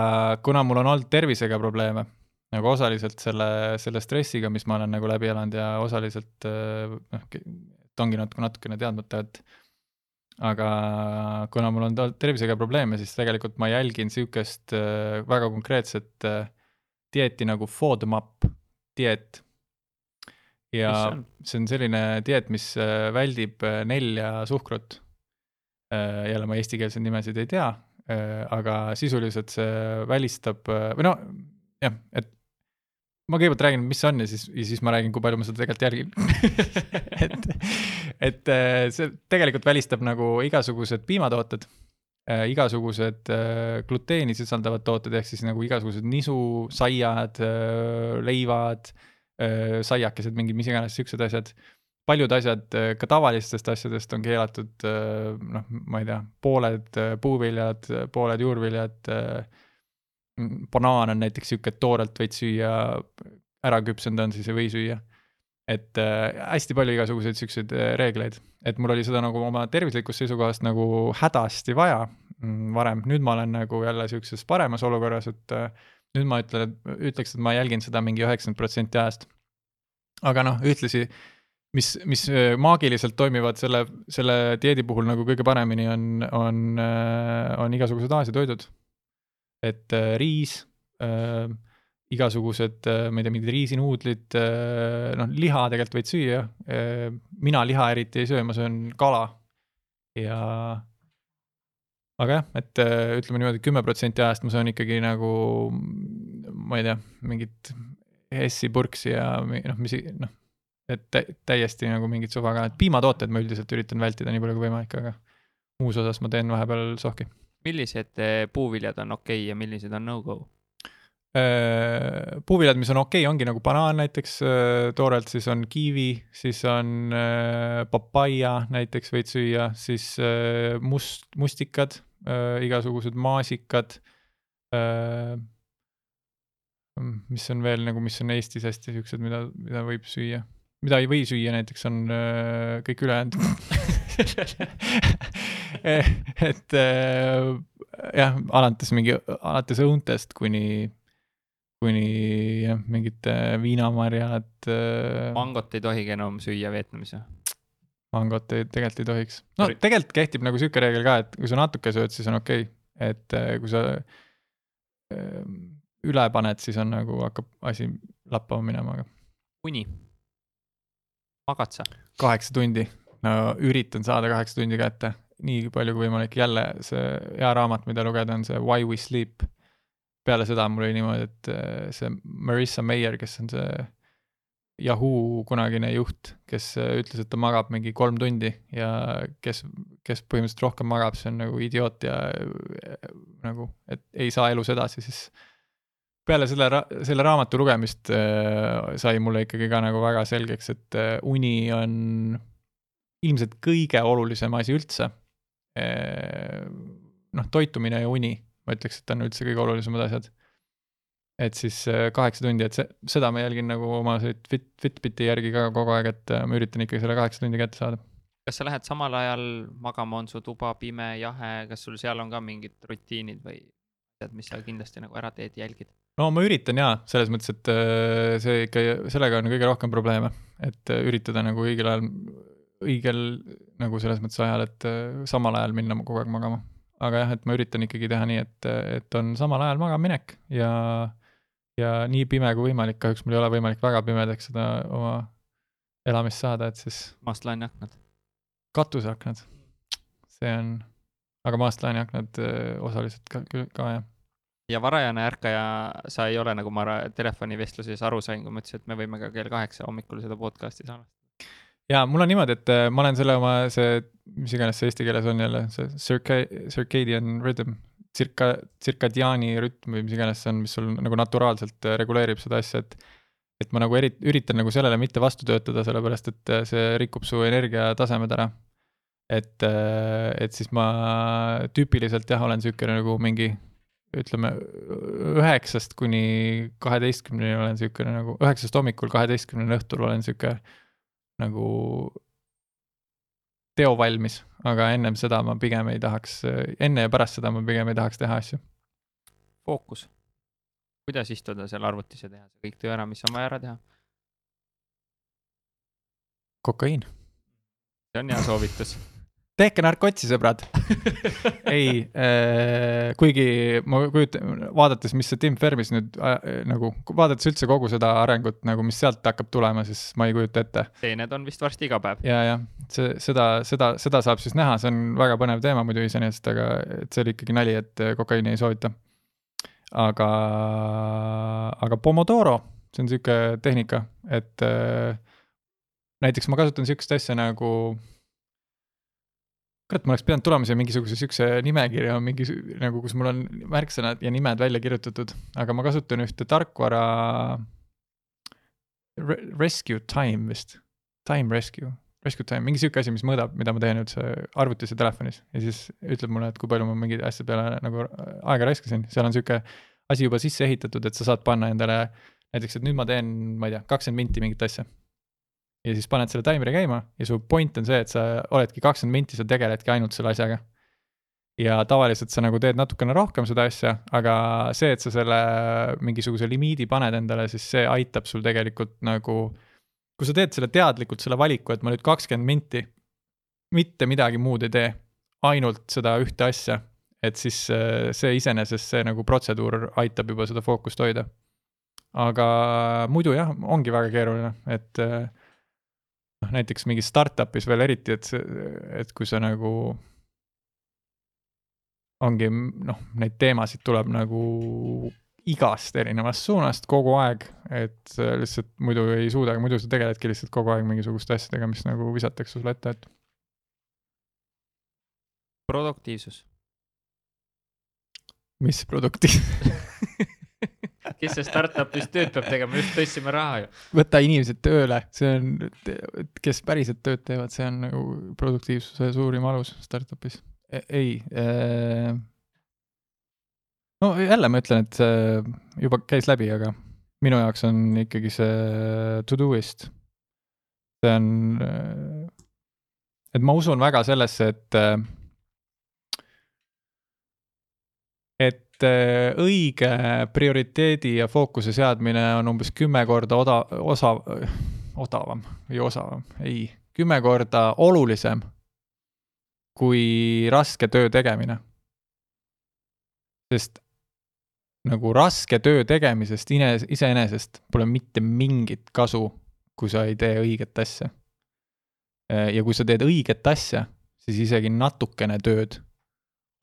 kuna mul on olnud tervisega probleeme, nagu osaliselt selle, selle stressiga, mis ma olen nagu läbi elanud ja osaliselt noh, ongi natuke, natukene teadmata, et aga kuna mul on tervisega probleeme, siis tegelikult ma jälgin sihukest äh, väga konkreetset äh, dieeti nagu FODMAP dieet. ja see on? see on selline dieet, mis äh, väldib nelja suhkrut. jälle ma eestikeelseid nimesid ei tea, aga sisuliselt see välistab või no jah, et ma kõigepealt räägin, mis see on ja siis, ja siis ma räägin, kui palju ma seda tegelikult jälgin (laughs) et, et äh, see tegelikult välistab nagu igasugused piimatooted äh,, igasugused äh, gluteeni sisaldavad tooted, ehk siis nagu igasugused nisu, saiad äh,, leivad äh,, saiakesed, mingid mis iganes siuksed asjad. paljud asjad äh, ka tavalistest asjadest on keelatud, äh, noh, ma ei tea, pooled äh, puuviljad, pooled juurviljad banaan on näiteks sihuke, et toorelt võid süüa, ära küpsenud on, siis ei või süüa. et äh, hästi palju igasuguseid siukseid äh, reegleid, et mul oli seda nagu oma tervislikust seisukohast nagu hädasti vaja mm, varem, nüüd ma olen nagu jälle sihukeses paremas olukorras, et äh, nüüd ma ütlen, ütleks, et ma jälgin seda mingi üheksakümmend protsenti ajast. aga noh, ühtlasi mis, mis äh, maagiliselt toimivad selle, selle dieedi puhul nagu kõige paremini, on, on, äh, on igasugused Aasia toidud. Et äh, riis äh,, igasugused, ma ei tea, mingid riisinuudlid, noh, liha tegelikult võid süüa. mina liha eriti ei söö, ma söön kala ja aga jah, et ütleme niimoodi, kümme protsenti ajast ma söön ikkagi nagu, ma ei tea, mingit Hessi purksi ja noh, mis noh et täiesti nagu mingit suva ka, et piimatooted ma üldiselt üritan vältida nii palju kui võimalik, aga muus osas ma teen vahepeal sohki. Millised eh, puuviljad on okei okay ja millised on no-go? Äh, puuviljad, mis on okei okay,, ongi nagu banaan näiteks äh, toorelt, siis on kiivi, siis on äh, papaia näiteks võid süüa, siis must, mustikad, igasugused maasikad mis on veel nagu, mis on Eestis hästi siuksed, mida, mida võib süüa mida ei või süüa näiteks, on kõik ülejäänud (laughs) (laughs) et äh, jah, alates mingi, alates õuntest kuni, kuni jah, mingid viinamarjad. Äh, mangot ei tohigi enam süüa Vietnamis või? mangot ei, tegelikult ei tohiks. no tegelikult kehtib nagu sihuke reegel ka, et kui sa natuke sööd, siis on okei okay., et kui sa üle paned, siis on nagu hakkab asi lappama minema, aga. uni magad sa? kaheksa tundi, no üritan saada kaheksa tundi kätte, nii palju kui võimalik, jälle see hea raamat, mida lugeda, on see Why we sleep. peale seda mul oli niimoodi, et äh, see Marissa Mayer, kes on see Yahoo kunagine juht, kes äh, ütles, et ta magab mingi kolm tundi ja kes, kes põhimõtteliselt rohkem magab, see on nagu idioot ja äh, nagu, et ei saa elus edasi, siis peale selle, selle raamatu lugemist sai mulle ikkagi ka nagu väga selgeks, et uni on ilmselt kõige olulisem asi üldse äh,. noh, toitumine ja uni, ma ütleks, et on üldse kõige olulisemad asjad. et siis äh, kaheksa tundi, et see, seda ma jälgin nagu oma fit, Fitbiti järgi ka kogu aeg, et äh, ma üritan ikkagi selle kaheksa tundi kätte saada kas sa lähed samal ajal magama, on su tuba pime, jahe, kas sul seal on ka mingid rutiinid või asjad, mis sa kindlasti nagu ära teed, jälgid? no ma üritan jaa, selles mõttes, et see ikka, sellega on kõige rohkem probleeme, et üritada nagu õigel ajal, õigel nagu selles mõttes ajal, et äh, samal ajal minna kogu aeg magama. aga jah, et ma üritan ikkagi teha nii, et, et on samal ajal magaminek ja, ja nii pime kui võimalik, kahjuks mul ei ole võimalik väga pimedaks seda oma elamist saada, et siis. maastlaaniaknad. katuseaknad, see on, aga maastlaaniaknad osaliselt ka, ka jah ja varajane ärkaja, sa ei ole, nagu ma telefonivestluses aru sain, kui ma ütlesin, et me võime ka kell kaheksa hommikul seda podcast'i salvestada. Ja mul on niimoodi, et äh, ma olen selle oma see, mis iganes see eesti keeles on jälle, see circa-, circadian rhythm, circa, circadiaani rütm või mis iganes see on, mis sul nagu naturaalselt äh, reguleerib seda asja, et et ma nagu eri-, üritan nagu sellele mitte vastu töötada, sellepärast et äh, see rikub su energiatasemed ära. et, et siis ma tüüpiliselt jah, olen niisugune nagu mingi ütleme üheksast kuni kaheteistkümneni olen niisugune nagu, üheksast hommikul kaheteistkümneni õhtul olen niisugune nagu teovalmis, aga ennem seda ma pigem ei tahaks, enne ja pärast seda ma pigem ei tahaks teha asju. fookus. kuidas istuda seal arvutis ja teha see kõik töö ära, mis on vaja ära teha? kokaiin. see on hea soovitus tehke narkotsi, sõbrad (laughs) ei äh,, kuigi ma kujutan, vaadates, mis see Tim Fermis nüüd äh, nagu, vaadates üldse kogu seda arengut nagu, mis sealt hakkab tulema, siis ma ei kujuta ette. seened on vist varsti iga päev. ja, jah, see, seda, seda, seda saab siis näha, see on väga põnev teema muidu iseenesest, aga et see oli ikkagi nali, et kokaiini ei soovita. aga, aga Pomodoro, see on sihuke tehnika, et äh, näiteks ma kasutan sihukest asja nagu kurat, ma oleks pidanud tulema siia mingisuguse siukse nimekirja mingi nagu, kus mul on märksõnad ja nimed välja kirjutatud, aga ma kasutan ühte tarkvara Re. Rescue time vist, time rescue, rescue time, mingi sihuke asi, mis mõõdab, mida ma teen üldse arvutis ja telefonis. Ja siis ütleb mulle, et kui palju ma mingi asja peale nagu aega raiskasin, seal on sihuke asi juba sisse ehitatud, et sa saad panna endale näiteks, et nüüd ma teen, ma ei tea, kakskümmend minti mingit asja ja siis paned selle taimeri käima ja su point on see, et sa oledki kakskümmend minti, sa tegeledki ainult selle asjaga. ja tavaliselt sa nagu teed natukene rohkem seda asja, aga see, et sa selle mingisuguse limiidi paned endale, siis see aitab sul tegelikult nagu, kui sa teed selle teadlikult, selle valiku, et ma nüüd kakskümmend minti mitte midagi muud ei tee, ainult seda ühte asja, et siis äh, see iseenesest, see nagu protseduur aitab juba seda fookust hoida. aga muidu jah, ongi väga keeruline, et äh, noh, näiteks mingis startup'is veel eriti, et et kui sa nagu ongi noh, neid teemasid tuleb nagu igast erinevast suunast kogu aeg, et lihtsalt muidu ei suuda, muidu sa tegeledki lihtsalt kogu aeg mingisuguste asjadega, mis nagu visatakse sulle ette, et. produktiivsus. mis produktiivsus (laughs) kes see startup'is tööd peab tegema, just tõstsime raha ju. võta inimesed tööle, see on, kes päriselt tööd teevad, see on nagu produktiivsuse suurim alus startup'is E, ei äh.... no jälle ma ütlen, et see juba käis läbi, aga minu jaoks on ikkagi see Todoist. see on, et ma usun väga sellesse, et et õige prioriteedi ja fookuse seadmine on umbes kümme korda oda-, osav, odavam või osavam, ei, kümme korda olulisem kui raske töö tegemine. sest nagu raske töö tegemisest ines-, iseenesest pole mitte mingit kasu, kui sa ei tee õiget asja. ja kui sa teed õiget asja, siis isegi natukene tööd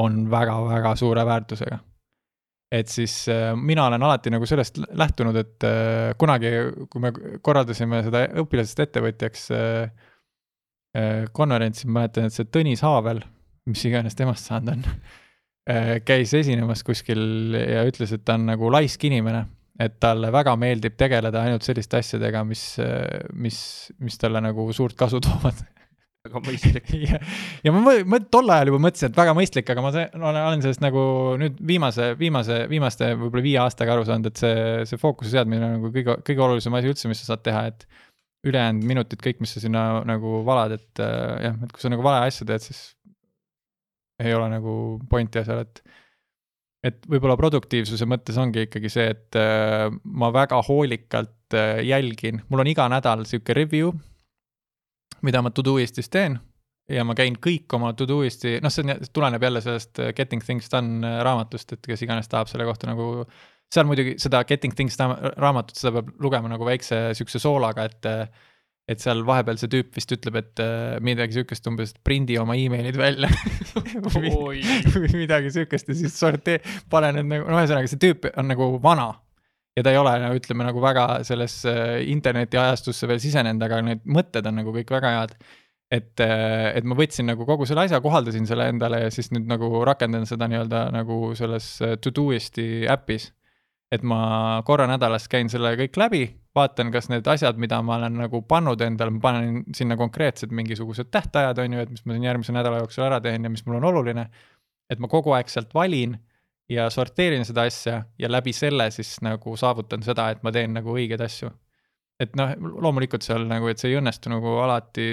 on väga-väga suure väärtusega. Et siis äh, mina olen alati nagu sellest lähtunud, et äh, kunagi, kui me korraldasime seda õpilasest ettevõtjaks äh, konverentsil, ma mäletan, et see Tõnis Haavel, mis iganes temast saanud on, käis esinemas kuskil ja ütles, et ta on nagu laisk inimene. et talle väga meeldib tegeleda ainult selliste asjadega, mis, mis, mis talle nagu suurt kasu toovad (laughs) väga mõistlik. (laughs) Ja, ja ma, ma tol ajal juba mõtlesin, et väga mõistlik, aga ma olen sellest nagu nüüd viimase, viimase, viimaste võib-olla viie aastaga aru saanud, et see, see fookuse seadmine on nagu kõige, kõige olulisem asi üldse, mis sa saad teha, et ülejäänud minutid, kõik, mis sa sinna nagu valad, et äh, jah, et kui sa nagu vale asja teed, siis ei ole nagu pointi asjal, et et võib-olla produktiivsuse mõttes ongi ikkagi see, et äh, ma väga hoolikalt äh, jälgin, mul on iga nädal sihuke review, mida ma Todoistis teen ja ma käin kõik oma Todoisti, noh, see on, tuleneb jälle sellest äh, Getting Things Done äh, raamatust, et kes iganes tahab selle kohta nagu seal muidugi seda Getting Things raamatut, seda peab lugema nagu väikse sihukese soolaga, et et seal vahepeal see tüüp vist ütleb, et midagi sihukest umbes, et prindi oma emailid välja (laughs) või midagi sihukest ja siis sortee-, pane need nagu, no ühesõnaga see tüüp on nagu vana. Ja ta ei ole no ütleme nagu väga sellesse internetiajastusse veel sisenenud, aga need mõtted on nagu kõik väga head et, et ma võtsin nagu kogu selle asja, kohaldasin selle endale ja siis nüüd nagu rakendan seda nii-öelda nagu selles Todoisti äpis et ma korra nädalas käin selle kõik läbi, vaatan, kas need asjad, mida ma olen nagu pannud endale, ma panen sinna konkreetsed mingisugused tähtajad, on ju, et mis ma siin järgmise nädala jooksul ära teen ja mis mul on oluline. et ma kogu aeg sealt valin ja sorteerin seda asja ja läbi selle siis nagu saavutan seda, et ma teen nagu õigeid asju. et noh, loomulikult seal nagu, et see ei õnnestu nagu alati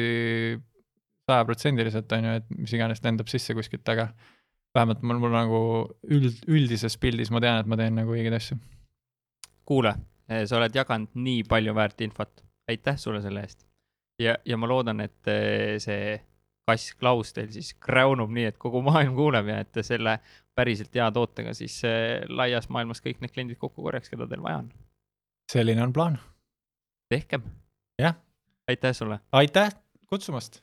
sajaprotsendiliselt, on ju, et mis iganes lendab sisse kuskilt, aga vähemalt mul, mul nagu üld, üldises pildis ma tean, et ma teen nagu õigeid asju. kuule, sa oled jaganud nii palju väärt infot, aitäh sulle selle eest. ja, ja ma loodan, et eh, see kass Klaus teil siis kräunub nii, et kogu maailm kuuleb ja et te selle päriselt hea tootega siis eh, laias maailmas kõik need kliendid kokku korjaks, keda teil vaja on. selline on plaan. tehkem. jah. aitäh sulle. aitäh kutsumast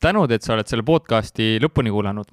tänud, et sa oled selle podcast'i lõpuni kuulanud.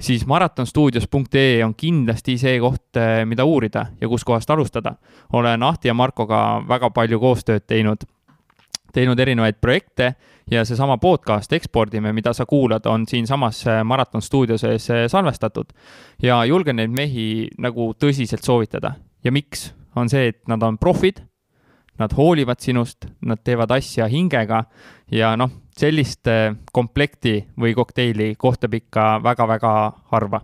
siis maratonstuudios.ee on kindlasti see koht, eh, mida uurida ja kuskohast alustada. olen Ahti ja Markoga väga palju koostööd teinud teinud erinevaid projekte ja seesama podcast Ekspordime, mida sa kuulad, on siinsamas Maraton stuudio sees salvestatud. ja julgen neid mehi nagu tõsiselt soovitada ja miks, on see, et nad on profid, nad hoolivad sinust, nad teevad asja hingega ja noh, sellist komplekti või kokteili kohtab ikka väga-väga harva